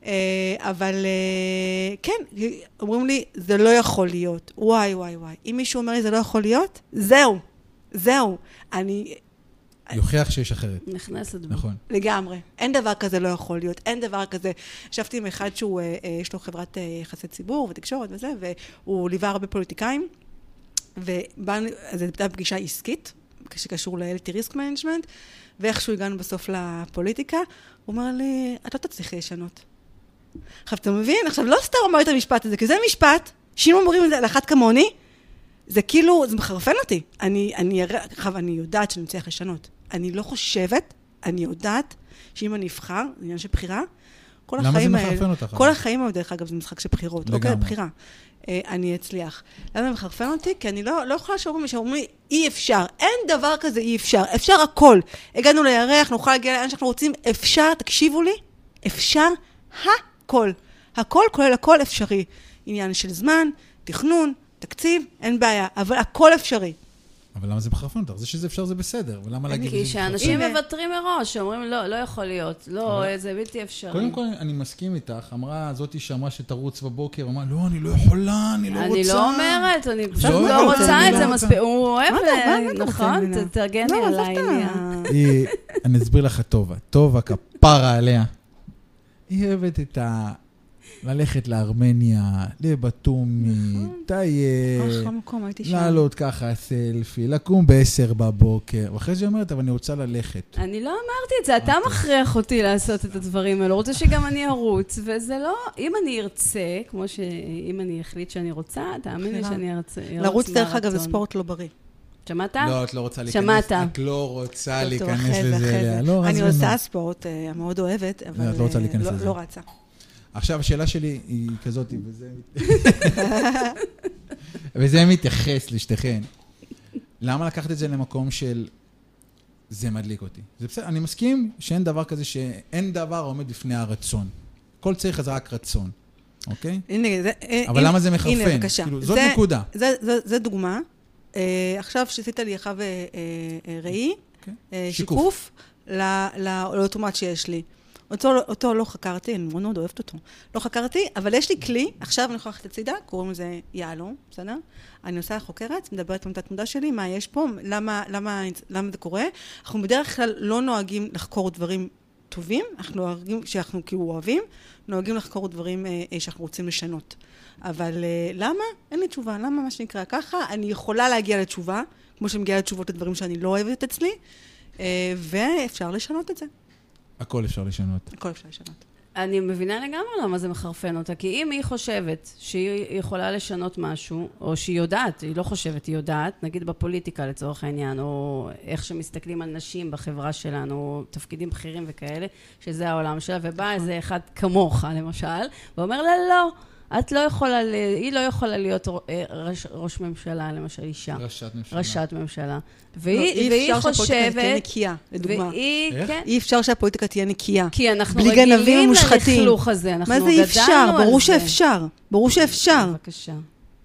אה, אבל אה, כן, אומרים לי, זה לא יכול להיות. וואי, וואי, וואי. אם מישהו אומר לי, זה לא יכול להיות, זהו, זהו. אני, יוכיח שיש אחרת. נכנסת בו. נכון. לגמרי. אין דבר כזה לא יכול להיות, אין דבר כזה. ישבתי עם אחד שהוא, אה, אה, יש לו חברת אה, יחסי ציבור ותקשורת וזה, והוא ליווה הרבה פוליטיקאים, ובאנו, אז זו הייתה פגישה עסקית, שקשור ל-LT risk management, ואיכשהו הגענו בסוף לפוליטיקה, הוא אומר לי, את לא תצליחי לשנות. עכשיו, אתה מבין? עכשיו, לא סתם אמר את המשפט הזה, כי זה משפט, שאם אומרים את זה לאחת כמוני, זה כאילו, זה מחרפן אותי. אני, אני, עכשיו, אני יודעת שאני מצליח לשנות. אני לא חושבת, אני יודעת, שאם אני אבחר, זה עניין של בחירה, כל למה זה החיים מחרפן אותך, כל? החיים האלה, דרך אגב, זה משחק של בחירות. לגמרי. אוקיי, בחירה. אה, אני אצליח. למה זה מחרפן אותי? כי אני לא, לא יכולה שאומרים לי, אי אפשר. אין דבר כזה אי אפשר. אפשר הכל. הגענו לירח, נוכל להגיע לאן שאנחנו רוצים. אפשר, תקשיבו לי, אפשר הכל. הכל כולל הכל אפשרי. עניין של זמן, תכנון, תקציב, אין בעיה. אבל הכל אפשרי. אבל למה זה מחרפן אותך? זה שזה אפשר זה בסדר, ולמה להגיד... כי שזה שאנשים הנה. מוותרים מראש, אומרים, לא, לא יכול להיות, לא, זה בלתי אפשרי. קודם כל, אני מסכים איתך. אמרה זאתי שאמרה שתרוץ בבוקר, אמרה, לא, אני לא יכולה, אני לא רוצה. אני לא אומרת, אני פשוט לא לא רוצה, את לא זה. מספיק. הוא אוהב, מה אתה- מה- מה אתה רוצה נכון? ממנה? ת- תרגני לא, עזוב עליי. את ה- נהיה. היא, אני אסביר לך טובה. טובה כפרה עליה. היא אוהבת את ה... ללכת לארמניה, טייל, מקום, הייתי שם. לעלות ככה סלפי, לקום ב-10 בבוקר, ואחרי זה היא אומרת, אבל אני רוצה ללכת. אני לא אמרתי את זה, אתה מכריח אותי לעשות את הדברים האלו, רוצה שגם אני ארוץ, וזה לא... אם אני ארצה, כמו שאם אני אחליט שאני רוצה, תאמין לי. שאני ארצה. לרוץ, דרך אגב, זה. ספורט לא בריא. שמעת? לא, את לא רוצה להיכנס. שמעת. את לא רוצה להיכנס לזה. לא, אני. עושה ספורט, אה, מאוד אוהבת, אבל את לא רוצה אה, לא-. לא רצה. עכשיו, השאלה שלי היא כזאת, וזה... וזה מתייחס לשתיכן. למה לקחת את זה למקום של... זה מדליק אותי. זה בסדר, אני מסכים שאין דבר כזה שאין דבר העומד בפני הרצון. כל צריך זה רק רצון, אוקיי? הנה, זה... אה, אבל הנה- למה זה מחרפן? הנה, בבקשה. כאילו, זאת זה- נקודה. זה- זה- זה דוגמה. אה, עכשיו שעשית לי אחאב אה, ראי, כן. אה, שיקוף. שיקוף ל- לאוטומט שיש לי. אותו, אותו לא חקרתי, אני מאוד מאוד אוהבת אותו. לא חקרתי, אבל יש לי כלי, עכשיו אני יכולה ללכת הצידה, קוראים לזה יהלום, בסדר? אני עושה חוקרת, מדברת עם תת-מודע שלי, מה יש פה, למה, למה, למה זה קורה. אנחנו בדרך כלל לא נוהגים לחקור דברים טובים, אנחנו נוהגים, שאנחנו כאילו אוהבים, נוהגים לחקור דברים אה, אה, שאנחנו רוצים לשנות. אבל אה, למה? אין לי תשובה. למה מה שנקרא ככה? אני יכולה להגיע לתשובה, כמו שאני מגיעה לתשובות לדברים שאני לא אוהבת אצלי, אה, ואפשר לשנות את זה. הכל אפשר לשנות. הכל אפשר לשנות. אני מבינה לגמרי למה זה מחרפן אותה, כי אם היא חושבת שהיא יכולה לשנות משהו, או שהיא יודעת, היא לא חושבת, היא יודעת, נגיד בפוליטיקה לצורך העניין, או איך שמסתכלים על נשים בחברה שלנו, תפקידים בכירים וכאלה, שזה העולם שלה, ובא איזה אחד כמוך, למשל, ואומר לה, לא, את לא יכולה, ל- היא לא יכולה להיות אה, ראש, ראש ממשלה, למשל אישה. ראשת ממשלה. ראשת ממשלה. לא, והיא, אי והיא אפשר שהפוליטיקה תהיה חושבת... נקייה, לדוגמה. והיא, איך? כן, אי אפשר שהפוליטיקה תהיה נקייה. כי אנחנו בלי גנבים רגילים ומושחתים. ללכלוך הזה, אנחנו מה גדלנו זה על אי זה. אפשר? ברור שאפשר. ברור שאפשר. בבקשה.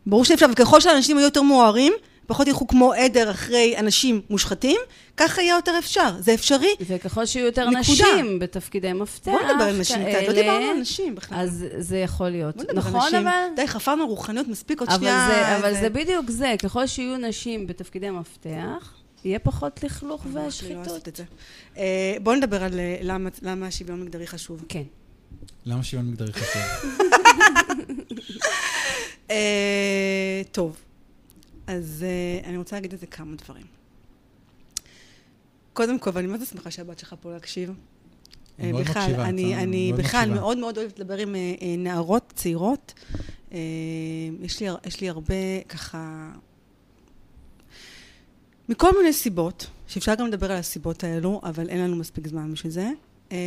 ברור שאפשר, וככל שאנשים יהיו יותר מוארים, פחות ילכו כמו עדר אחרי אנשים מושחתים, ככה יהיה יותר אפשר. זה אפשרי. וככל שיהיו יותר נקודה. נשים בתפקידי מפתח, בוא נדבר על נשים קצת, לא כאלה, דיברנו על נשים בכלל. אז זה יכול להיות. בוא נדבר על נכון, נשים. אבל... די, חפרנו רוחניות מספיק עוד אבל שנייה. זה, אבל זה- זה בדיוק זה, ככל שיהיו נשים בתפקידי מפתח, יהיה פחות לכלוך אני לא את זה. אה, בואו נדבר על אה, למה- למה השוויון מגדרי חשוב. כן. למה שוויון מגדרי חשוב? אה, טוב, אז אה, אני רוצה להגיד על זה כמה דברים. קודם כל, ואני מאוד שמחה שהבת שלך פה להקשיב. היא אה, מאוד בכלל, מקשיבה, אני, אתה אני מאוד בכלל מקשיבה. מאוד מאוד אוהבת לדבר עם אה, נערות צעירות. אה, יש לי, יש לי הרבה ככה... מכל מיני סיבות, שאפשר גם לדבר על הסיבות האלו, אבל אין לנו מספיק זמן בשביל זה. אה,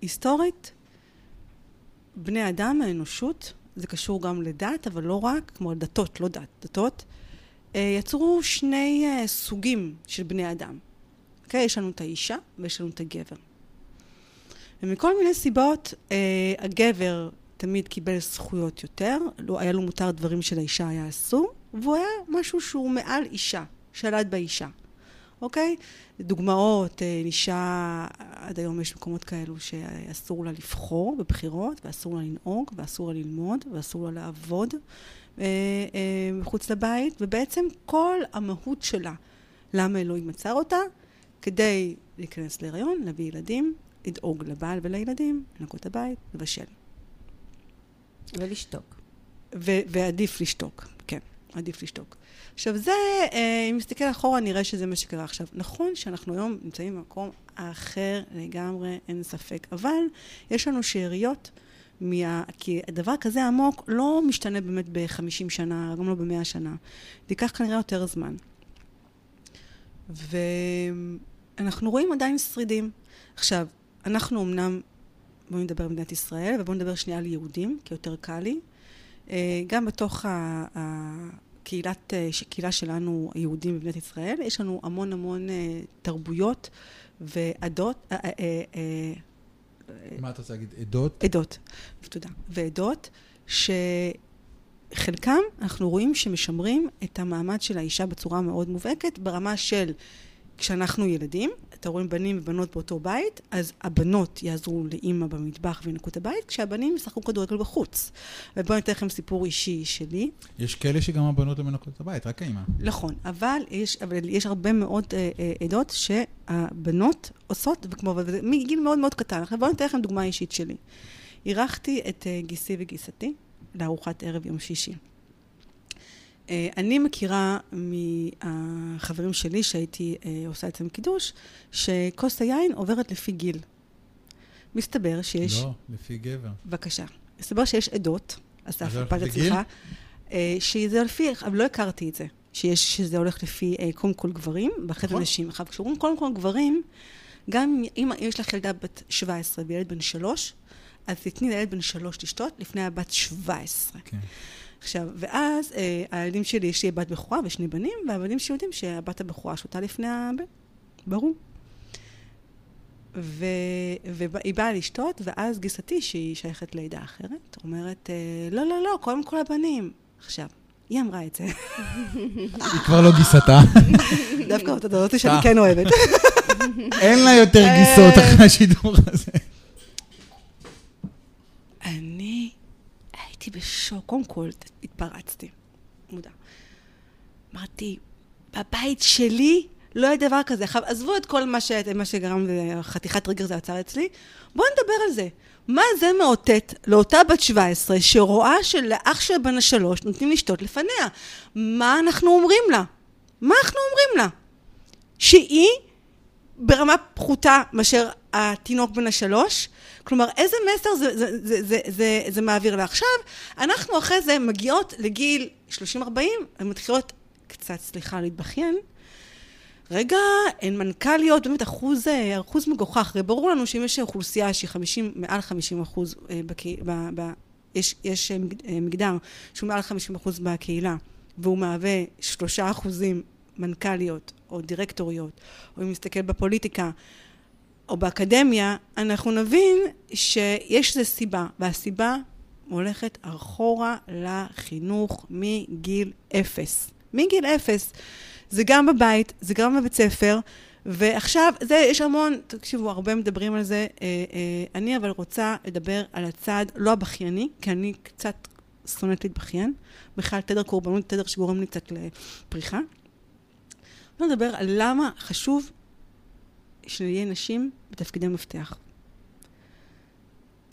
היסטורית, בני אדם, האנושות, זה קשור גם לדת, אבל לא רק, כמו דתות, לא דת, דתות, אה, יצרו שני אה, סוגים של בני אדם. אוקיי? יש לנו את האישה ויש לנו את הגבר. ומכל מיני סיבות, אה, הגבר תמיד קיבל זכויות יותר, לא, היה לו מותר דברים שלאישה היה אסור, והוא היה משהו שהוא מעל אישה, שלט באישה. אוקיי? דוגמאות, אה, אישה, עד היום יש מקומות כאלו שאסור לה לבחור בבחירות, ואסור לה לנהוג, ואסור לה ללמוד, ואסור לה לעבוד אה, אה, מחוץ לבית, ובעצם כל המהות שלה, למה אלוהים עצר אותה? כדי להיכנס להיריון, להביא ילדים, לדאוג לבעל ולילדים, לנקות הבית, לבשל. ולשתוק. ו- ועדיף לשתוק, כן, עדיף לשתוק. עכשיו זה, אה, אם נסתכל אחורה, נראה שזה מה שקרה עכשיו. נכון שאנחנו היום נמצאים במקום אחר לגמרי, אין ספק, אבל יש לנו שאריות, מה... כי דבר כזה עמוק לא משתנה באמת ב-50 שנה, גם לא ב-100 שנה. זה ייקח כנראה יותר זמן. ואנחנו רואים עדיין שרידים. עכשיו, אנחנו אמנם, בואו נדבר על מדינת ישראל, ובואו נדבר שנייה על יהודים, כי יותר קל לי. אה, גם בתוך הקהילת, אה, קהילה שלנו, היהודים במדינת ישראל, יש לנו המון המון אה, תרבויות ועדות, אה, מה אתה רוצה להגיד? עדות? עדות, תודה, ועדות, חלקם, אנחנו רואים שמשמרים את המעמד של האישה בצורה מאוד מובהקת, ברמה של כשאנחנו ילדים, אתה רואה בנים ובנות באותו בית, אז הבנות יעזרו לאימא במטבח וינקו את הבית, כשהבנים ישחקו כדורגל בחוץ. ובואו אני אתן לכם סיפור אישי שלי. יש כאלה שגם הבנות לא מנקות את הבית, רק האמא. נכון, אבל יש, אבל יש הרבה מאוד אה, אה, עדות שהבנות עושות, וכמו, מגיל מאוד מאוד קטן. עכשיו בואו אני אתן לכם דוגמה אישית שלי. אירחתי את אה, גיסי וגיסתי לארוחת ערב יום שישי. אה, אני מכירה מהחברים שלי שהייתי אה, עושה אצלם קידוש, שכוס היין עוברת לפי גיל. מסתבר שיש... לא, לפי גבר. בבקשה. מסתבר שיש עדות, אז זה אצלך, גיל? אה, שזה לפי, אבל לא הכרתי את זה, שיש, שזה הולך לפי אה, קודם כל גברים, ואחרי זה נכון. נשים. עכשיו, כשאומרים קודם כל גברים, גם אם יש לך ילדה בת 17 וילד בן 3, אז תתני לילד בן 3 לשתות לפני הבת 17. כן. עכשיו, ואז אה, הילדים שלי, יש לי בת בכורה ושני בנים, והילדים שלי יודעים שהבת הבכורה שותה לפני הבן. ברור. ו- והיא באה לשתות, ואז גיסתי, שהיא שייכת לעדה אחרת, אומרת, אה, לא, לא, לא, קודם כל הבנים. עכשיו, היא אמרה את זה. היא כבר לא גיסתה. דווקא אתה יודעת שאני כן אוהבת. אין לה יותר גיסות אחרי השידור הזה. אני הייתי בשוק, קודם כל התפרצתי, מודע. אמרתי, בבית שלי לא היה דבר כזה. עכשיו, עזבו את כל מה, ש... מה שגרם לחתיכת טריגר זה עצר אצלי, בואו נדבר על זה. מה זה מאותת לאותה בת 17 שרואה שלאח של בן השלוש נותנים לשתות לפניה? מה אנחנו אומרים לה? מה אנחנו אומרים לה? שהיא ברמה פחותה מאשר התינוק בן השלוש. כלומר, איזה מסר זה, זה, זה, זה, זה, זה מעביר לה. עכשיו, אנחנו אחרי זה מגיעות לגיל 30-40, ומתחילות קצת, סליחה, להתבכיין. רגע, הן מנכ"ליות, באמת אחוז, אה, אחוז מגוחך. הרי ברור לנו שאם יש אוכלוסייה שהיא 50, מעל 50 אחוז, אה, בקה, ב, ב, יש, יש אה, מג- מגדר שהוא מעל 50 אחוז בקהילה, והוא מהווה שלושה אחוזים מנכ"ליות או דירקטוריות, או אם נסתכל בפוליטיקה או באקדמיה, אנחנו נבין שיש לזה סיבה, והסיבה הולכת אחורה לחינוך מגיל אפס. מגיל אפס. זה גם בבית, זה גם בבית ספר, ועכשיו, זה, יש המון, תקשיבו, הרבה מדברים על זה. אה, אה, אני אבל רוצה לדבר על הצד לא הבכייני, כי אני קצת שונאת להתבכיין. בכלל, תדר קורבנות, תדר שגורם לי קצת לפריחה. בוא נדבר על למה חשוב שנהיה נשים בתפקידי מפתח.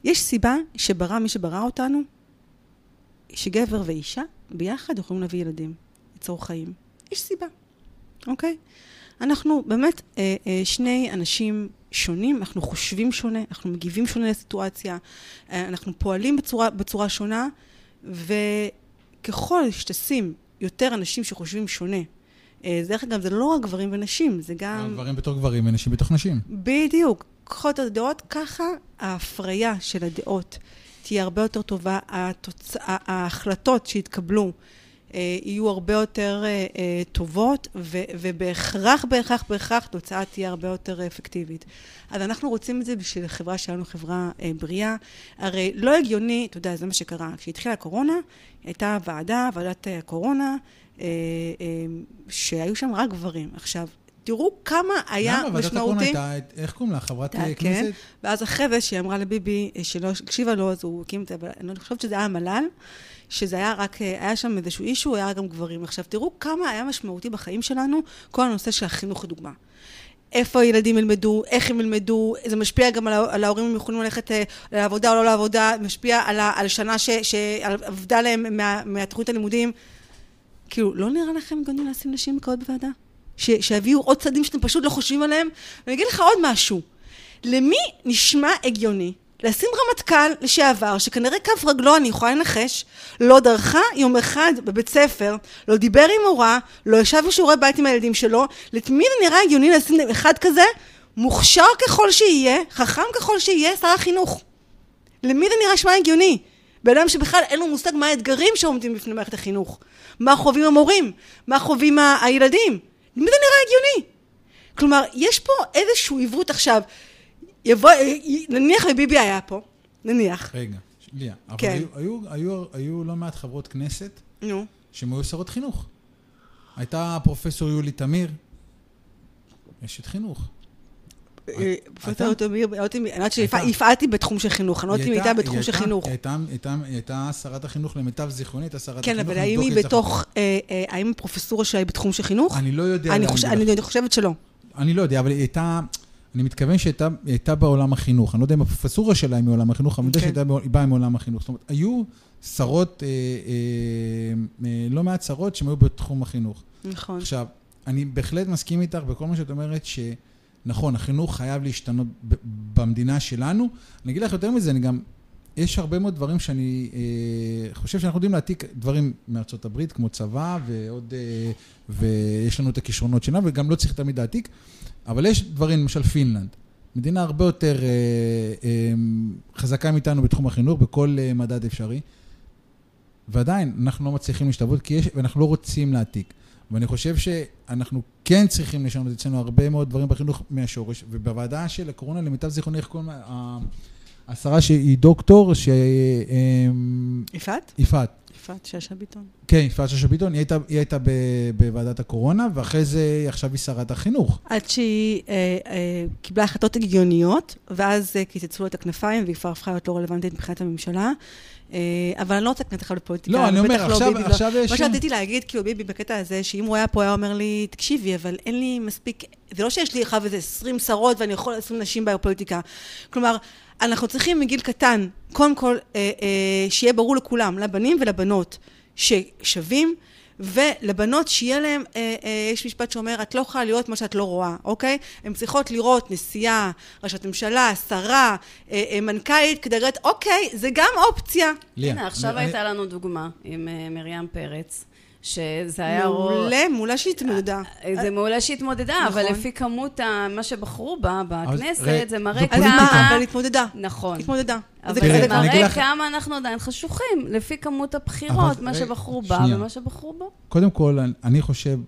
יש סיבה שברא מי שברא אותנו, שגבר ואישה ביחד יכולים להביא ילדים, ליצור חיים. יש סיבה, אוקיי? אנחנו באמת אה, אה, שני אנשים שונים, אנחנו חושבים שונה, אנחנו מגיבים שונה לסיטואציה, אה, אנחנו פועלים בצורה, בצורה שונה, וככל שתשים יותר אנשים שחושבים שונה, דרך אגב, זה לא רק גברים ונשים, זה גם... גברים בתור גברים ונשים בתוך נשים. בדיוק. קחו את הדעות, ככה ההפריה של הדעות תהיה הרבה יותר טובה, התוצ... ההחלטות שיתקבלו אה, יהיו הרבה יותר אה, אה, טובות, ו... ובהכרח, בהכרח, בהכרח, תוצאה תהיה הרבה יותר אפקטיבית. אז אנחנו רוצים את זה בשביל החברה שלנו, חברה אה, בריאה. הרי לא הגיוני, אתה יודע, זה מה שקרה. כשהתחילה הקורונה, הייתה ועדה, ועדת אה, הקורונה, אה, אה, שהיו שם רק גברים. עכשיו, תראו כמה היה למה? ועדת הקורונה משמעותי. הייתה, איך קוראים לה? חברת אה, כן, כנסת? ואז אחרי זה שהיא אמרה לביבי אה, שלא הקשיבה לו, אז הוא הקים את זה, אבל אני חושבת שזה היה המל"ל, שזה היה רק, אה, היה שם איזשהו אישו, היה גם גברים. עכשיו, תראו כמה היה משמעותי בחיים שלנו כל הנושא של החינוך לדוגמה. איפה הילדים ילמדו, איך הם ילמדו, זה משפיע גם על, על ההורים אם יכולים ללכת אה, לעבודה או לא לעבודה, משפיע על, על שנה שעבדה להם מה, מהתוכנית הלימודים. כאילו, לא נראה לכם הגיוני לשים נשים בקרות בוועדה? ש- שיביאו עוד צעדים שאתם פשוט לא חושבים עליהם? ואני אגיד לך עוד משהו. למי נשמע הגיוני לשים רמטכ"ל לשעבר, שכנראה כף רגלו, אני יכולה לנחש, לא דרכה יום אחד בבית ספר, לא דיבר עם מורה, לא ישב בשיעורי בית עם הילדים שלו, למי זה נראה הגיוני לשים אחד כזה, מוכשר ככל שיהיה, חכם ככל שיהיה, שר החינוך? למי זה נראה שמע הגיוני? בן אדם שבכלל אין לו מושג מה האתגרים שעומדים בפני מערכת החינוך. מה חווים המורים? מה חווים הילדים? למי זה נראה הגיוני? כלומר, יש פה איזשהו עיוות עכשיו. יבוא, נניח וביבי היה פה, נניח. רגע, ליה, אבל כן. היו- היו- היו- היו לא מעט חברות כנסת נו. שהן היו שרות חינוך. הייתה פרופסור יולי תמיר, אשת חינוך. אה, פרופסור תמיר, אני. שהפעלתי בתחום של חינוך, אני לא יודעת אם היא הייתה בתחום של חינוך. היא הייתה- שרת החינוך למיטב זיכרוני, הייתה שרת כן, החינוך. אבל אני האם היא בתוך, אה, אה, האם הפרופסורה שלה היא בתחום של חינוך? אני לא יודע אני חושבת שלא. אני לא יודע, אבל היא הייתה... אני מתכוון שהייתה בעולם החינוך. אני לא יודע אם הפרופסורה שלה היא מעולם החינוך, אבל אני יודע כן. שהיא באה מעולם החינוך. זאת אומרת, היו שרות, אה, אה, אה, לא מעט שרות שהן היו בתחום החינוך. נכון. עכשיו, אני בהחלט מסכים איתך בכל מה שאת אומרת, שנכון, החינוך חייב להשתנות במדינה שלנו. אני אגיד לך יותר מזה, אני גם... יש הרבה מאוד דברים שאני אה, חושב שאנחנו יודעים להעתיק דברים מארצות הברית, כמו צבא, ועוד... אה, ויש לנו את הכישרונות שלנו, וגם לא צריך תמיד להעתיק, אבל יש דברים, למשל פינלנד. מדינה הרבה יותר אה, אה, חזקה מאיתנו בתחום החינוך, בכל אה, מדד אפשרי. ועדיין, אנחנו לא מצליחים להשתוות, כי יש, ואנחנו לא רוצים להעתיק. ואני חושב שאנחנו כן צריכים לשנות אצלנו הרבה מאוד דברים בחינוך מהשורש, ובוועדה של הקורונה, למיטב זיכרוני, איך קוראים לה? השרה שהיא דוקטור, ש... אמ, יפעת? יפעת. יפעת שאשא ביטון. כן, יפעת שאשא ביטון, היא הייתה, היא הייתה ב, בוועדת הקורונה, ואחרי זה עכשיו היא שרת החינוך. עד שהיא אה, אה, קיבלה החלטות הגיוניות, ואז אה, קיצצו לה את הכנפיים, והיא כבר הפכה להיות לא רלוונטית מבחינת הממשלה. אה, אבל אני לא רוצה להיכנס לך לפוליטיקה. לא, אני אומר, ובטח לא עכשיו- לא. עכשיו יש- מה שרציתי להגיד, כאילו, ביבי בקטע הזה, שאם הוא היה פה, היה אומר לי, תקשיבי, אבל אין לי מספיק... זה לא שיש לי עכשיו איזה 20 שרות ואני יכול לשים נשים בפוליטיקה. כלומר, אנחנו צריכים מגיל קטן, קודם כל, אה, אה, שיהיה ברור לכולם, לבנים ולבנות, ששווים, ולבנות שיהיה להם, אה, אה, יש משפט שאומר, את לא יכולה להיות מה שאת לא רואה, אוקיי? הן צריכות לראות נשיאה, ראשת ממשלה, שרה, אה, אה, מנכ"לית, כדי לראות, אוקיי, זה גם אופציה. ליה, הנה, עכשיו אני- הייתה לנו דוגמה עם אה, מרים פרץ, שזה היה... רוב- מעולה, מעולה שהיא התמודדה. זה מעולה שהתמודדה, אבל נכון. לפי כמות ה- מה שבחרו בה בכנסת, רגע, זה מראה אז פוליטיקה. מה, כמה... אבל התמודדה. נכון. התמודדה. אבל זה מראה לך- כמה אנחנו עדיין חשוכים, לפי כמות הבחירות, אבל- מה שבחרו בה. ומה שבחרו בו. קודם כל, אני- אני חושב,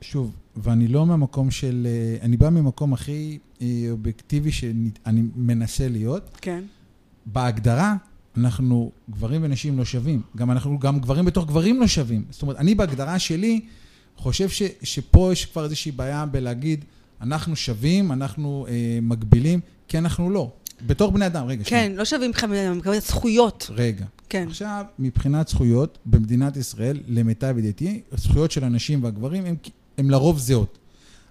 שוב, ואני לא מהמקום של... אה, אני בא ממקום הכי אה, אובייקטיבי שאני מנסה להיות. כן. בהגדרה, אנחנו גברים ונשים לא שווים. גם אנחנו, גם גברים בתוך גברים לא שווים. זאת אומרת, אני בהגדרה שלי חושב ש, שפה יש כבר איזושהי בעיה בלהגיד, אנחנו שווים, אנחנו אה, מגבילים, כי אנחנו לא. בתור בני אדם, רגע, כן, לא שווים מבחינת זכויות. רגע. כן. עכשיו, מבחינת זכויות, במדינת ישראל, למיטב ידיעתי, הזכויות של הנשים והגברים הן לרוב זהות.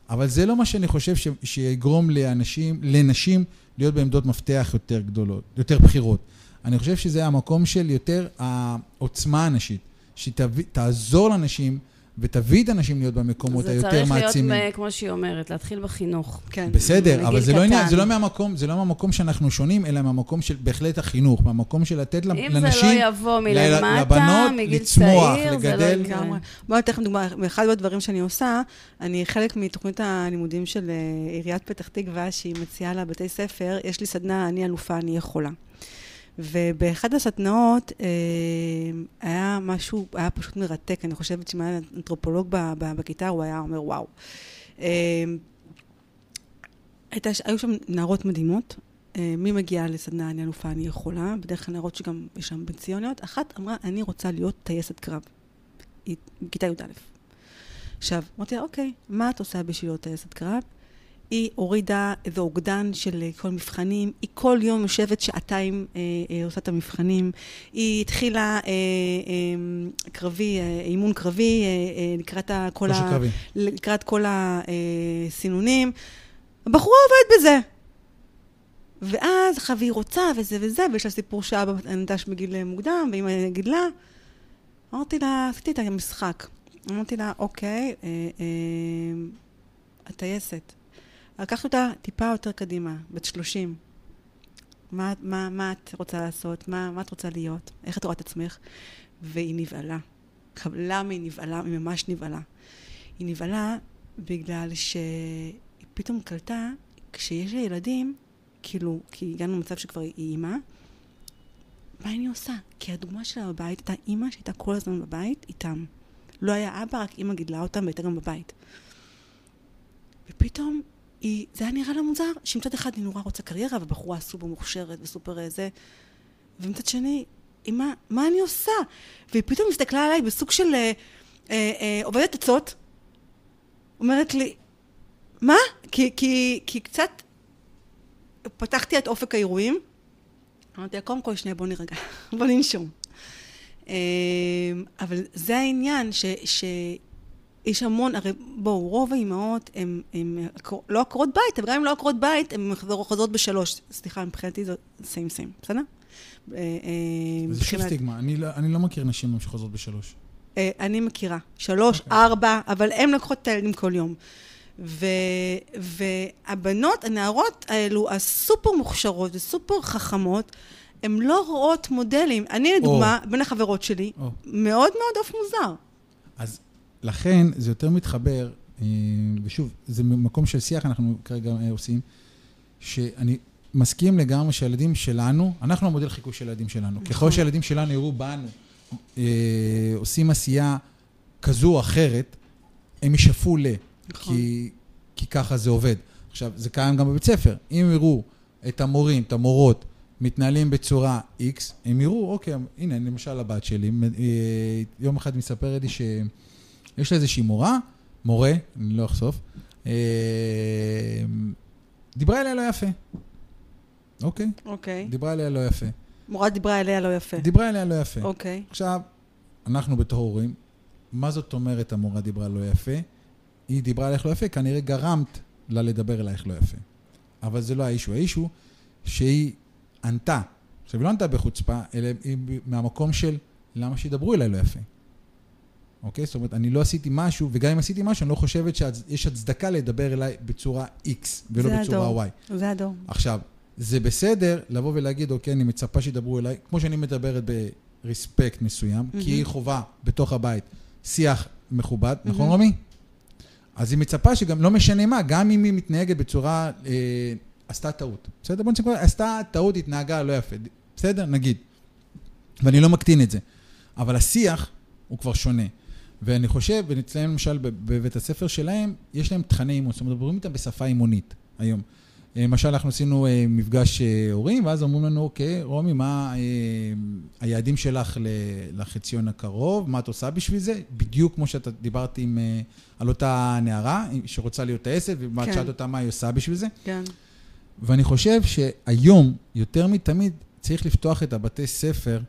אבל זה לא מה שאני חושב ש, שיגרום לאנשים, לנשים להיות בעמדות מפתח יותר גדולות, יותר בכירות. אני חושב שזה המקום של יותר העוצמה הנשית, שתעזור לנשים ותביא את הנשים להיות במקומות זה היותר צריך מעצימים. להיות, אה, כמו שהיא אומרת, להתחיל בחינוך. כן. בסדר, אבל זה לא, עניין. זה לא מהמקום, זה לא מהמקום שאנחנו שונים, אלא מהמקום של בהחלט החינוך, מהמקום של לתת אם לנשים, זה לא יבוא מלמטה, לבנות, מגיל לצמוח, צעיר, זה לא לגדל. יקרה. בואו ניתן לכם דוגמה, באחד הדברים שאני עושה, אני חלק מתוכנית הלימודים של אה, עיריית פתח תקווה, שהיא מציעה לבתי ספר, יש לי סדנה, אני אלופה, אני יכולה. ובאחד הסדנאות אה, היה משהו, היה פשוט מרתק, אני חושבת שאם היה אנתרופולוג בכיתה, הוא היה אומר וואו. אה, הייתה, היו שם נערות מדהימות, אה, מי מגיעה לסדנה אני אלופה, אני יכולה, בדרך כלל נערות שגם יש שם פנסיוניות, אחת אמרה, אני רוצה להיות טייסת קרב. היא בכיתה י"א. עכשיו, אמרתי לה, אוקיי, מה את עושה בשביל להיות טייסת קרב? היא הורידה איזה אוגדן של אה, כל מבחנים, היא כל יום יושבת שעתיים אה, אה, עושה את המבחנים, היא התחילה אה, אה, קרבי, אה, אימון קרבי, אה, אה, לקראת כל ה... קרבי. לקראת כל הסינונים. הבחורה עובדת בזה. ואז עכשיו היא רוצה וזה וזה, ויש לה סיפור שאבא נטש בגיל מוקדם, ואמא גידלה. אמרתי לה, עשיתי את המשחק. אמרתי לה, אוקיי, אה, אה, הטייסת. לקחתי אותה טיפה יותר קדימה, בת 30. מה, מה, מה את רוצה לעשות? מה, מה את רוצה להיות? איך את רואה את עצמך? והיא נבהלה. למה היא נבהלה? היא ממש נבהלה. היא נבהלה בגלל שהיא פתאום קלטה, כשיש לה ילדים, כאילו, כי הגענו למצב שכבר היא אימא, מה אני עושה? כי הדוגמה שלה בבית הייתה אימא שהייתה כל הזמן בבית איתם. לא היה אבא, רק אימא גידלה אותם והייתה גם בבית. ופתאום היא, זה היה נראה לה מוזר, שמצד אחד היא נורא רוצה קריירה, ובחורה סופר מוכשרת וסופר אה, זה, ומצד שני, אמא, מה אני עושה? והיא פתאום הסתכלה עליי בסוג של אה, אה, אה, עובדת עצות, אומרת לי, מה? כי, כי, כי קצת פתחתי את אופק האירועים. אמרתי לה, קודם כל, שנייה, בוא נרגע, בוא ננשום. אה, אבל זה העניין, ש, שיש המון, הרי בואו, רוב האימהות הן לא עקרות בית, אבל גם אם לא עקרות בית, הן חוזרות בשלוש. סליחה, מבחינתי זה סיים סיים, בסדר? אה, אה, זה שוב סטיגמה. אני לא- אני לא מכיר נשים שחוזרות בשלוש. אה, אני מכירה. שלוש, אוקיי. ארבע, אבל הן לוקחות את הילדים כל יום. ו, והבנות, הנערות האלו, הסופר מוכשרות וסופר חכמות, הן לא רואות מודלים. אני, לדוגמה, בין החברות שלי, או. מאוד מאוד עוף מוזר. אז לכן זה יותר מתחבר, אה, ושוב, זה מקום של שיח אנחנו כרגע אה, עושים, שאני מסכים לגמרי שהילדים שלנו, אנחנו המודל חיקוי של הילדים שלנו. ככל שהילדים שלנו יראו בנו אה, עושים עשייה כזו או אחרת, הם ישאפו ל... נכון. כי, כי ככה זה עובד. עכשיו, זה קיים גם בבית ספר. אם יראו את המורים, את המורות, מתנהלים בצורה X, הם יראו, אוקיי, הנה, למשל הבת שלי, יום אחד מספרת לי שיש לה איזושהי מורה, מורה, אני לא אחשוף, אה, דיברה אליה לא יפה. אוקיי? אוקיי. דיברה אליה לא יפה. מורה דיברה אליה לא יפה. דיברה אליה לא יפה. אוקיי. עכשיו, אנחנו בתור הורים, מה זאת אומרת המורה דיברה לא יפה? היא דיברה עלייך לא יפה, כנראה גרמת לה לדבר אלייך לא יפה. אבל זה לא האישו. האישו שהיא ענתה. עכשיו, היא לא ענתה בחוצפה, אלא היא מהמקום של למה שידברו אליי לא יפה. אוקיי? זאת אומרת, אני לא עשיתי משהו, וגם אם עשיתי משהו, אני לא חושבת שיש הצדקה לדבר אליי בצורה X ולא בצורה הדור. Y. זה הדור. עכשיו, זה בסדר לבוא ולהגיד, אוקיי, אני מצפה שידברו אליי, כמו שאני מדברת ברספקט מסוים, כי היא חובה בתוך הבית שיח מכובד, נכון רומי? אז היא מצפה שגם, לא משנה מה, גם אם היא מתנהגת בצורה, אה, עשתה טעות. בסדר? בוא נצטרך, עשתה טעות, התנהגה לא יפה. בסדר? נגיד. ואני לא מקטין את זה. אבל השיח הוא כבר שונה. ואני חושב, ואצלם למשל בב- בבית הספר שלהם, יש להם תכני אימון, זאת אומרת, מדברים איתם בשפה אימונית היום. אה, למשל, אנחנו עשינו אה, מפגש אה, הורים, ואז אומרים לנו, אוקיי, רומי, מה היעדים שלך לחציון הקרוב, מה את עושה בשביל זה? בדיוק כמו שאתה דיברת עם, על אותה נערה שרוצה להיות טייסת, ואת כן. שאלת אותה מה היא עושה בשביל זה. כן. ואני חושב שהיום, יותר מתמיד, צריך לפתוח את הבתי ספר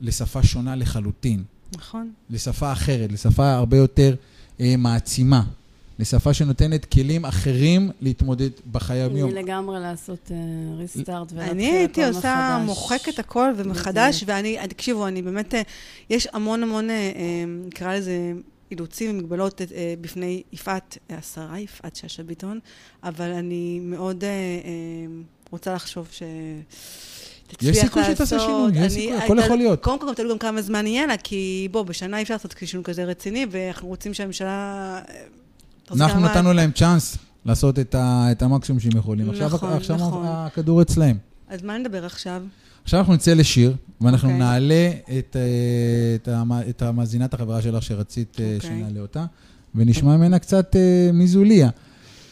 לשפה שונה לחלוטין. נכון. לשפה אחרת, לשפה הרבה יותר אה, מעצימה, לשפה שנותנת כלים אחרים להתמודד בחיי היום-יום. אני לגמרי לעשות ריסטארט ולהתחיל אני הייתי הכל עושה, מחדש. מוחקת הכל ומחדש, ואני, תקשיבו, אני באמת, אה, יש המון המון, אה, אה, נקרא לזה, אילוצים ומגבלות אה, בפני יפעת, אה, השרה יפעת שאשא ביטון, אבל אני מאוד אה, אה, רוצה לחשוב ש... תצליח יש סיכוי שתעשה לעשות. שינוי, יש סיכוי, הכל יכול להיות. קודם כל, גם תלוי גם כמה זמן יהיה לה, כי בוא, בשנה אי אפשר לעשות שינוי כזה רציני, ואנחנו רוצים שהממשלה... אנחנו נתנו להם צ'אנס לעשות את, ה, את המקסימום שהם יכולים. עכשיו, נכון, עכשיו נכון. הכדור אצלהם. אז מה נדבר עכשיו? עכשיו אנחנו נצא לשיר, ואנחנו אוקיי. נעלה את, אה, את, המ- את המאזינת החברה שלך שרצית אה, אוקיי. שנעלה אותה, ונשמע ממנה קצת אה, מזוליה.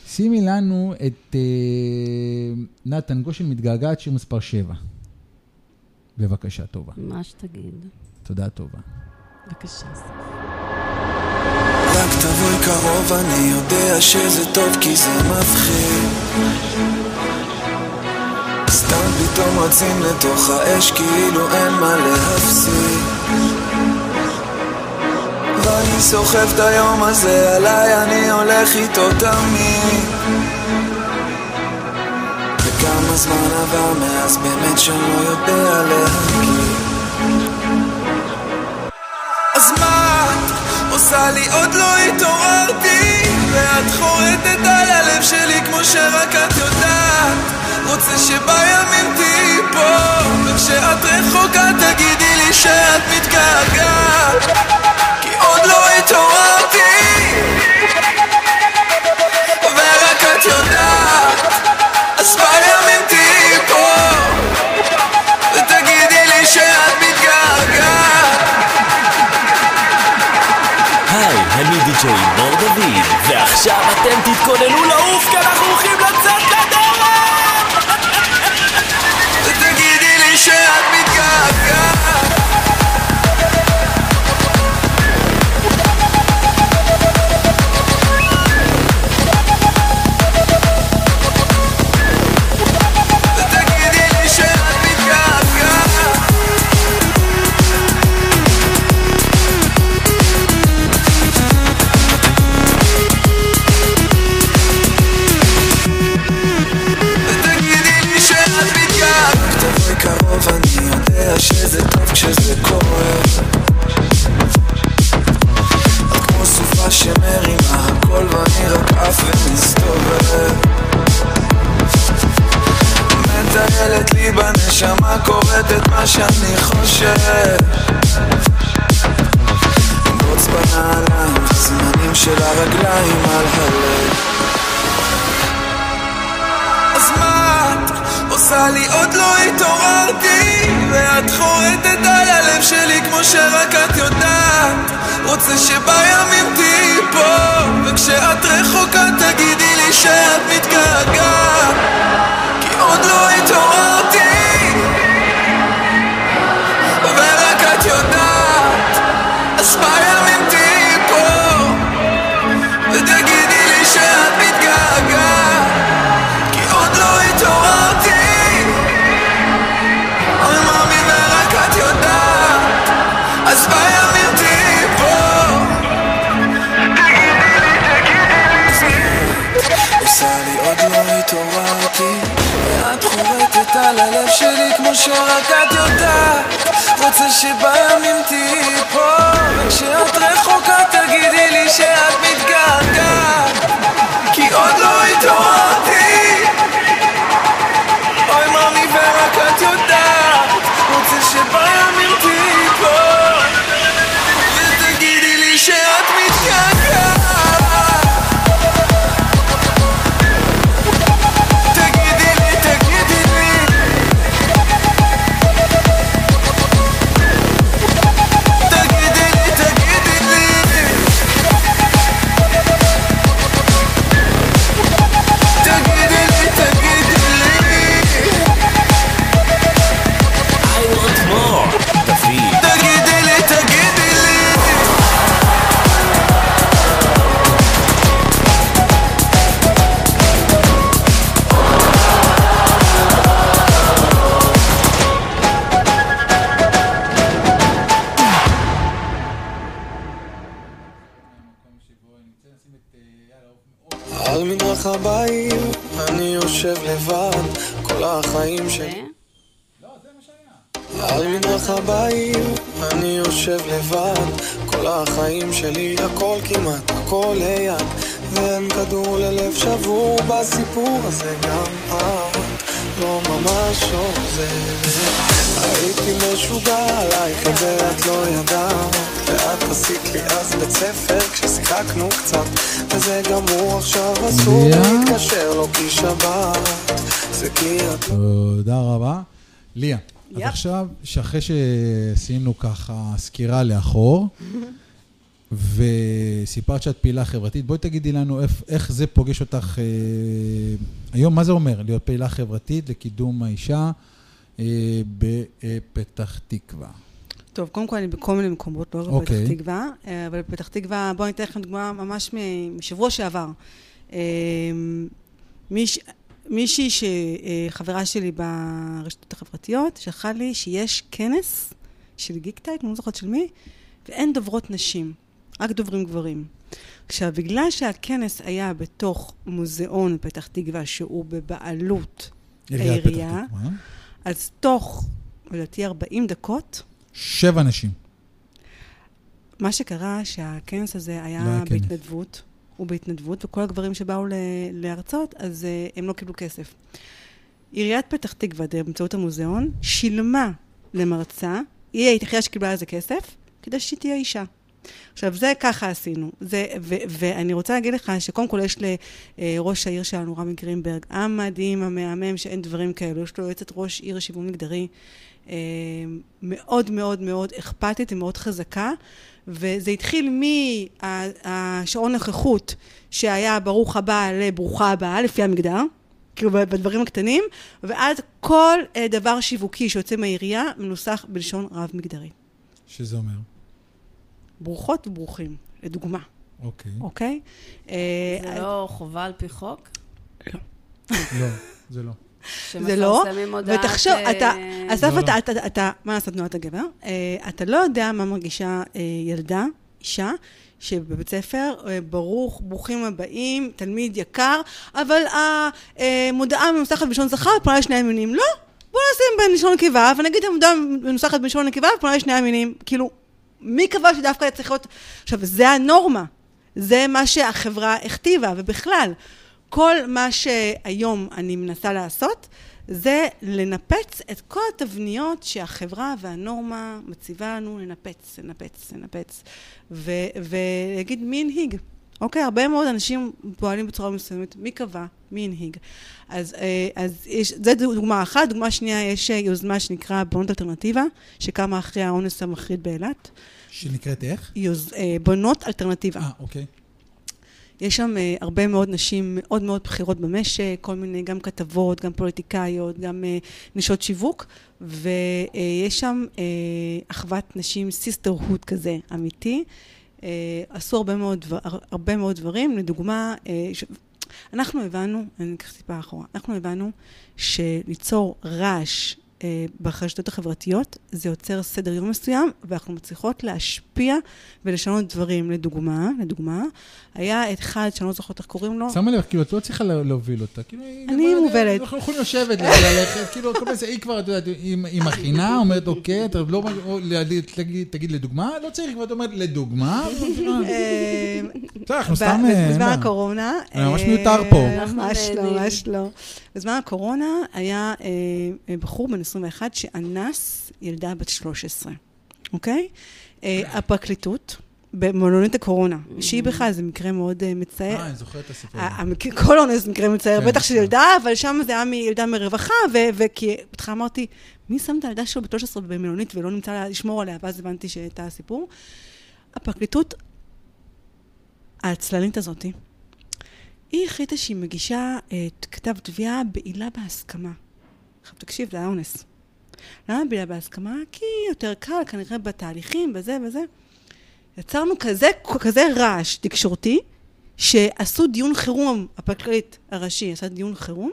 שימי לנו את נתן גושן מתגעגעת, שיר מספר 7. בבקשה, טובה. מה שתגיד. תודה, טובה. בבקשה. רק תבואי קרוב, אני יודע שזה טוב כי זה מפחיד סתם פתאום רצים לתוך האש כאילו אין מה להפסיד ואני סוחב את היום הזה עליי, אני הולך איתו תמיד וכמה זמן עבר מאז באמת שאני לא יודע להגיד. אז מה את עושה לי? עוד לא התעוררתי ואת חורטת על הלב שלי כמו שרק את יודעת. רוצה שבימים תהיי פה וכשאת רחוקה תגידי לי שאת מתגעגעת. כי עוד לא התעוררתי די.ג'יי מור דוד, ועכשיו אתם תתכוננו לעוף כי אנחנו הולכים לצאת שאני חושב. בוץ בנעליים וזמנים של הרגליים על הלב. אז מה את עושה לי? עוד לא התעוררתי ואת חורטת על הלב שלי כמו שרק את יודעת. רוצה שבימים תהיי פה וכשאת רחוקה תגידי לי שאת מתגעגעת. כי עוד לא התעוררתי על הלב שלי כמו שרק את יודעת. רוצה שבימים תהיי פה וכשאת רחוקה תגידי לי שאת מתגעגעת. כי עוד לא התעוררתי. אוי מאמי ורק את יודעת. רוצה שבימים יושב לבד כל החיים שלי על מדרכה בעיר אני יושב לבד כל החיים שלי הכל כמעט הכל ליד. ואין כדור ללב שבור בסיפור הזה גם את לא ממש עוזרת הייתי משוגע עלייך ואת לא ידעת ואת עשית לי אז בית ספר כששיחקנו קצת וזה גמור עכשיו אסור? להתקשר לו כי שבת זה כי את תודה רבה. ליה, אז יפ. עכשיו, שאחרי שעשינו ככה סקירה לאחור, וסיפרת שאת פעילה חברתית, בואי תגידי לנו איך, איך זה פוגש אותך אה, היום, מה זה אומר להיות פעילה חברתית לקידום האישה בפתח תקווה? טוב, קודם כל אני בכל מיני מקומות, לא רק אוקיי. בפתח תקווה, אה, אבל בפתח תקווה, בואו אני אתן לכם דוגמה ממש משבוע שעבר. אה, מיש- מישהי שחברה שלי ברשתות החברתיות, שלחה לי שיש כנס של גיק טייק, אני לא זוכרת של מי, ואין דוברות נשים, רק דוברים גברים. עכשיו, בגלל שהכנס היה בתוך מוזיאון פתח תקווה, שהוא בבעלות העירייה, תקווה. אז תוך, לדעתי, 40 דקות, שבע נשים. מה שקרה, שהכנס הזה לא היה כנס. בהתנדבות, הוא בהתנדבות, וכל הגברים שבאו ל- להרצות, אז uh, הם לא קיבלו כסף. עיריית פתח תקווה, באמצעות המוזיאון, שילמה למרצה, היא היחידה שקיבלה על זה כסף, כדי שהיא תהיה אישה. עכשיו, זה ככה עשינו. זה, ו, ואני רוצה להגיד לך שקודם כל יש לראש העיר שלנו, רמי גרינברג, המדהים, המהמם, שאין דברים כאלו. יש לו יועצת ראש עיר שוויון מגדרי אה, מאוד מאוד מאוד אכפתית ומאוד חזקה, וזה התחיל מהשעון נוכחות, שהיה ברוך הבא לברוכה הבאה, לפי המגדר. כאילו בדברים הקטנים, ועד כל אה, דבר שיווקי שיוצא מהעירייה מנוסח בלשון רב מגדרי. שזה אומר? ברוכות וברוכים, לדוגמה, אוקיי. אוקיי? אה, זה לא חובה על פי חוק? לא, זה לא. זה לא, שמפרסמים הודעת... ותחשוב, אה, אתה, אסף, לא, אתה, לא. אתה, אתה, מה לעשות תנועת הגבר? אה, אתה לא יודע מה מרגישה אה, ילדה, אישה, שבבית ספר, אה, ברוך, ברוכים הבאים, תלמיד יקר, אבל המודעה מנוסחת בלשון זכר, פונה לשני המינים. לא, בוא נשים בלשון נקבה, ונגיד המודעה מנוסחת בלשון נקבה, פונה לשני המינים. כאילו, מי קבע שדווקא צריך להיות... עכשיו, זה הנורמה. זה מה שהחברה הכתיבה, ובכלל, כל מה שהיום אני מנסה לעשות, זה לנפץ את כל התבניות שהחברה והנורמה מציבה לנו לנפץ, לנפץ, לנפץ, ולהגיד מי הנהיג. אוקיי, הרבה מאוד אנשים פועלים בצורה מסוימת, מי קבע, מי הנהיג. אז, אה, אז יש, זה דוגמה אחת, דוגמה שנייה, יש אה, יוזמה שנקרא בונות אלטרנטיבה, שקמה אחרי האונס המחריד באילת. שנקראת איך? יוז, אה, בונות אלטרנטיבה. אה, אוקיי. יש שם אה, הרבה מאוד נשים מאוד מאוד בכירות במשק, כל מיני, גם כתבות, גם פוליטיקאיות, גם אה, נשות שיווק, ויש אה, שם אחוות נשים, sisterhood כזה, אמיתי. אה, עשו הרבה מאוד, דבר, הרבה מאוד דברים, לדוגמה, אה, ש... אנחנו הבנו, אני אקח טיפה אחורה, אנחנו הבנו שליצור רעש אה, ברשתות החברתיות, זה יוצר סדר יום מסוים, ואנחנו מצליחות להשפיע ולשנות דברים. לדוגמה, לדוגמה, היה את אחד שאני לא זוכרת איך קוראים לו. שמה לב, כאילו, את לא צריכה לה- להוביל אותה. כאילו, אני מובלת. אנחנו יכולים לשבת, ללכת, כאילו, כל מיני, היא כבר, את יודעת, היא מכינה, אומרת, אוקיי, אתה לא, תגיד- תגיד לדוגמה, לא צריך, ואת אומרת, לדוגמה, אה, בסדר, אנחנו סתם... ב- אה, בזמן מה? הקורונה... ממש אה, מיותר פה. ממש לא. ממש לא. בזמן הקורונה היה אה, אה, בחור בן 21 שאנס ילדה בת 13, אוקיי? אה, הפרקליטות, במלונית הקורונה, שהיא בכלל, זה מקרה מאוד אה, מצער. אה, אני זוכר את הסיפור. ה- המקרה- כל אונס זה מקרה מצער, כן, בטח של כן. ילדה, אבל שם זה היה מילדה מרווחה, וכי בהתחלה אמרתי, מי שם את הילדה שלו בת 13 במלונית ולא נמצא לה לשמור עליה, ואז הבנתי שהייתה הסיפור. הפרקליטות העצלנית הזאתי, היא החליטה שהיא מגישה אה, כתב תביעה בעילה בהסכמה. עכשיו תקשיב, זה היה אונס. למה בעילה בהסכמה? כי יותר קל, כנראה בתהליכים, בזה וזה. יצרנו כזה, כזה רעש תקשורתי, שעשו דיון חירום, הפרקליט הראשי עשה דיון חירום,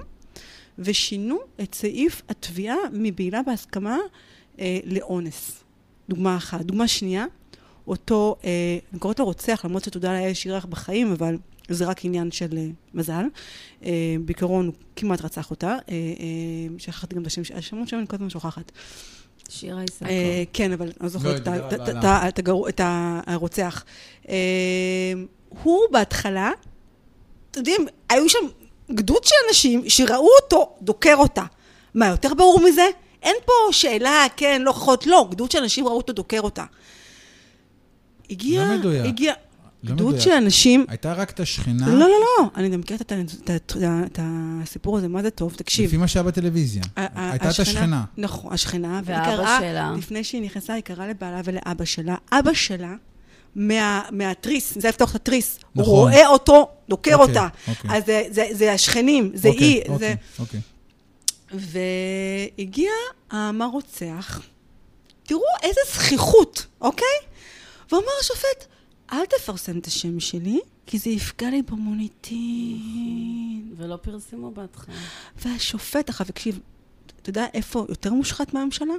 ושינו את סעיף התביעה מבעילה בהסכמה אה, לאונס. דוגמה אחת. דוגמה שנייה, אותו, אה, אני קוראת לו רוצח, למרות שתודה לאל שירח בחיים, אבל זה רק עניין של אה, מזל. אה, בעיקרון הוא כמעט רצח אותה. אה, שכחתי גם את השם, השמות שם אני כל הזמן שוכחת. שירה יסקו. אה, כן, אבל אני לא לא, זוכרת את הרוצח. הוא בהתחלה, אתם יודעים, היו שם גדוד של אנשים שראו אותו דוקר אותה. מה, יותר ברור מזה? אין פה שאלה, כן, לא הוכחות, לא. גדוד של אנשים ראו אותו דוקר אותה. הגיע, לא מדויק. הגיע, גדוד מדויק. של אנשים... הייתה רק את השכנה, לא, לא, לא, אני גם מכירה את הסיפור הזה, מה זה טוב, תקשיב. לפי מה שהיה בטלוויזיה. הייתה את השכנה. נכון, השכנה. והיא ואבא קראה- שלה. לפני שהיא נכנסה, היא קראה לבעלה ולאבא שלה. אבא שלה, מה, מהתריס, זה לפתוח את התריס, נכון. הוא רואה אותו, דוקר אוקיי, אותה. אוקיי. אז זה, זה, זה השכנים, זה היא. אוקיי, זה... והגיע המר רוצח, תראו איזה זכיחות, אוקיי? ואומר השופט, אל תפרסם את השם שלי, כי זה יפגע לי במוניטין. ולא פרסמו בהתחלה. והשופט, עכשיו, תקשיב, אתה יודע איפה יותר מושחת מהממשלה?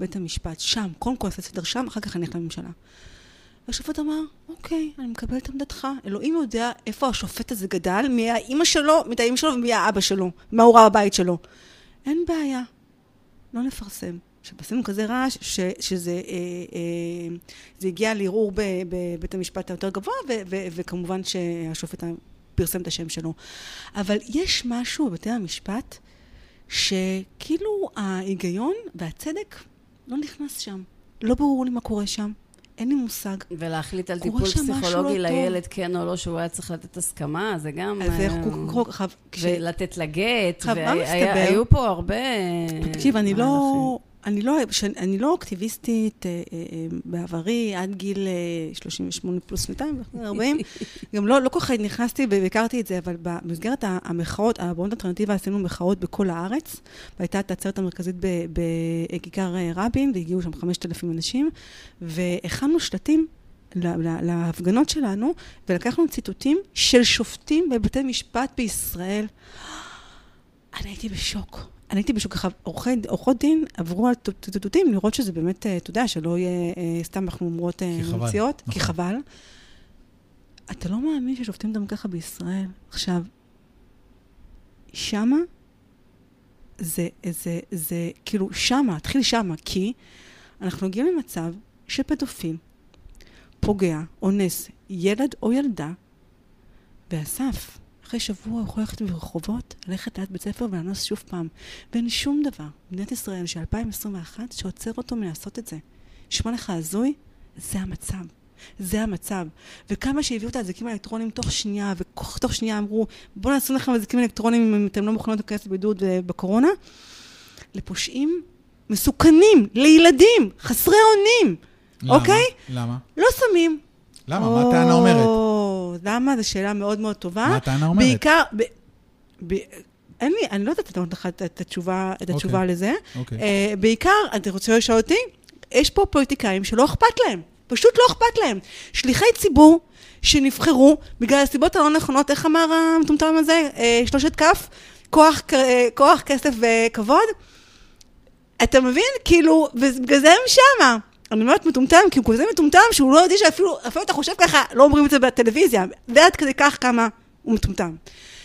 בית המשפט, שם, קודם כל נעשה סדר שם, אחר כך נלך לממשלה. והשופט אמר, אוקיי, אני מקבל את עמדתך. אלוהים יודע איפה השופט הזה גדל, מי האימא שלו, מי האימא שלו ומי האבא שלו, מה הוא ראה בבית שלו. אין בעיה, לא נפרסם. עכשיו, עשינו כזה רעש, ש, שזה אה, אה, זה הגיע לערעור בבית המשפט היותר גבוה, ו, ו, וכמובן שהשופט פרסם את השם שלו. אבל יש משהו בבתי המשפט, שכאילו ההיגיון והצדק לא נכנס שם. לא ברור לי מה קורה שם, אין לי מושג. ולהחליט על טיפול פסיכולוגי לא טוב. לילד, כן או לא, שהוא היה צריך לתת הסכמה, זה גם... אז איך אה, כש... ולתת לה גט, עכשיו, מה והיו מסתבר? פה הרבה... תקשיב, אני לא... אני לא, שאני- אני לא אקטיביסטית אה, אה, אה, בעברי, עד גיל אה, 38 פלוס שנתיים, 40. גם לא, לא כל כך נכנסתי והכרתי את זה, אבל במסגרת המחאות, הבונות אלטרנטיבה עשינו מחאות בכל הארץ, והייתה את העצרת המרכזית בכיכר אה, רבין, והגיעו שם 5,000 אנשים, והכנו שלטים להפגנות שלנו, ולקחנו ציטוטים של שופטים בבתי משפט בישראל. אני הייתי בשוק. אני הייתי בשוק. ככה, עורכי- עורכות דין עברו על ציטוטים לראות שזה באמת, אה, אתה יודע, שלא יהיה אה, סתם אנחנו אומרות אה, כי חבל, ממציאות, כי נכון. חבל. אתה לא מאמין ששופטים גם ככה בישראל. עכשיו, שמה, זה, זה, זה, כאילו, שמה, התחיל שמה, כי אנחנו מגיעים למצב שפדופיל פוגע, אונס, ילד או ילדה, ואסף, אחרי שבוע הוא יכול ללכת ברחובות, ללכת ליד בית ספר ולאנוס שוב פעם. ואין שום דבר במדינת ישראל של 2021 שעוצר אותו מלעשות את זה. נשמע לך הזוי? זה המצב. זה המצב. וכמה שהביאו את האזיקים האלקטרוניים תוך שנייה, ותוך שנייה אמרו, בואו נעשו לכם אזיקים אלקטרוניים אם אתם לא מוכנות להיכנס לבידוד אה, בקורונה, לפושעים מסוכנים, לילדים, חסרי אונים, למה? אוקיי? למה? לא שמים. למה? מה הטענה אומרת? למה? זו שאלה מאוד מאוד טובה. מה הטענה אומרת? בעיקר, ב, ב, אין לי, אני לא יודעת לתת לך את, את התשובה, את התשובה אוקיי. לזה. אוקיי. אה, בעיקר, אתה רוצה לשאול אותי? יש פה פוליטיקאים שלא אכפת להם. פשוט לא אכפת להם. שליחי ציבור שנבחרו בגלל הסיבות הלא נכונות, איך אמר המטומטם הזה? אה, שלושת כף, כוח, אה, כוח, כסף וכבוד. אתה מבין? כאילו, ובגלל זה הם שמה. אני אומרת מטומטם, כי הוא כזה מטומטם שהוא לא יודע שאפילו, אפילו אתה חושב ככה, לא אומרים את זה בטלוויזיה. ועד כדי כך כמה הוא מטומטם.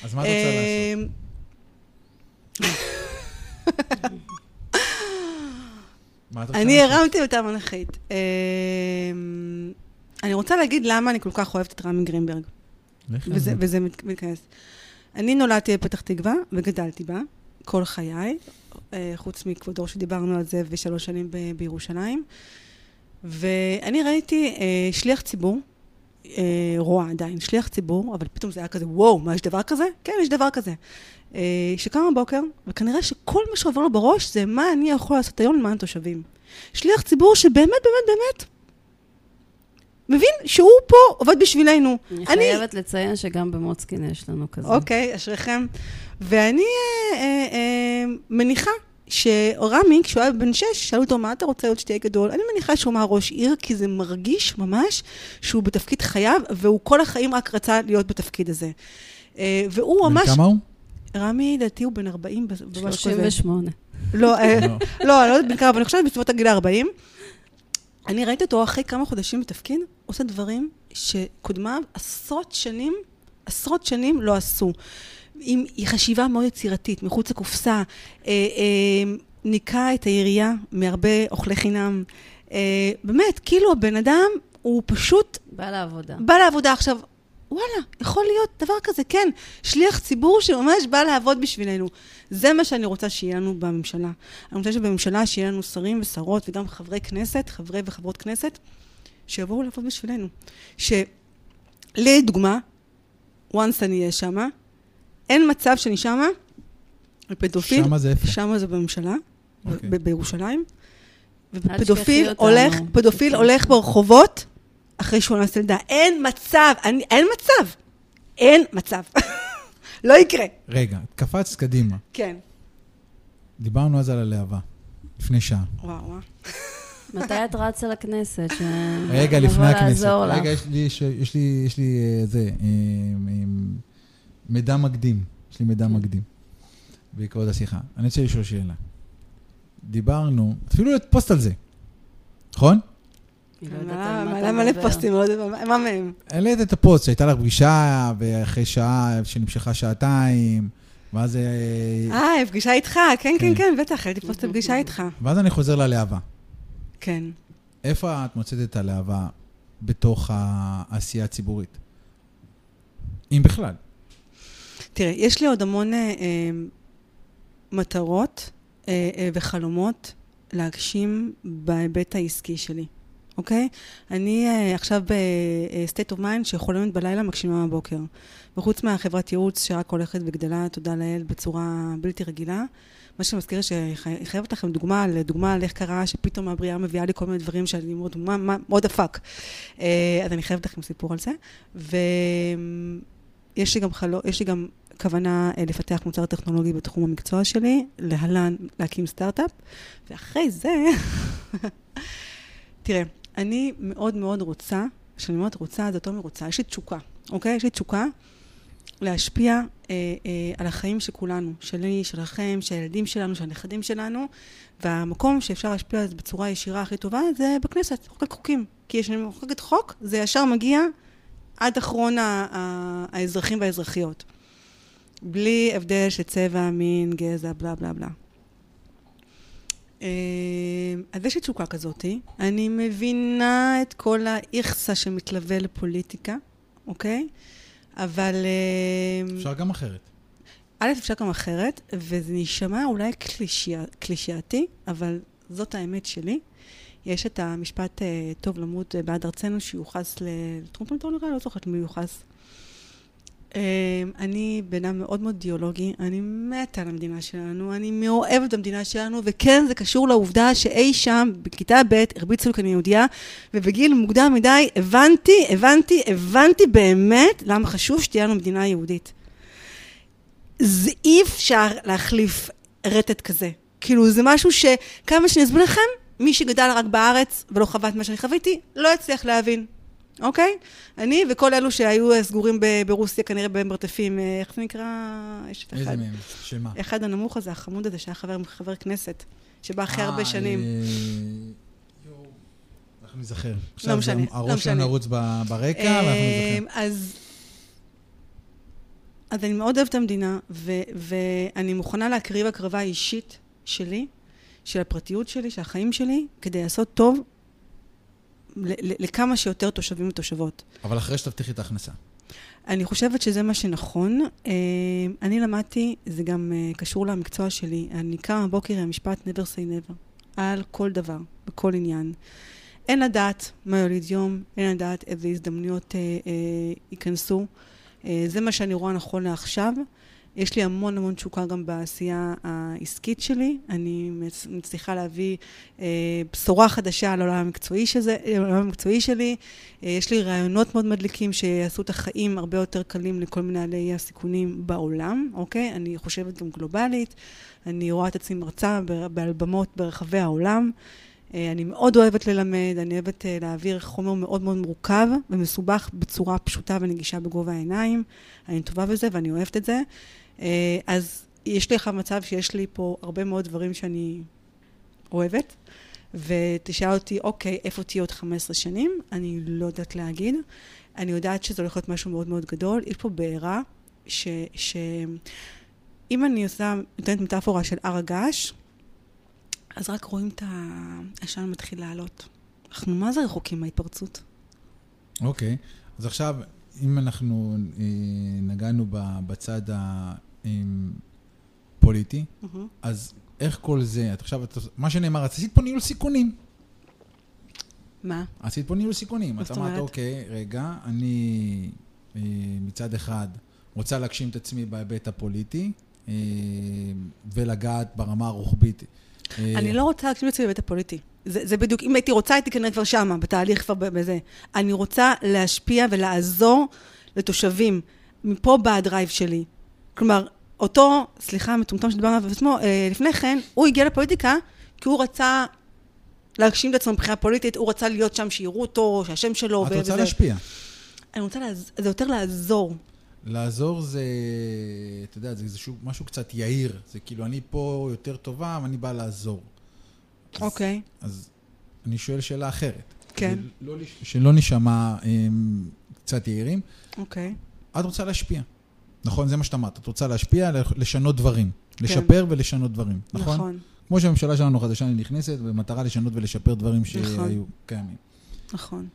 אז מה את רוצה לעשות? אה, רוצה אני לעשות? הרמתי אותה מנחית. אה, אני רוצה להגיד למה אני כל כך אוהבת את רמי גרינברג, וזה, זה. וזה מת- מתכנס. אני נולדתי בפתח תקווה וגדלתי בה כל חיי, אה, חוץ מכבודו שדיברנו על זה ושלוש שנים ב- בירושלים. ואני ראיתי אה, שליח ציבור, אה, רואה עדיין, שליח ציבור, אבל פתאום זה היה כזה, וואו, מה, יש דבר כזה? כן, יש דבר כזה. אה, שקם בבוקר, וכנראה שכל מה שעובר לו בראש זה מה אני יכול לעשות היום למען התושבים. שליח ציבור שבאמת, באמת, באמת, מבין שהוא פה עובד בשבילנו. אני חייבת לציין שגם במוצקין יש לנו כזה. אוקיי, אשריכם. ואני אה, אה, אה, מניחה שרמי, כשהוא היה בן שש, שאלו אותו, מה אתה רוצה עוד שתהיה גדול? אני מניחה שהוא אמר ראש עיר, כי זה מרגיש ממש שהוא בתפקיד חייו, והוא כל החיים רק רצה להיות בתפקיד הזה. אה, והוא ממש... בן כמה הוא? רמי, לדעתי הוא בן 40, ממש כזה. 38. לא, אה, לא. לא, אני לא יודעת בן כמה, אבל אני חושבת בסביבות הגיל ה-40. אני ראיתי אותו אחרי כמה חודשים בתפקיד, עושה דברים שקודמיו עשרות שנים, עשרות שנים לא עשו. עם חשיבה מאוד יצירתית, מחוץ לקופסה, אה, אה, ניקה את העירייה מהרבה אוכלי חינם. אה, באמת, כאילו הבן אדם הוא פשוט בא לעבודה. בא לעבודה עכשיו. וואלה, יכול להיות דבר כזה, כן. שליח ציבור שממש בא לעבוד בשבילנו. זה מה שאני רוצה שיהיה לנו בממשלה. אני רוצה שבממשלה שיהיה לנו שרים ושרות וגם חברי כנסת, חברי וחברות כנסת, שיבואו לעבוד בשבילנו. שלדוגמה, once אני אהיה שמה, אין מצב שאני שמה, ופדופיל, שמה זה איפה? שמה זה בממשלה, אוקיי. ב- בירושלים, ופדופיל אותנו. הולך, פדופיל הולך ברחובות אחרי שהוא אנס ילדה. אין מצב, אני, אין מצב. אין מצב. לא יקרה. רגע, קפץ קדימה. כן. דיברנו אז על הלהבה, לפני שעה. וואו, וואו. מתי את רצה לכנסת? ש- רגע, לפני הכנסת. לעזור לך. רגע, יש לי, יש, יש לי, יש לי אה, זה, אה, אה, מידע מקדים. יש לי מידע מקדים. בעקבות השיחה. אני רוצה לשאול שאלה. דיברנו, אפילו פוסט על זה, נכון? לא מלא מדבר. פוסטים, לא יודעת מה- מה מהם. העלית את הפוסט שהייתה לך פגישה, ואחרי שעה, שנמשכה שעתיים, ואז... אה, אה, פגישה איתך, כן, כן, כן. כן, בטח, הייתי פוסט לפגישה איתך. ואז אני חוזר ללהבה. כן. איפה את מוצאת את הלהבה בתוך העשייה הציבורית? אם בכלל. תראה, יש לי עוד המון אה, אה, מטרות אה, אה, וחלומות להגשים בהיבט העסקי שלי, אוקיי? אני אה, עכשיו ב-state of mind שחולמת בלילה, מגשימה בבוקר. וחוץ מהחברת ייעוץ שרק הולכת וגדלה, תודה לאל, בצורה בלתי רגילה. מה שמזכיר שאני חייבת לכם דוגמה, לדוגמה על איך קרה שפתאום הבריאה מביאה לי כל מיני דברים שאני מאוד, מה, מה, מאוד דפק. אה, אז אני חייבת לכם סיפור על זה. ויש לי גם חלום, יש לי גם כוונה אה, לפתח מוצר טכנולוגי בתחום המקצוע שלי, להלן להקים סטארט-אפ, ואחרי זה, תראה, אני מאוד מאוד רוצה, כשאני אומרת רוצה, זאת אומרת רוצה, יש לי תשוקה, אוקיי? יש לי תשוקה להשפיע אה, אה, על החיים של כולנו, שלי, שלכם, של הילדים שלנו, של הנכדים שלנו, והמקום שאפשר להשפיע על זה בצורה ישירה הכי טובה זה בכנסת, חוקק חוקים. כי כשאני מחוקקת חוק, זה ישר מגיע עד אחרון האזרחים והאזרחיות. בלי הבדל של צבע, מין, גזע, בלה בלה בלה. אה, אז יש לי תשוקה כזאתי. אני מבינה את כל האיכסה שמתלווה לפוליטיקה, אוקיי? אבל... אה, אפשר גם אחרת. א', אפשר גם אחרת, וזה נשמע אולי קלישאתי, אבל זאת האמת שלי. יש את המשפט אה, טוב למות בעד ארצנו, שיוחס לטרומפלטון, לא זוכרת מי יוחס. אמ, אני בן אדם מאוד מאוד דיאולוגי, אני מתה על המדינה שלנו, אני מאוהבת במדינה שלנו, וכן, זה קשור לעובדה שאי שם, בכיתה ב', הרביצו לי כאן יהודייה, ובגיל מוקדם מדי הבנתי, הבנתי, הבנתי באמת למה חשוב שתהיה לנו מדינה יהודית. זה אי אפשר להחליף רטט כזה. כאילו, זה משהו שכמה שאני אסביר לכם, מי שגדל רק בארץ ולא חווה את מה שאני חוויתי, לא יצליח להבין. אוקיי? אני וכל אלו שהיו סגורים ברוסיה, כנראה במרתפים, אה, איך זה נקרא? יש את אחד. איזה מהם? שמה? אחד הנמוך הזה, החמוד הזה, שהיה חבר, חבר כנסת, שבא אחרי הרבה שנים. אה, אנחנו נזכר. לא משנה, לא הראש שלנו נרוץ ברקע, ואנחנו נזכר. אה, אז... אז אני מאוד אוהבת את המדינה, ואני מוכנה להקריב הקרבה אישית שלי, של הפרטיות שלי, של החיים שלי, כדי לעשות טוב לכמה שיותר תושבים ותושבות. אבל אחרי שתבטיחי את ההכנסה. אני חושבת שזה מה שנכון. אה, אני למדתי, זה גם אה, קשור למקצוע שלי, אני קמה בבוקר עם המשפט never say never, על כל דבר, בכל עניין. אין לדעת מה יוליד יום, אין לדעת איזה הזדמנויות אה, אה, ייכנסו. אה, זה מה שאני רואה נכון לעכשיו. יש לי המון המון תשוקה גם בעשייה העסקית שלי. אני מצליחה להביא אה, בשורה חדשה על העולם המקצועי, שזה, העולם המקצועי שלי. אה, יש לי רעיונות מאוד מדליקים שיעשו את החיים הרבה יותר קלים לכל מנהלי הסיכונים בעולם, אוקיי? אני חושבת גם גלובלית. אני רואה את עצמי מרצה על במות ברחבי העולם. אה, אני מאוד אוהבת ללמד, אני אוהבת אה, להעביר חומר מאוד מאוד מורכב ומסובך בצורה פשוטה ונגישה בגובה העיניים. אני טובה בזה ואני אוהבת את זה. אה, אז יש לך מצב שיש לי פה הרבה מאוד דברים שאני אוהבת, ותשאל אותי, אוקיי, איפה תהיה עוד 15 שנים? אני לא יודעת להגיד. אני יודעת שזה הולך להיות משהו מאוד מאוד גדול. יש פה בעירה, ש... ש... אם אני עושה, נותנת מטאפורה של הר הגעש, אז רק רואים את העשן מתחיל לעלות. אנחנו מה זה רחוקים מההתפרצות? אוקיי, okay. אז עכשיו, אם אנחנו אה, נגענו בצד פוליטי, mm-hmm. אז איך כל זה, את עכשיו, את, מה שנאמר, את עשית פה ניהול סיכונים. מה? עשית פה ניהול סיכונים. את אמרת, אוקיי, רגע, אני אה, מצד אחד רוצה להגשים את עצמי בהיבט הפוליטי, אה, ולגעת ברמה הרוחבית. אה, אני לא רוצה להגשים את עצמי בהיבט הפוליטי. זה, זה בדיוק, אם הייתי רוצה, הייתי כנראה כבר שמה, בתהליך כבר בזה. אני רוצה להשפיע ולעזור לתושבים. מפה בא הדרייב שלי. כלומר, אותו, סליחה, המטומטם שדיברנו עליו עצמו, אה, לפני כן, הוא הגיע לפוליטיקה כי הוא רצה להגשים את עצמו מבחינה פוליטית, הוא רצה להיות שם, שיראו אותו, שהשם שלו... את רוצה להשפיע. אני רוצה, לעז... זה יותר לעזור. לעזור זה, אתה יודע, זה, זה שוב, משהו קצת יהיר. זה כאילו, אני פה יותר טובה, ואני בא לעזור. אוקיי. אז, אז אני שואל שאלה אחרת. כן. לא, שלא נשמע הם, קצת יהירים. אוקיי. את רוצה להשפיע. נכון? זה מה שאת אמרת. את רוצה להשפיע, לשנות דברים. כן. לשפר ולשנות דברים, נכון? נכון. כמו שהממשלה שלנו החדשה נכנסת, במטרה לשנות ולשפר דברים נכון. שהיו קיימים. נכון.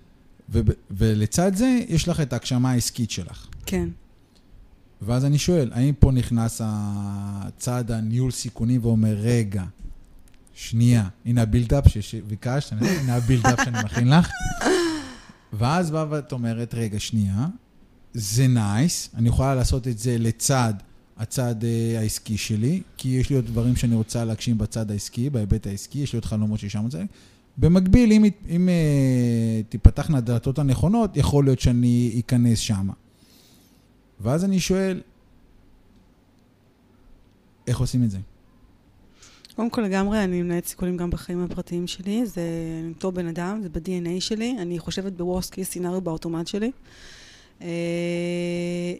ו- ולצד זה, יש לך את ההגשמה העסקית שלך. כן. ואז אני שואל, האם פה נכנס הצד הניהול סיכונים ואומר, רגע, שנייה, הנה ה build-up שביקשת, הנה ה build-up שאני מכין לך. ואז באה ואת אומרת, רגע, שנייה, זה nice, אני יכולה לעשות את זה לצד הצד אה, העסקי שלי, כי יש לי עוד דברים שאני רוצה להגשים בצד העסקי, בהיבט העסקי, יש לי עוד חלומות ששם זה. במקביל, אם, אם אה, תיפתחנה הדלתות הנכונות, יכול להיות שאני אכנס שם. ואז אני שואל, איך עושים את זה? קודם כל לגמרי, אני מנהלת סיכונים גם בחיים הפרטיים שלי, זה אותו בן אדם, זה ב-DNA שלי, אני חושבת ב-Worst case scenario באוטומט שלי. אה,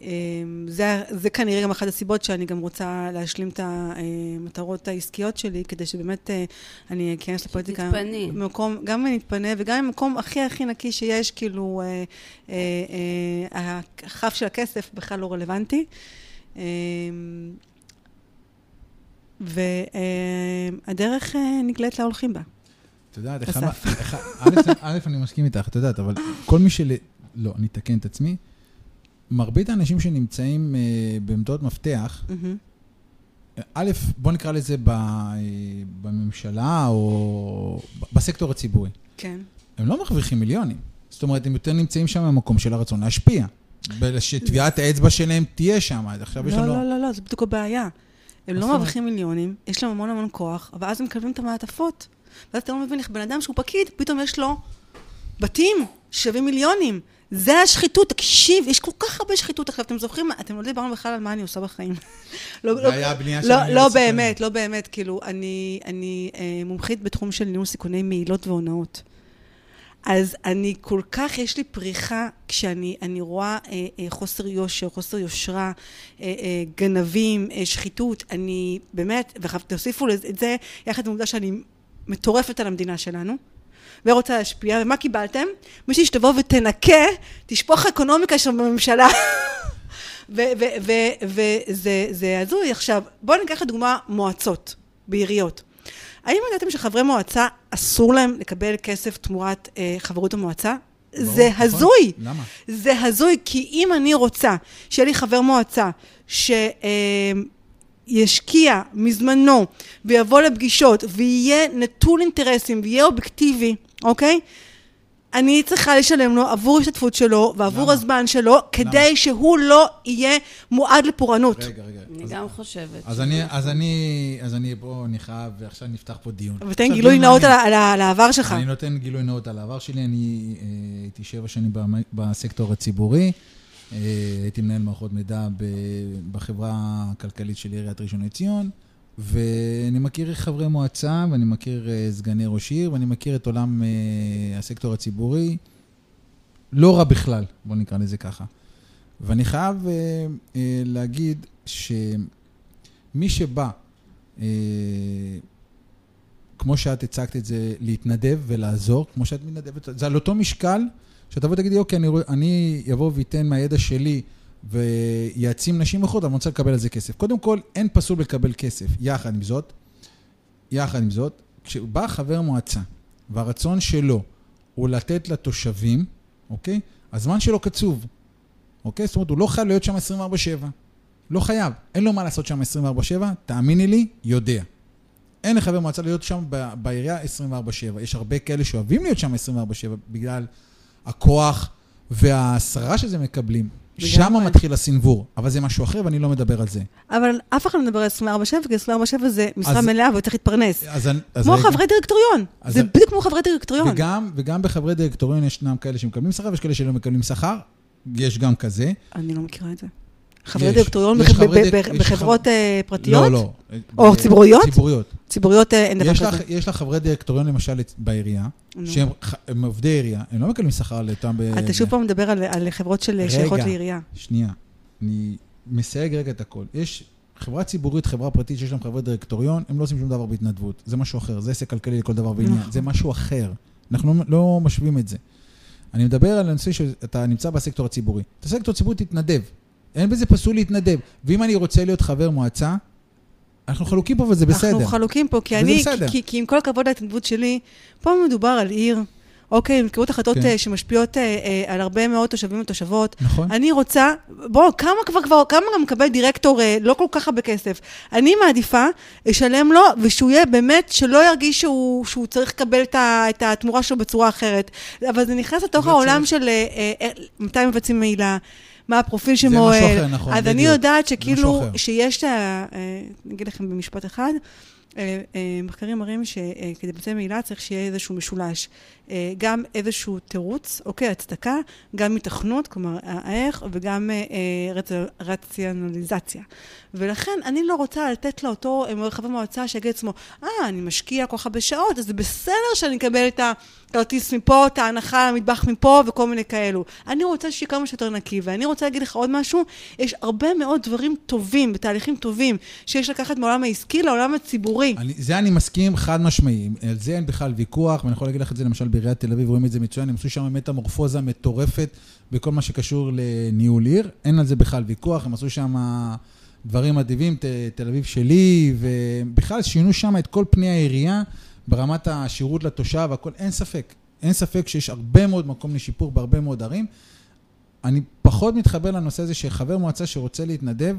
אה, זה, זה כנראה גם אחת הסיבות שאני גם רוצה להשלים את המטרות העסקיות שלי, כדי שבאמת אה, אני אכנס לפוליטיקה. שתתפני. במקום, גם אם אני אתפנה וגם במקום הכי הכי נקי שיש, כאילו, אה, אה, אה, הכף של הכסף בכלל לא רלוונטי. אה, והדרך אה, נגלית להולכים בה. את יודעת, א', אני מסכים איתך, את יודעת, אבל כל מי של... לא, אני אתקן את עצמי. מרבית האנשים שנמצאים אה, בעמדות מפתח, מהמם. א', בוא נקרא לזה ב, אה, בממשלה או בסקטור הציבורי. כן. הם לא מרוויחים מיליונים. זאת אומרת, הם יותר נמצאים שם במקום של הרצון להשפיע. שטביעת האצבע שלהם תהיה שם. אז עכשיו יש לא, לנו... לא, לא, לא, זה בדיוק הבעיה. הם לא? מרוויחים מיליונים, יש להם המון המון כוח, ואז הם מקבלים את המעטפות. ואז אתה לא מבין איך בן אדם שהוא פקיד, פתאום יש לו בתים שווים מיליונים. זה השחיתות, תקשיב, יש כל כך הרבה שחיתות. עכשיו, אתם זוכרים, אתם לא דיברנו בכלל על מה אני עושה בחיים. לא, לא- לא, לא. באמת, לא באמת, כאילו, אני, אני אה, מומחית בתחום של ניהול סיכוני מעילות והונאות. אז אני כל כך, יש לי פריחה כשאני אני רואה אה, אה, חוסר יושר, חוסר יושרה, אה, אה, גנבים, אה, שחיתות. אני באמת, ותוסיפו את זה יחד עם העובדה שאני מטורפת על המדינה שלנו. ורוצה להשפיע, ומה קיבלתם? מישהי שתבוא ותנקה, תשפוך אקונומיקה שם בממשלה. וזה זה הזוי. עכשיו, בואו ניקח לדוגמה מועצות בעיריות. האם ידעתם שחברי מועצה אסור להם לקבל כסף תמורת אה, חברות המועצה? זה נכון. הזוי. למה? זה הזוי, כי אם אני רוצה שיהיה לי חבר מועצה שישקיע מזמנו ויבוא לפגישות ויהיה נטול אינטרסים ויהיה אובייקטיבי, אוקיי? אני צריכה לשלם לו עבור השתתפות שלו ועבור למה? הזמן שלו, כדי שהוא לא יהיה מועד לפורענות. רגע, רגע. אני אז- גם חושבת. אז אני, אז אני, אז אני, בוא, אני חייב, ועכשיו נפתח פה דיון. ותן גילוי נאות על העבר שלך. אני נותן גילוי נאות על העבר שלי, אני אה, הייתי שבע שנים בסקטור הציבורי, אה, הייתי מנהל מערכות מידע בחברה הכלכלית של עיריית ראשון לציון, ואני מכיר חברי מועצה, ואני מכיר אה, סגני ראש עיר, ואני מכיר את עולם אה, הסקטור הציבורי, לא רע בכלל, בוא נקרא לזה ככה. ואני חייב אה, להגיד שמי שבא, כמו שאת הצגת את זה, להתנדב ולעזור, כמו שאת מתנדבת, זה על אותו משקל, שתבוא ותגידי, אוקיי, אני, אני אבוא ואתן מהידע שלי ויעצים נשים אחרות, אבל אני רוצה לקבל על זה כסף. קודם כל, אין פסול לקבל כסף. יחד עם זאת, יחד עם זאת, כשבא חבר מועצה והרצון שלו הוא לתת לתושבים, אוקיי? הזמן שלו קצוב, אוקיי? זאת אומרת, הוא לא חייב להיות שם 24/7. לא חייב. אין לו מה לעשות שם 24/7, תאמיני לי, יודע. אין לחבר מועצה להיות שם בעירייה 24/7. יש הרבה כאלה שאוהבים להיות שם 24/7 בגלל הכוח וההסרה שזה מקבלים. שם לגמרי. מתחיל הסנוור, אבל זה משהו אחר ואני לא מדבר על זה. אבל אף אחד לא מדבר על 24/7, כי 24/7 זה משרה אז- מלאה וצריך להתפרנס. אז, אז כמו רגע. חברי דירקטוריון. אז זה בדיוק כמו חברי דירקטוריון. וגם, וגם בחברי דירקטוריון ישנם כאלה שמקבלים שכר ויש כאלה שלא מקבלים שכר. יש גם כזה. אני לא מכירה את זה. חברי. דירקטוריון בחברות אה, פרטיות? לא, לא. או ב- ציבוריות? ציבוריות. ציבוריות אה, אין דבר יש כזה. יש לך חברי דירקטוריון למשל בעירייה. שהם עובדי עירייה, הם לא מקבלים שכר לאותם... אתה שוב פעם מדבר על- חברות של רגע. שייכות לעירייה. שנייה, אני מסייג רגע את הכל. יש חברה ציבורית, חברה פרטית שיש להם חברי דירקטוריון, הם לא עושים שום דבר בהתנדבות. זה משהו אחר, זה עסק כלכלי לכל דבר ועניין. נכון. זה משהו אחר. אנחנו לא, לא משווים את זה. אני מדבר על הנושא שאתה נמצא בסקטור הציבורי. את הסקטור הציבורי תתנדב. אין בזה פסול להתנדב. ואם אני רוצה להיות חבר מועצה, אנחנו חלוקים פה וזה בסדר. אנחנו חלוקים פה, כי אני, בסדר. כי, כי עם כל הכבוד להתנדבות שלי, פה מדובר על עיר, אוקיי, הם מתקבלות החלטות כן. אה, שמשפיעות אה, אה, על הרבה מאוד תושבים ותושבות. נכון. אני רוצה, בוא, כמה כבר, כבר, כמה גם מקבל דירקטור אה, לא כל כך הרבה כסף? אני מעדיפה לשלם לו, ושהוא יהיה באמת, שלא ירגיש שהוא, שהוא צריך לקבל את, ה, את התמורה שלו בצורה אחרת. אבל זה נכנס לתוך העולם צריך. של אה, אה, אה, מתי מבצעים מעילה. מה הפרופיל של זה. משהו אחר, נכון, אז אני בדיוק. יודעת זה שכאילו. שיש. אה, אני אגיד לכם במשפט אחד, אה, אה, מחקרים מראים שכדי לבצע מעילה צריך שיהיה איזשהו משולש. אה, גם איזשהו תירוץ, אוקיי, הצדקה, גם התכנות, כלומר הערך, וגם אה, אה, רצ- רציונליזציה. ולכן אני לא רוצה לתת לאותו אה, חבר מועצה שיגיד לעצמו, אה, אני משקיע כל כך הרבה שעות, אז זה בסדר שאני אקבל את הכרטיס מפה, את ההנחה למטבח מפה וכל מיני כאלו. אני רוצה שיהיה כמה שיותר נקי, ואני רוצה להגיד לך עוד משהו, יש הרבה מאוד דברים טובים, בתהליכים טובים, שיש לקחת מהעולם העסקי לעולם הציבורי. אני, זה אני מסכים חד משמעי, על זה אין בכלל ויכוח, ואני יכול להגיד לך את זה למשל בעיריית תל אביב, רואים את זה מצוין, הם עשו שם מטמורפוזה מטורפת בכל מה שקשור לניהול עיר, אין על זה בכלל ויכוח, הם עשו שם דברים מדהימים, ת, תל אביב שלי, ובכלל שינו שם את כל פני העירייה ברמת השירות לתושב, הכל, אין ספק, אין ספק שיש הרבה מאוד מקום לשיפור בהרבה מאוד ערים. אני פחות מתחבר לנושא הזה שחבר מועצה שרוצה להתנדב,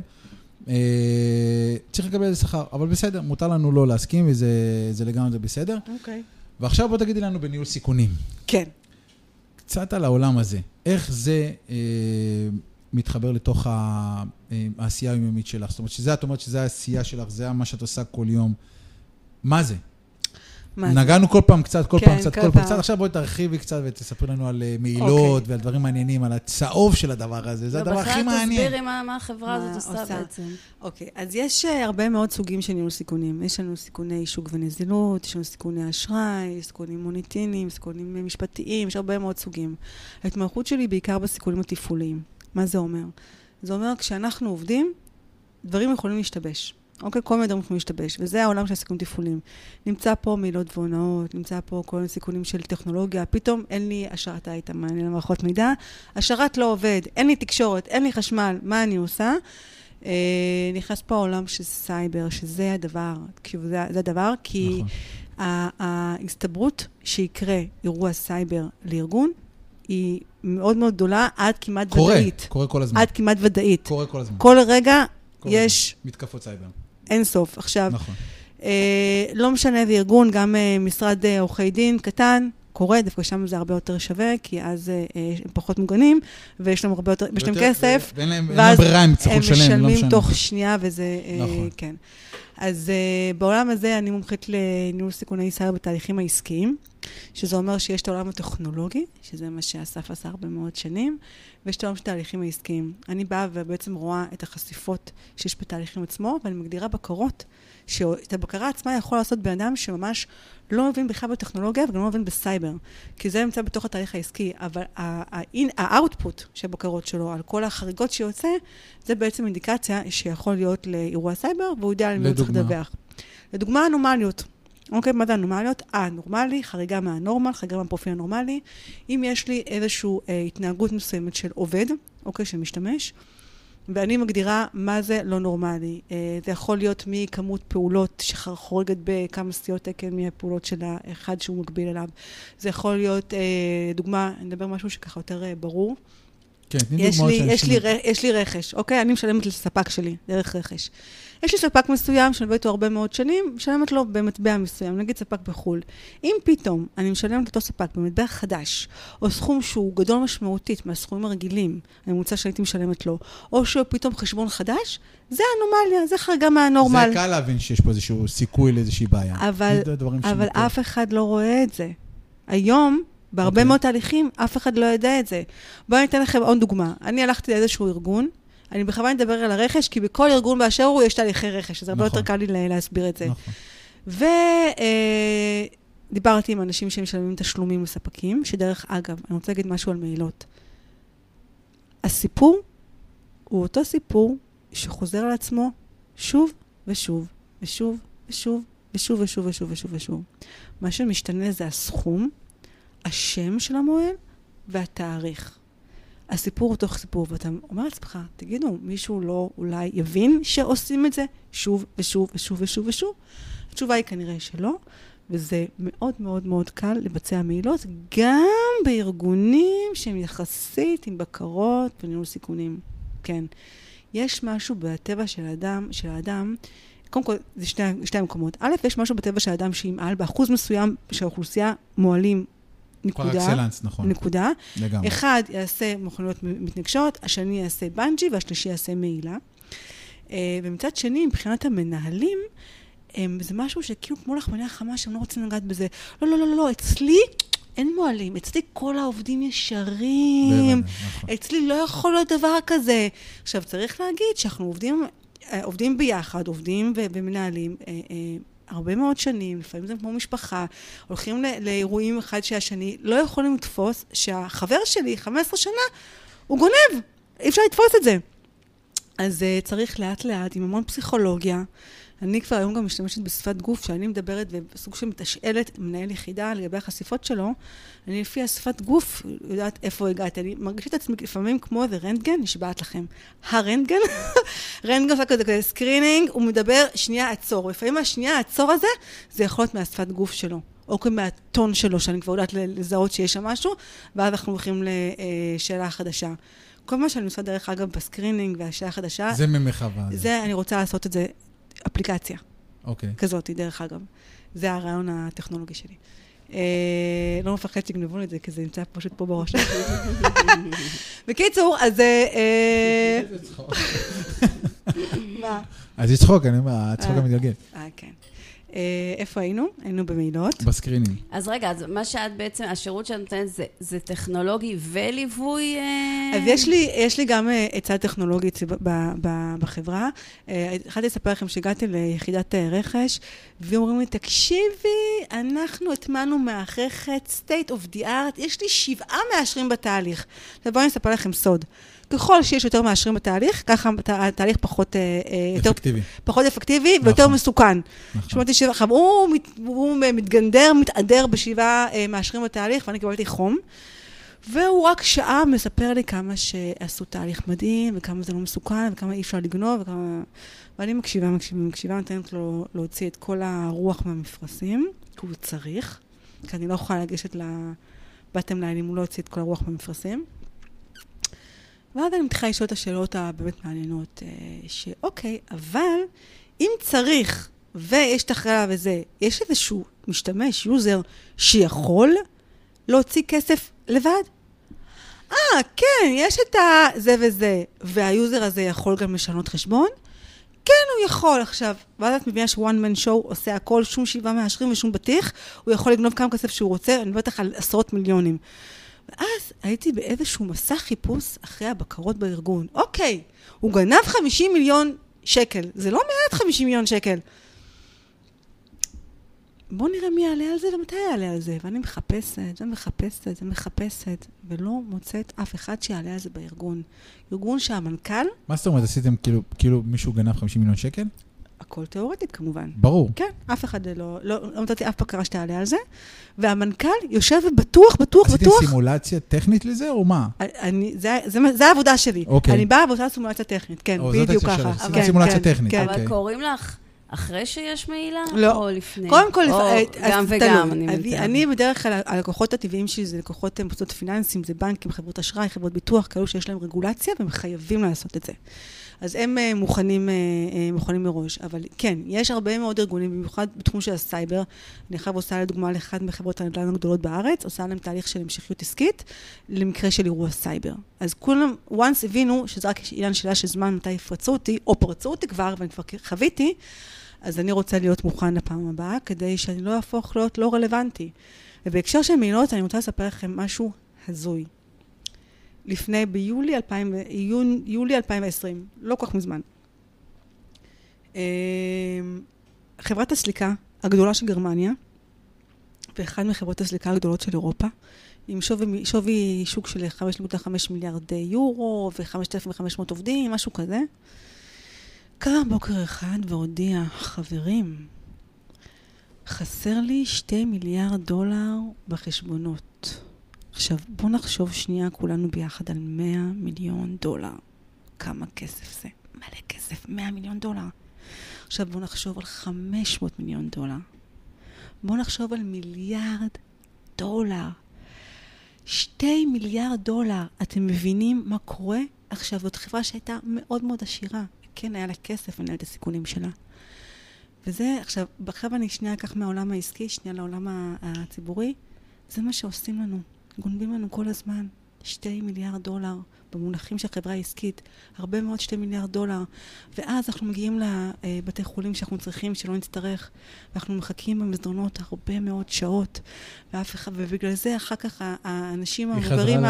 אה, צריך לקבל איזה שכר, אבל בסדר, מותר לנו לא להסכים וזה זה לגמרי בסדר. אוקיי. ועכשיו בוא תגידי לנו בניהול סיכונים. כן. קצת על העולם הזה. איך זה אה, מתחבר לתוך אה, העשייה היומיומית שלך? זאת אומרת, שזה, את אומרת שזה העשייה שלך, זה מה שאת עושה כל יום. מה זה? נגענו כל פעם קצת, כל כן, פעם קצת, כל פעם. קצת. עכשיו בואי תרחיבי קצת ותספרי לנו על אה, מעילות אוקיי. ועל דברים מעניינים, על הצהוב של הדבר הזה. זה הדבר הכי בכלל מעניין. תסבירי מה מה החברה מה הזאת עושה. בעצם. אוקיי, אז יש אה, הרבה מאוד סוגים של ניהול סיכונים. יש לנו סיכוני שוק ונזילות, יש לנו סיכוני אשראי, סיכונים מוניטיניים, סיכונים אה, משפטיים, יש הרבה מאוד סוגים. ההתמחות שלי היא בעיקר בסיכונים התפעוליים. מה זה אומר? זה אומר כשאנחנו עובדים, דברים יכולים להשתבש. אוקיי? כל מיני דברים יכולים להשתבש, וזה העולם של הסיכונים תפעוליים. נמצא פה מילות והונאות, נמצא פה כל מיני סיכונים של טכנולוגיה, פתאום אין לי השרת הייתה מעניין למערכות מידע, השרת לא עובד, אין לי תקשורת, אין לי חשמל, מה אני עושה? אה, נכנס פה העולם של סייבר, שזה הדבר, תקשיבו, זה, זה הדבר, כי נכון. ההסתברות שיקרה אירוע סייבר לארגון היא מאוד מאוד גדולה, עד כמעט קורה, ודאית. קורה כל הזמן. עד כמעט ודאית. קורה כל הזמן. כל רגע כל יש. מתקפות סייבר. אין סוף. עכשיו, נכון. אה, לא משנה איזה ארגון, גם אה, משרד אה, עורכי דין קטן, קורה, דווקא שם זה הרבה יותר שווה, כי אז אה, אה, הם פחות מוגנים, ויש להם הרבה יותר, יש להם כסף, ואין להם ברירה, הם יצטרכו הם לשלם, לא משלמים משנה. תוך שנייה, וזה... אה, נכון. כן. אז אה, בעולם הזה אני מומחית לניהול סיכוני סייבר בתהליכים העסקיים, שזה אומר שיש את העולם הטכנולוגי, שזה מה שאסף עשה הרבה מאוד שנים, ויש את העולם של התהליכים העסקיים. אני באה ובעצם רואה את החשיפות שיש בתהליכים עצמו, ואני מגדירה בקרות, שאת הבקרה עצמה יכול לעשות בן אדם שממש לא מבין בכלל בטכנולוגיה וגם לא מבין בסייבר, כי זה נמצא בתוך התהליך העסקי, אבל ה-output של הבקרות שלו, על כל החריגות שיוצא, זה בעצם אינדיקציה שיכול להיות לאירוע סייבר, והוא יודע למי הוא צריך? לדווח. לדוגמה, אנומליות. אוקיי, מה זה אנומליות? אנורמלי, חריגה מהנורמל, חריגה מהפרופיל הנורמלי. אם יש לי איזושהי אה, התנהגות מסוימת של עובד, אוקיי, של משתמש, ואני מגדירה מה זה לא נורמלי. אה, זה יכול להיות מכמות פעולות שחורגת בכמה סטיות תקן מהפעולות של האחד שהוא מקביל אליו. זה יכול להיות, אה, דוגמה, אני אדבר משהו שככה יותר אה, ברור. כן, תני יש דוגמאות לי, יש, לי, יש לי רכש, אוקיי? אני משלמת לספק שלי, דרך רכש. יש לי ספק מסוים שאני עובדת איתו הרבה מאוד שנים, משלמת לו במטבע מסוים, נגיד ספק בחו"ל. אם פתאום אני משלמת לאותו ספק במטבע חדש, או סכום שהוא גדול משמעותית מהסכומים הרגילים, הממוצע שהייתי משלמת לו, או שהוא פתאום חשבון חדש, זה אנומליה, זה חריגה מהנורמל. זה קל להבין שיש פה איזשהו סיכוי לאיזושהי בעיה. אבל, אבל. אף אחד לא רואה את זה. היום, בהרבה אוקיי. מאוד תהליכים, אף אחד לא יודע את זה. בואו אני אתן לכם עוד דוגמה. אני הלכתי לאיזשהו ארגון, אני בכוונה אדבר על הרכש, כי בכל ארגון באשר הוא יש תהליכי רכש, אז הרבה נכון. יותר קל לי לה- להסביר את זה. נכון. ודיברתי עם אנשים שמשלמים תשלומים לספקים, שדרך אגב, אני רוצה להגיד משהו על מעילות. הסיפור הוא אותו סיפור שחוזר על עצמו שוב ושוב ושוב ושוב ושוב ושוב ושוב ושוב ושוב. מה שמשתנה זה הסכום, השם של המוהל והתאריך. הסיפור הוא תוך סיפור, ואתה אומר לעצמך, תגידו, מישהו לא אולי יבין שעושים את זה שוב ושוב ושוב ושוב ושוב? התשובה היא כנראה שלא, וזה מאוד מאוד מאוד קל לבצע מעילות, גם בארגונים שהם יחסית עם בקרות וניהול סיכונים. כן. יש משהו בטבע של האדם, של האדם, קודם כל, זה שני, שני המקומות. א', יש משהו בטבע של האדם שימעל באחוז מסוים של האוכלוסייה מועלים, פר נקודה. אקסלנס, נכון. נקודה. לגמרי. אחד יעשה מכוניות מתנגשות, השני יעשה בנג'י והשלישי יעשה מעילה. אה, ומצד שני, מבחינת המנהלים, הם, זה משהו שכאילו כמו לחמניה חמה שהם לא רוצים לגעת בזה. לא, לא, לא, לא, לא, אצלי אין מועלים, אצלי כל העובדים ישרים. נכון. אצלי לא יכול להיות דבר כזה. עכשיו, צריך להגיד שאנחנו עובדים, אה, עובדים ביחד, עובדים ומנהלים. הרבה מאוד שנים, לפעמים זה כמו משפחה, הולכים ל- לאירועים אחד שהשני, לא יכולים לתפוס שהחבר שלי, 15 שנה, הוא גונב, אי אפשר לתפוס את זה. אז uh, צריך לאט לאט, עם המון פסיכולוגיה. אני כבר היום גם משתמשת בשפת גוף, שאני מדברת וסוג של מתשאלת מנהל יחידה לגבי החשיפות שלו, אני לפי השפת גוף יודעת איפה הגעתי. אני מרגישה את עצמי לפעמים כמו איזה רנטגן, נשבעת לכם. הרנטגן, רנטגן עושה כזה כזה screening, הוא מדבר, שנייה עצור. לפעמים השנייה עצור הזה, זה יכול להיות מהשפת גוף שלו. או כאילו מהטון שלו, שאני כבר יודעת לזהות שיש שם משהו, ואז אנחנו הולכים לשאלה חדשה. כל מה שאני עושה, דרך אגב, ב screening והשאלה החדשה, זה ממחווה. זה, אני רוצה לעשות את זה אפליקציה אוקיי. כזאת, דרך אגב. זה הרעיון הטכנולוגי שלי. אה, לא מפחד שיגנבו לי את זה, כי זה נמצא פשוט פה בראש. בקיצור, אז... אה, אה, מה? אז יש צחוק, אני אומר, הצחוק אה. המתגלגל. אה, כן. אה, איפה היינו? היינו במעילות. ב screening. אז רגע, אז מה שאת בעצם, השירות שאת נותנת זה, זה טכנולוגי וליווי? אה? אז יש לי, יש לי גם אה, עצה טכנולוגית ב- ב- ב- בחברה. אה, התחלתי לספר לכם שהגעתי ליחידת רכש, ואומרים לי, תקשיבי, אנחנו הטמענו מערכת state of the art, יש לי שבעה מאשרים בתהליך. עכשיו בואו אני אספר לכם סוד. ככל שיש יותר מאשרים בתהליך, ככה הת- התהליך פחות, אה, אה, יותר, אפקטיבי. פחות אפקטיבי ויותר נכון. מסוכן. נכון. שמעתי שבע, הוא, מת- הוא מתגנדר, מתעדר בשבעה אה, מאשרים בתהליך, ואני קיבלתי חום. והוא רק שעה מספר לי כמה שעשו תהליך מדהים, וכמה זה לא מסוכן, וכמה אי אפשר לגנוב, וכמה... ואני מקשיבה, מקשיבה, מקשיבה, נותנת לו להוציא את כל הרוח מהמפרשים, כי הוא צריך, כי אני לא יכולה לגשת ל bottom line אם הוא לא יוציא את כל הרוח מהמפרשים. ואז אני מתחילה לשאול את השאלות הבאמת מעניינות, אה, שאוקיי, אבל אם צריך, ויש את ההנהלה וזה, יש איזשהו משתמש, user, שיכול להוציא כסף לבד? אה, כן, יש את ה... זה וזה, וה user הזה יכול גם לשנות חשבון? כן, הוא יכול. עכשיו, ואז את מבינה שוואן מן שואו עושה הכל, שום שבעה מאשרים ושום בטיח, הוא יכול לגנוב כמה כסף שהוא רוצה, אני מדברת על עשרות מיליונים. ואז הייתי באיזשהו מסע חיפוש אחרי הבקרות בארגון. אוקיי, הוא גנב 50 מיליון שקל, זה לא מעט 50 מיליון שקל. בואו נראה מי יעלה על זה ומתי יעלה על זה. ואני מחפשת ומחפשת ומחפשת, ולא מוצאת אף אחד שיעלה על זה בארגון. ארגון שהמנכ"ל, מה זאת אומרת, עשיתם כאילו, כאילו מישהו גנב 50 מיליון שקל? הכל תיאורטית כמובן. ברור. כן, אף אחד לא, לא, לא מצאתי אף בקרה שתעלה על זה. והמנכ"ל יושב ובטוח, בטוח, עשיתם בטוח. סימולציה טכנית לזה, או מה? אני, זה, זה, זה העבודה שלי. אוקיי. אני באה ועושה סימולציה טכנית, כן, או, בדיוק ככה. עשית כן, סימולציה כן, טכנית, כן. אבל אוקיי. קוראים לך אחרי שיש מעילה? לא. או לפני? קודם כל, או לפ- אז גם. וגם, אני אני, מציעה. אני בדרך כלל, הלקוחות הטבעיים שלי זה לקוחות אה, מוסדות פיננסיים, זה בנקים, חברות אשראי, חברות ביטוח, כאלו שיש להם רגולציה והם חייבים לעשות את זה. אז הם אה, מוכנים, אה, מוכנים מראש. אבל כן, יש הרבה מאוד ארגונים, במיוחד בתחום של הסייבר. אני עכשיו עושה לדוגמה לאחד מחברות הנדל"ן הגדולות בארץ, עושה להם תהליך של המשכיות עסקית למקרה של אירוע סייבר. אז כולם, once הבינו שזה רק עניין שאלה של זמן מתי יפרצו אותי, או פרצו אותי כבר, ואני כבר חוויתי, אז אני רוצה להיות מוכן לפעם הבאה, כדי שאני לא אהפוך להיות לא רלוונטי. ובהקשר של מעילות, אני רוצה לספר לכם משהו הזוי. לפני, ביולי 2000, יון, יולי 2020, לא כל כך מזמן. אה, חברת הסליקה הגדולה של גרמניה, ואחת מחברות הסליקה הגדולות של אירופה, עם שווי, שווי שוק של 5.5 מיליארד יורו ו-5,500 עובדים, משהו כזה. קם בוקר אחד והודיע, חברים, חסר לי 2 מיליארד דולר בחשבונות. עכשיו, בואו נחשוב שנייה כולנו ביחד על 100 מיליון דולר. כמה כסף זה? מלא כסף, 100 מיליון דולר. עכשיו בואו נחשוב על 500 מיליון דולר. בואו נחשוב על מיליארד דולר. שתי מיליארד דולר. אתם מבינים מה קורה? עכשיו, זאת חברה שהייתה מאוד מאוד עשירה. כן, היה לה כסף לנהל את הסיכונים שלה. וזה, עכשיו, עכשיו אני שנייה אקח מהעולם העסקי, שנייה לעולם הציבורי. זה מה שעושים לנו. גונבים לנו כל הזמן. שתי מיליארד דולר, במונחים של חברה עסקית, הרבה מאוד שתי מיליארד דולר. ואז אנחנו מגיעים לבתי חולים שאנחנו צריכים, שלא נצטרך, ואנחנו מחכים במסדרונות הרבה מאוד שעות, ואף אחד, ובגלל זה אחר כך האנשים המבוגרים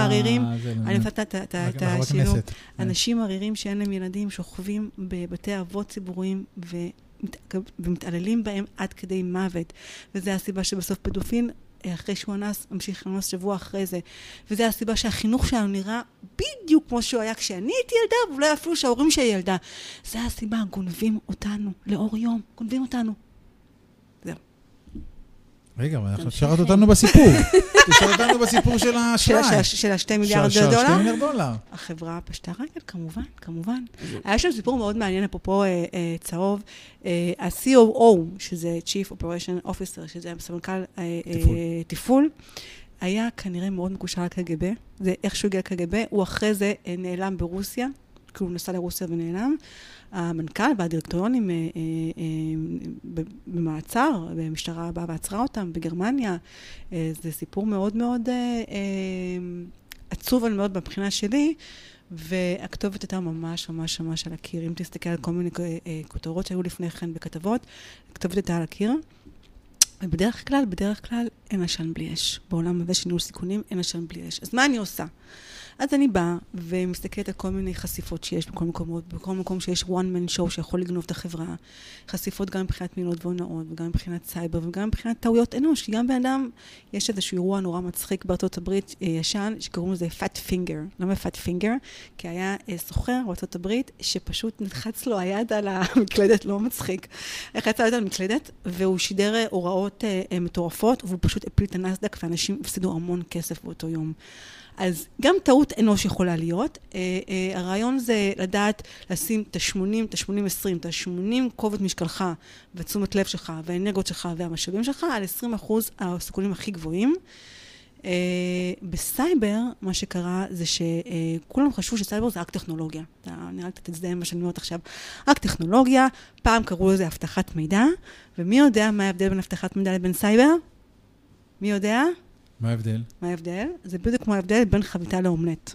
זה, אני רוצה את ה- את ה- את לחברת השילוב. כנסת. אנשים ערירים שאין להם ילדים, שוכבים בבתי אבות ציבוריים ומת- ומתעללים בהם עד כדי מוות. וזו הסיבה שבסוף פדופיל, אה, אחרי שהוא אנס, ממשיך לאנוס שבוע אחרי זה. וזו הסיבה שהחינוך שלנו נראה בדיוק כמו שהוא היה כשאני הייתי ילדה, ואולי אפילו שההורים שלי ילדה. זו הסיבה, גונבים אותנו לאור יום, גונבים אותנו. רגע, אבל עכשיו. שרת אותנו בסיפור. תשאל אותנו בסיפור של האשראי. של השתי מיליארד של- של דולר? השתי מיליארד דולר. החברה פשטה רגל, כמובן, כמובן. היה שם סיפור מאוד מעניין, אפרופו אה, אה, צהוב. אה, ה-COO, שזה Chief Operation Officer, שזה סמנכ"ל תפעול. היה כנראה מאוד מקושר לקג"ב. זה איך שהוא הגיע לקג"ב, הוא אחרי זה נעלם ברוסיה, כאילו נסע לרוסיה ונעלם. המנכ"ל והדירקטוריונים אה, אה, אה, במעצר, המשטרה באה ועצרה אותם בגרמניה. זה סיפור מאוד מאוד אה, אה, עצוב מאוד מבחינה שלי, והכתובת הייתה ממש ממש ממש על הקיר. אם תסתכל על כל מיני כותרות שהיו לפני כן בכתבות, הכתובת הייתה על הקיר. ובדרך כלל, בדרך כלל, אין עשן בלי אש. בעולם הזה של ניהול סיכונים, אין עשן בלי אש. אז מה אני עושה? אז אני באה ומסתכלת על כל מיני חשיפות שיש בכל מקומות, בכל מקום שיש one man show שיכול לגנוב את החברה. חשיפות גם מבחינת מילות והונאות, וגם מבחינת סייבר, וגם מבחינת טעויות אנוש. גם בן אדם, יש איזשהו אירוע נורא מצחיק בארצות הברית אה, ישן, שקוראים לזה fat finger. למה fat finger? כי היה אה, סוחר בארצות הברית, שפשוט נלחץ לו היד על המקלדת, לא מצחיק. לחץ לו היד על המקלדת, והוא שידר אה, הוראות מטורפות, והוא פשוט הפיל את הנסדק, ואנשים הפסידו המון כסף באותו יום. אז גם טעות אנוש יכולה להיות. אה, אה, הרעיון זה לדעת לשים את ה-80, את ה-80-20, את ה-80 כובד משקלך ותשומת לב שלך והאנרגיות שלך והמשאבים שלך על 20 אחוז הסיכונים הכי גבוהים. אה, בסייבר, מה שקרה זה שכולם חשבו שסייבר זה רק טכנולוגיה. אתה נראה לי תזדהה עם מה שאני אומרת עכשיו. רק טכנולוגיה, פעם קראו לזה אבטחת מידע, ומי יודע מה ההבדל בין אבטחת מידע לבין סייבר? מי יודע? מה ההבדל? מה ההבדל? זה בדיוק כמו ההבדל בין חביתה לאומלט.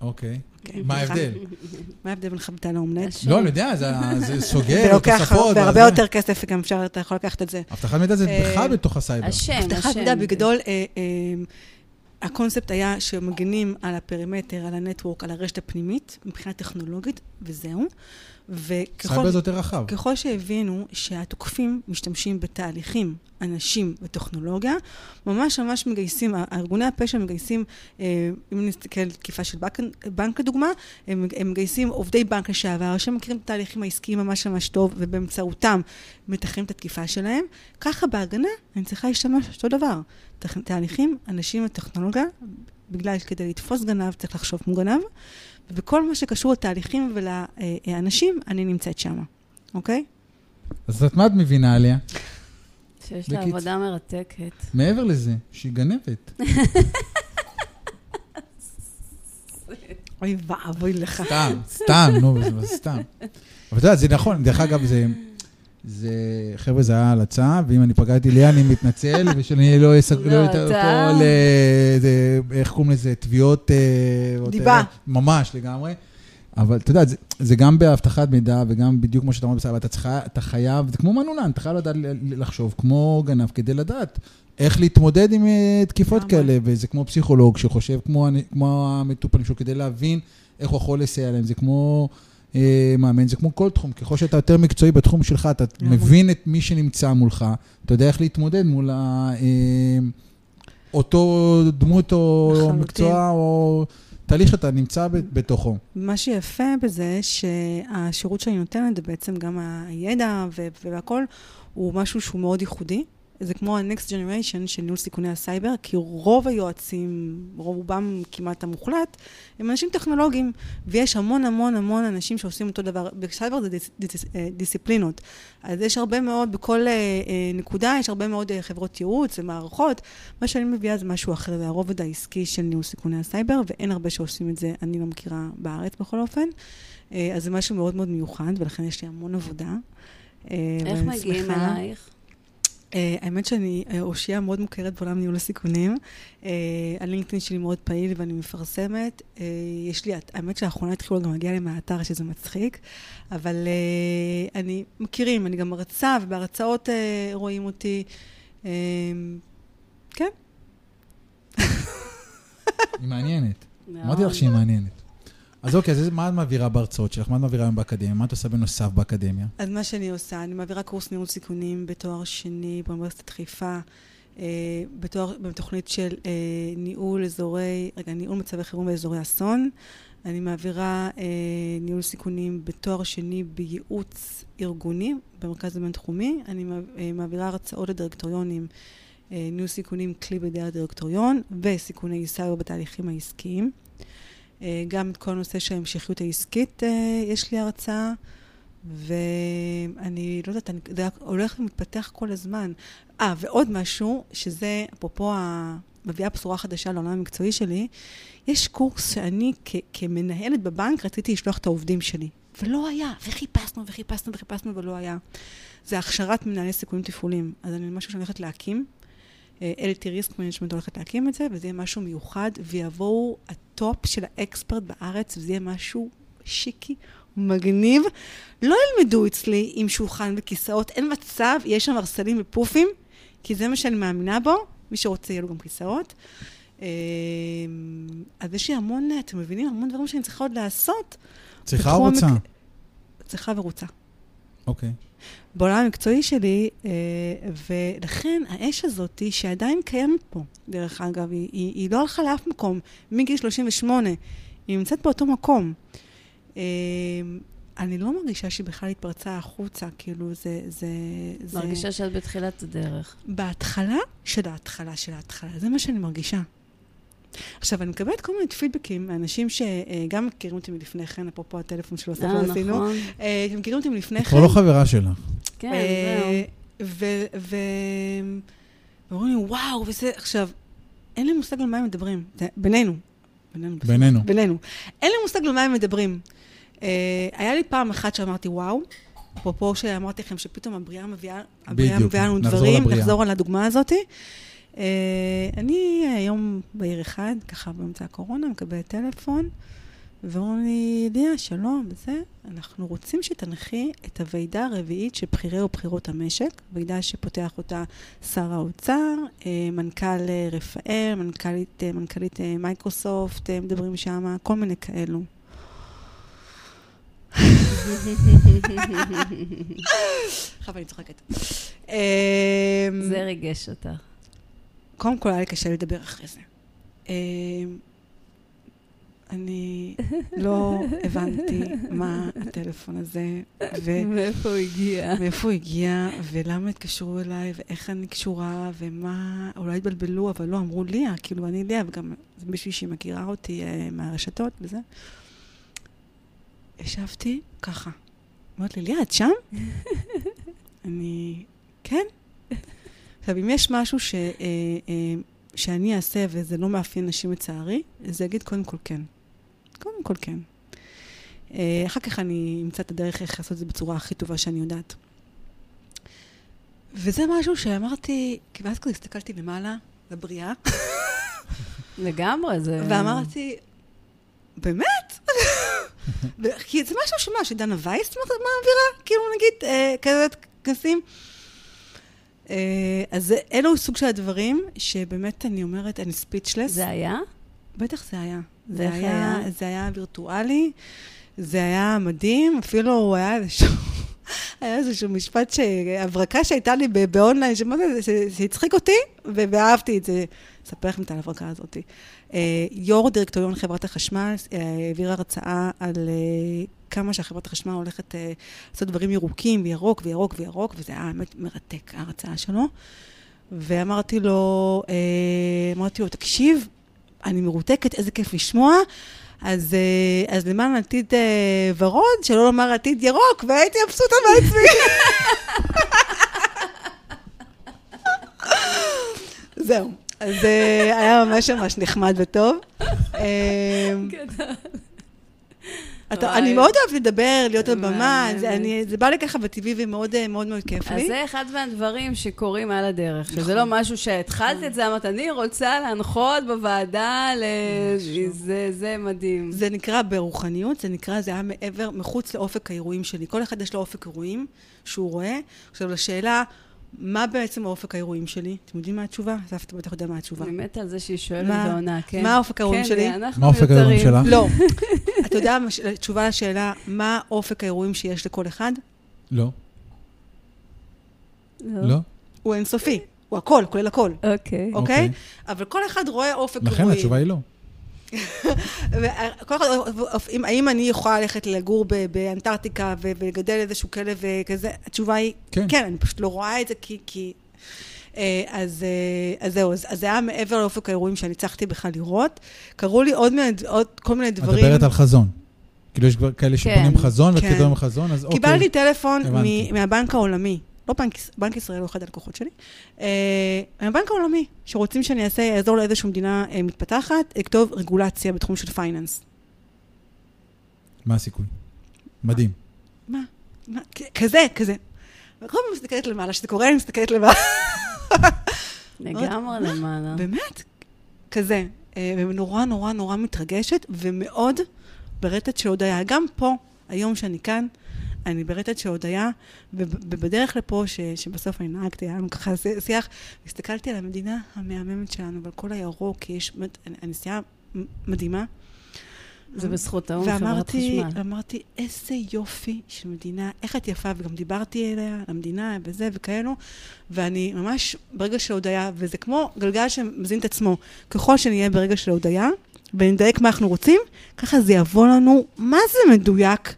אוקיי. אוקיי, מה. ההבדל? מה ההבדל בין חביתה לאומלט? לא, אני יודע, זה- זה סוגר, זה תוספות. הרבה וזה. יותר כסף, וגם אפשר, אתה יכול לקחת את זה. אבטחת מידע זה אה, בכלל בתוך הסייבר. השם, אבטחת השם. מידע בגדול, אה, אה, הקונספט היה שמגנים על ה perimeter, על ה network, על הרשת הפנימית, מבחינה טכנולוגית, וזהו. וככל... סייבר זה יותר רחב. ככל שהבינו שהתוקפים משתמשים בתהליכים, אנשים וטכנולוגיה, ממש ממש מגייסים, ארגוני הפשע מגייסים, אה, אם נסתכל על תקיפה של בנק, בנק לדוגמה, הם, הם מגייסים עובדי בנק לשעבר שמכירים את התהליכים העסקיים ממש ממש טוב, ובאמצעותם מתחים את התקיפה שלהם. ככה בהגנה אני צריכה להשתמש אותו דבר. תהליכים, אנשים וטכנולוגיה, בגלל שכדי לתפוס גנב צריך לחשוב כמו גנב, ובכל מה שקשור לתהליכים ולאנשים, אני נמצאת שם, אוקיי? אז את מה את מבינה עליה? שיש לה עבודה מרתקת. מעבר לזה, שהיא גנבת. אוי ואבוי לך. סתם, סתם, נו, סתם. אבל אתה יודע, זה נכון, דרך אגב, זה... זה, חבר'ה, זה היה הלצה, ואם אני פגעתי לי, אני מתנצל, ושאני לא אסג... לא, לא אתן אתה- פה איך קוראים לזה? תביעות... אה, דיבה. ממש, לגמרי. אבל אתה יודע, זה, זה גם באבטחת מידע, וגם בדיוק כמו שאתה אומר בסדר, אתה, צריך, אתה חייב, זה כמו מנעולן, אתה חייב לדעת לחשוב כמו גנב כדי לדעת איך להתמודד עם אה, תקיפות. כאלה, וזה כמו פסיכולוג שחושב כמו, כמו המטופלים שלו, כדי להבין איך הוא יכול לסייע להם, זה כמו מאמן, זה כמו כל תחום, ככל שאתה יותר מקצועי בתחום שלך, אתה. מבין את מי שנמצא מולך, אתה יודע איך להתמודד מול ה, אה, אותו דמות או לחלוטין. מקצוע או תהליך שאתה נמצא בתוכו. מה שיפה בזה, שהשירות שאני נותנת, בעצם גם הידע ו- והכל, הוא משהו שהוא מאוד ייחודי. זה כמו ה-next generation של ניהול סיכוני הסייבר, כי רוב היועצים, רובם כמעט המוחלט, הם אנשים טכנולוגיים, ויש המון המון המון אנשים שעושים אותו דבר. בסייבר זה דיס, דיס, אה, דיסציפלינות. אז יש הרבה מאוד, בכל אה, אה, נקודה יש הרבה מאוד אה, חברות ייעוץ ומערכות. מה שאני מביאה זה משהו אחר, זה הרובד העסקי של ניהול סיכוני הסייבר, ואין הרבה שעושים את זה, אני לא מכירה בארץ בכל אופן. אה, אז זה משהו מאוד מאוד מיוחד, ולכן יש לי המון עבודה. אה, איך מגיעים שמחה- אלייך? אה, האמת שאני אה, אושייה מאוד מוכרת בעולם ניהול הסיכונים. אה, הלינקדאין שלי מאוד פעיל ואני מפרסמת. יש לי, האמת שלאחרונה התחילו גם להגיע לי מהאתר שזה מצחיק, אבל אני, מכירים, אני גם מרצה, ובהרצאות רואים אותי. כן. היא מעניינת. אמרתי לך שהיא מעניינת. אז אוקיי, אז מה את מעבירה בהרצאות שלך? מה את מעבירה היום באקדמיה? מה את עושה בנוסף באקדמיה? אז מה שאני עושה, אני מעבירה קורס ניהול סיכונים בתואר שני באוניברסיטת חיפה, אה, בתואר, בתוכנית של אה, ניהול אזורי, רגע, ניהול מצבי חירום באזורי אסון. אני מעבירה אה, ניהול סיכונים בתואר שני בייעוץ ארגוני במרכז הבינתחומי. אני מעב- מעבירה הרצאות לדירקטוריונים, ניהול סיכונים כלי בידי הדירקטוריון וסיכוני סייבר בתהליכים העסקיים. אה, גם את כל הנושא של ההמשכיות העסקית אה, יש לי הרצאה. ואני לא יודעת, אני, זה הולך ומתפתח כל הזמן. אה, ועוד משהו, שזה, אפרופו, ה- מביאה בשורה חדשה לעולם המקצועי שלי, יש קורס שאני כמנהלת בבנק רציתי לשלוח את העובדים שלי. ולא היה, וחיפשנו וחיפשנו וחיפשנו ולא היה. זה הכשרת מנהלי סיכונים תפעוליים. אז אני משהו שאני הולכת להקים. LT Risk Management הולכת להקים את זה, וזה יהיה משהו מיוחד, ויבואו הטופ של ה expert בארץ, וזה יהיה משהו שיקי, מגניב. לא ילמדו אצלי עם שולחן וכיסאות, אין מצב, יש שם ערסלים ופופים, כי זה מה שאני מאמינה בו, מי שרוצה יהיו לו גם כיסאות. אה, אז יש לי המון, אתם מבינים? המון דברים שאני צריכה עוד לעשות. צריכה או רוצה? צריכה ורוצה. אוקיי. בעולם המקצועי שלי, אה, ולכן האש הזאת, שעדיין קיימת פה, דרך אגב, היא, היא, היא לא הלכה לאף מקום, מגיל 38, היא נמצאת באותו מקום. אה, אני לא מרגישה שהיא בכלל התפרצה החוצה, כאילו זה... זה, זה... מרגישה שאת בתחילת הדרך. בהתחלה של ההתחלה של ההתחלה, זה מה שאני מרגישה. עכשיו, אני מקבלת כל מיני פידבקים מאנשים שגם מכירים אותי מלפני כן, אפרופו הטלפון שלו, אה, ספר עשינו. נכון. אה, שמכירים אותי מלפני כן. כבר לא חברה שלך. כן, אה, זהו. ואומרים לי, וואו, וזה... עכשיו, אין לי מושג על מה הם מדברים. בינינו. בינינו. בינינו. בינינו. אין לי מושג על מה הם מדברים. אה, היה לי פעם אחת שאמרתי, וואו, אפרופו שאמרתי לכם שפתאום הבריאה מביאה, הבריאה בדיוק, מביאה לנו דברים. נחזור על הדוגמה הזאת. אה, אני היום בעיר אחד, ככה באמצע הקורונה, מקבלת טלפון, ואומרים לי, ליה, שלום, וזה, אנחנו רוצים שתנחי את הוועידה הרביעית של בכירי ובכירות המשק, ועידה שפותח אותה שר האוצר, אה, מנכ"ל אה, רפאל, מנכ"לית, מנכ"לית מייקרוסופט, מדברים שם, כל מיני כאלו. עכשיו אני צוחקת. אה, זה ריגש אותך. קודם כל היה לי קשה לדבר אחרי זה. אה, אני לא הבנתי מה הטלפון הזה, ו- מאיפה הוא הגיע? מאיפה הוא הגיע, ולמה התקשרו אליי, ואיך אני קשורה, ומה, אולי התבלבלו, אבל לא, אמרו ליה, כאילו אני ליה, וגם זה מישהי שהיא מכירה אותי אה, מהרשתות וזה. ישבתי ככה. אמרת לי, ליה, את שם? אני, כן. עכשיו, אם יש משהו ש, אה, אה, שאני אעשה, וזה לא מאפיין נשים לצערי, זה להגיד קודם כל כן. קודם כל כן. אה, אחר כך אני אמצא את הדרך איך לעשות את זה בצורה הכי טובה שאני יודעת. וזה משהו שאמרתי, כי ואז כזה הסתכלתי למעלה, לבריאה, לגמרי, זה... ואמרתי, באמת? כי זה משהו שמה, שדנה וייס מעבירה? כאילו נגיד, אה, כזה כנסים? אה, אז אלו סוג של הדברים שבאמת אני אומרת, אני ספיצ'לס. זה היה? בטח זה היה. זה היה, היה? זה היה וירטואלי, זה היה מדהים, אפילו היה איזשהו, היה איזשהו משפט, הברקה שהייתה לי באונליין, שמה זה, שהצחיק אותי, ואהבתי את זה. אספר לכם את ההברקה הזאת. אה, יו"ר דירקטוריון חברת החשמל אה, העביר הרצאה על כמה שהחברת החשמל הולכת אה, לעשות דברים ירוקים, וירוק, וירוק, וירוק, וזה היה באמת מרתק, ההרצאה שלו. ואמרתי לו, אה, אמרתי לו, תקשיב, אני מרותקת, איזה כיף לשמוע. אז, אה, אז למען עתיד אה, ורוד, שלא לומר עתיד ירוק, והייתי מבסוטה מעצמי. זהו. אז אה, היה ממש ממש נחמד וטוב. אה, אתה. אני מאוד אוהבת לדבר, להיות על במה. זה, אני, זה בא לי ככה בטבעי ומאוד אה, מאוד מאוד כיף אז לי. זה אחד מהדברים שקורים על הדרך, שזה נכון. לא משהו שהתחלת את זה, אמרת, אני רוצה להנחות בוועדה, ל... זה- זה מדהים. זה נקרא ברוחניות, זה נקרא, זה היה מעבר, מחוץ לאופק האירועים שלי. כל אחד יש לו אופק אירועים שהוא רואה. עכשיו, לשאלה, מה בעצם האופק האירואים שלי? אתם יודעים מה התשובה? סבתא בטח יודע מה התשובה. אני מתה על זה שהיא שואלת מה- ועונה, כן. מה האופק האירועים כן, שלי? אנחנו מה האופק האירועים. שלך? לא. אתה יודע, מה ש- תשובה לשאלה, מה אופק האירועים שיש לכל אחד? לא. לא? הוא אינסופי. הוא הכל, כולל הכל. אוקיי. אוקיי? אוקיי. אבל כל אחד רואה אופק לכן אירועים. התשובה היא לא. וכל אחד, אם, האם אני יכולה ללכת לגור ב- באנטארקטיקה ולגדל איזשהו כלב וכזה? התשובה היא, כן. כן, אני פשוט לא רואה את זה כי... כי אה, אז, אה, אז זהו, אז, אז זה היה מעבר לאופק האירועים שאני הצלחתי בכלל לראות. קראו לי עוד, מיני, עוד כל מיני את דברים. מדברת על חזון. כאילו יש כבר כאלה שבונים חזון כן. וכדאי חזון, אז אוקיי. קיבלתי טלפון. מ- מהבנק העולמי, לא בנק, בנק ישראל הוא אחד הלקוחות שלי, אה, מהבנק העולמי, שרוצים שאני אעשה, אעזור לאיזושהי מדינה אה, מתפתחת, לכתוב רגולציה בתחום של פייננס. מה הסיכוי? מדהים. מה? מה? כזה, כזה. וכל פעם מסתכלת למעלה, כשזה קורה, אני מסתכלת למעלה. לגמרי למעלה. באמת, כזה. אה, ונורא נורא נורא מתרגשת, ומאוד ברטט של הודיה. גם פה, היום שאני כאן, אני ברטט הודיה, וב- ובדרך לפה, ש, שבסוף אני נהגתי, היה לנו ככה שיח, הסתכלתי על המדינה המהממת שלנו, ועל כל הירוק, יש הנסיעה מדהימה. זה בזכות ההוא חברת ואמרתי, חשמל. אמרתי, איזה יופי של מדינה, איך את יפה, וגם דיברתי אליה, על המדינה וזה וכאלו, ואני ממש ברגע של הודיה, וזה כמו גלגל שמזין את עצמו, ככל שנהיה ברגע של הודיה, ונדייק מה אנחנו רוצים, ככה זה יבוא לנו, מה זה מדויק?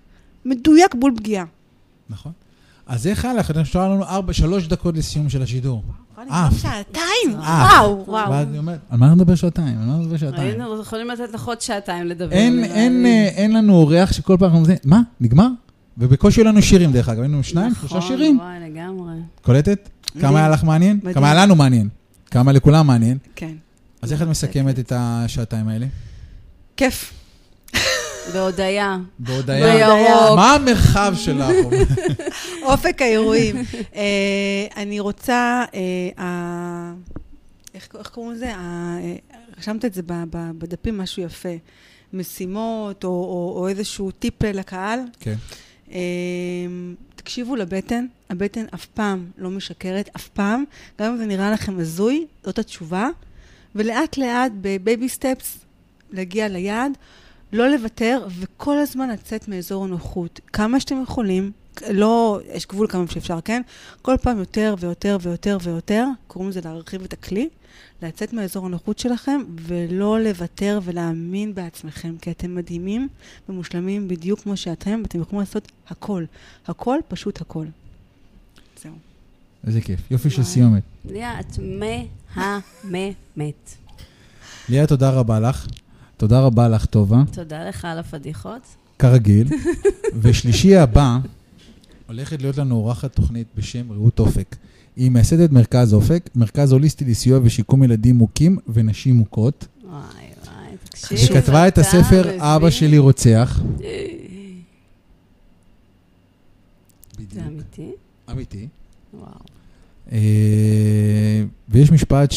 מדויק בול פגיעה. נכון. אז איך היה לך? נשאר לנו ארבע, שלוש דקות לסיום של השידור. אה, שעתיים, אה. וואו, וואו. ואז אני אומר, על מה נדבר שעתיים? על מה נדבר שעתיים? היינו יכולים לתת לך עוד שעתיים לדבר. אין. אה, אין לנו אורח שכל פעם אנחנו אומרים, מה, נגמר? ובקושי היו לנו שירים דרך אגב, היינו שניים, שלושה נכון, שירים. וואי, לגמרי. קולטת? כמה היה לך מעניין? כמה היה לנו מעניין? כמה לכולם מעניין? כן. אז איך את מסכמת את השעתיים האלה? כיף. בהודיה. בהודיה. בירוק. מה המרחב שלך? אופק האירועים. אה, אני רוצה, אה, איך איך קוראים לזה? אה, רשמת את זה בדפים, משהו יפה. משימות או- או או איזשהו טיפ לקהל. כן. תקשיבו לבטן, הבטן אף פעם לא משקרת, אף פעם. גם אם זה נראה לכם הזוי, זאת התשובה. ולאט לאט, בבייבי סטפס, להגיע ליעד, לא לוותר, וכל הזמן לצאת מאזור הנוחות. כמה שאתם יכולים, לא, יש גבול כמה שאפשר, כן? כל פעם יותר ויותר ויותר ויותר, קוראים לזה להרחיב את הכלי, לצאת מאזור הנוחות שלכם, ולא לוותר ולהאמין בעצמכם, כי אתם מדהימים ומושלמים בדיוק כמו שאתם, ואתם יכולים לעשות הכל. הכל, פשוט הכל. זהו. איזה כיף. יופי של. סיומת. ליה, את מהממת. ליה, תודה רבה לך. תודה רבה לך, טובה. תודה לך על הפדיחות. כרגיל. ושלישי הבא, הולכת להיות לנו אורחת תוכנית בשם רעות אופק. היא מייסדת מרכז אופק, מרכז הוליסטי לסיוע ושיקום ילדים מוכים ונשים מוכות. וואי, וואי, תקשיב. היא כתבה את הספר? אבא שלי רוצח. זה בדיוק. אמיתי? אמיתי. וואו. אה, ויש משפט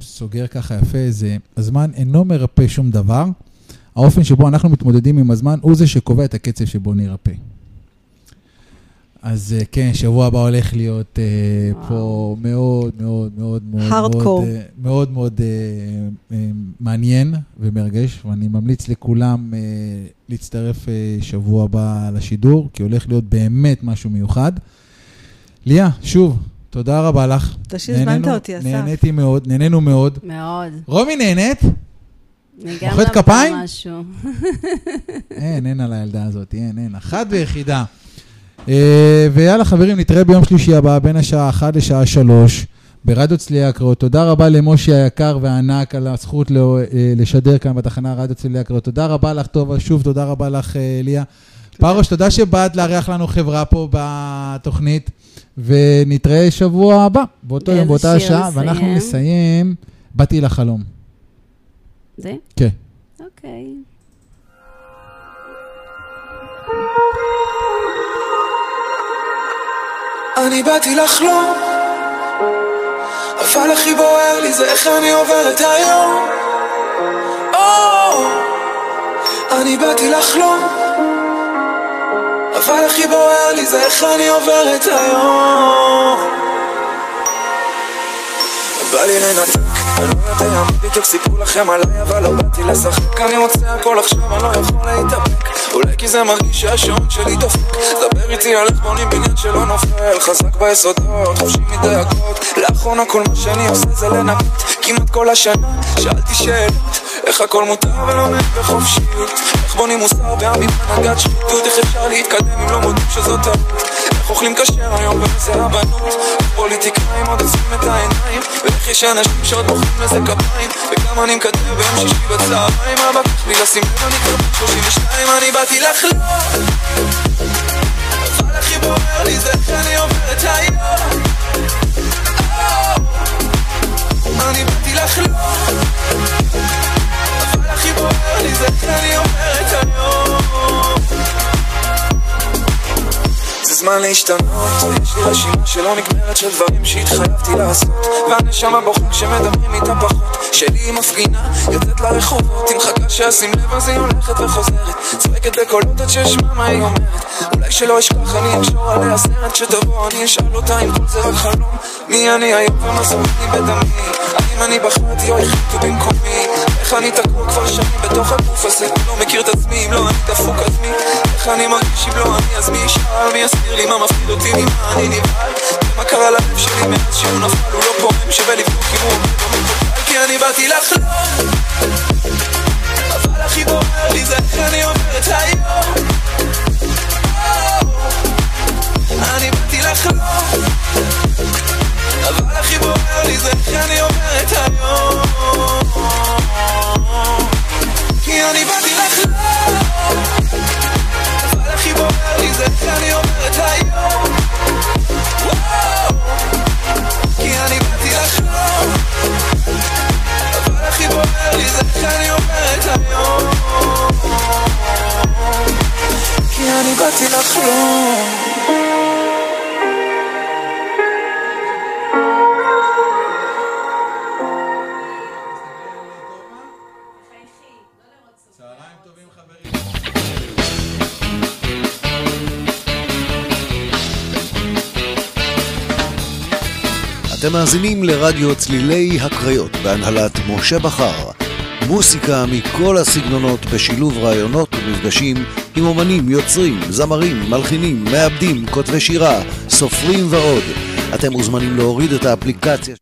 שסוגר ככה יפה, זה הזמן אינו מרפא שום דבר, האופן שבו אנחנו מתמודדים עם הזמן הוא זה שקובע את הקצב שבו נרפא. אז אה, כן, שבוע הבא הולך להיות וואו. פה מאוד מאוד מאוד מאוד. מאוד, אה, מאוד מאוד אה, אה, מעניין ומרגש, ואני ממליץ לכולם אה, להצטרף אה, שבוע הבא לשידור, כי הולך להיות באמת משהו מיוחד. ליה, שוב, תודה רבה לך. תודה שהזמנת אותי, אסף. נהניתי מאוד, נהנינו מאוד. מאוד. רומי נהנית? מוחאת כפיים? משהו. אין, אין על הילדה הזאת, אין, אין, אחת ויחידה. אה, ויאללה חברים, נתראה ביום שלישי הבא בין השעה 1 לשעה 3 ברדיו צלילי הקריות. תודה רבה למושי היקר והענק על הזכות אה, לשדר כאן בתחנה רדיו צלילי הקריות. תודה רבה לך, טובה, שוב תודה רבה לך, אה, ליה. פרוש, תודה שבאת לארח לנו חברה פה בתוכנית, ונתראה שבוע הבא, באותו יום, באותה שיר שעה, נסיים? ואנחנו נסיים, באתי לחלום. זה? כן. אוקיי. אני באתי לחלום אבל הכי בוער לי זה איך אני עובר את היום או, אני באתי לחלום אבל הכי בוער לי זה איך אני עובר את היום. בא לי לנתק, אני לא יודע מה בדיוק סיפרו לכם עליי אבל לא באתי לשחק. אני רוצה הכל עכשיו, אני לא יכול להתאפק. אולי כי זה מרגיש שהשעון שלי דופק. דבר איתי על איך בונים בניין שלא נופל. חזק ביסודות, חופשי מדאגות לאחרונה כל מה שאני עושה זה לנקות כמעט כל השנה שאלתי שאלות איך הכל מותר ולומד בחופשיות איך בונים מוסר בעמים הנהגת שחיתות? איך אפשר להתקדם אם לא מודים שזאת טעות? איך אוכלים כשר היום רבנות איך פוליטיקאים עוד עושים את העיניים ואיך יש אנשים שעוד מוחאים לזה כפיים? וגם אני מקדם ביום שישי בצהריים אבא קח לי לשים לב אני כבר בן 32 אני באתי לחלום. אבל הכי בוער לי זה איך אני עובר את היום אני באתי לחלום אבל הכי בוער לי זה איך אני עובר את היום זה זמן להשתנות. יש לי רשימה שלא נגמרת של דברים שהתחייבתי לעשות. והנשמה בוכה כשמדברים איתה פחות. שלי היא מפגינה יוצאת לרחובות. היא מחכה שאשים לב אז היא הולכת וחוזרת. צועקת בקולות עד שאשמע מה היא אומרת. אולי שלא אשכח אני אקשור עליה סרט כשתבוא אני אשאל אותה אם כל זה רק חלום. מי אני היום ומה זורקני בדמי? האם אני בחרתי או החליטו במקומי? איך אני תקוע כבר שנים בתוך הגוף הזה? לא מכיר את עצמי אם לא אני דפוק אז מי? איך אני מרגיש? אם לא אני אז מי? ישאל מי יסביר לי מה מפחיד אותי ממה אני נבהל. ומה קרה ללב שלי מאז שהוא נפל? הוא לא פועם שווה לבדוק אם הוא כי אני באתי לחלום. אבל הכי בוער לי זה איך אני עובר את היום. אני באתי לחלום. אבל הכי בוער לי זה איך אני עובר את היום. כי אני באתי אתם מאזינים לרדיו צלילי הקריות בהנהלת משה בכר. מוסיקה מכל הסגנונות בשילוב רעיונות ומפגשים עם אומנים, יוצרים, זמרים, מלחינים, מעבדים, כותבי שירה, סופרים ועוד. אתם מוזמנים להוריד את האפליקציה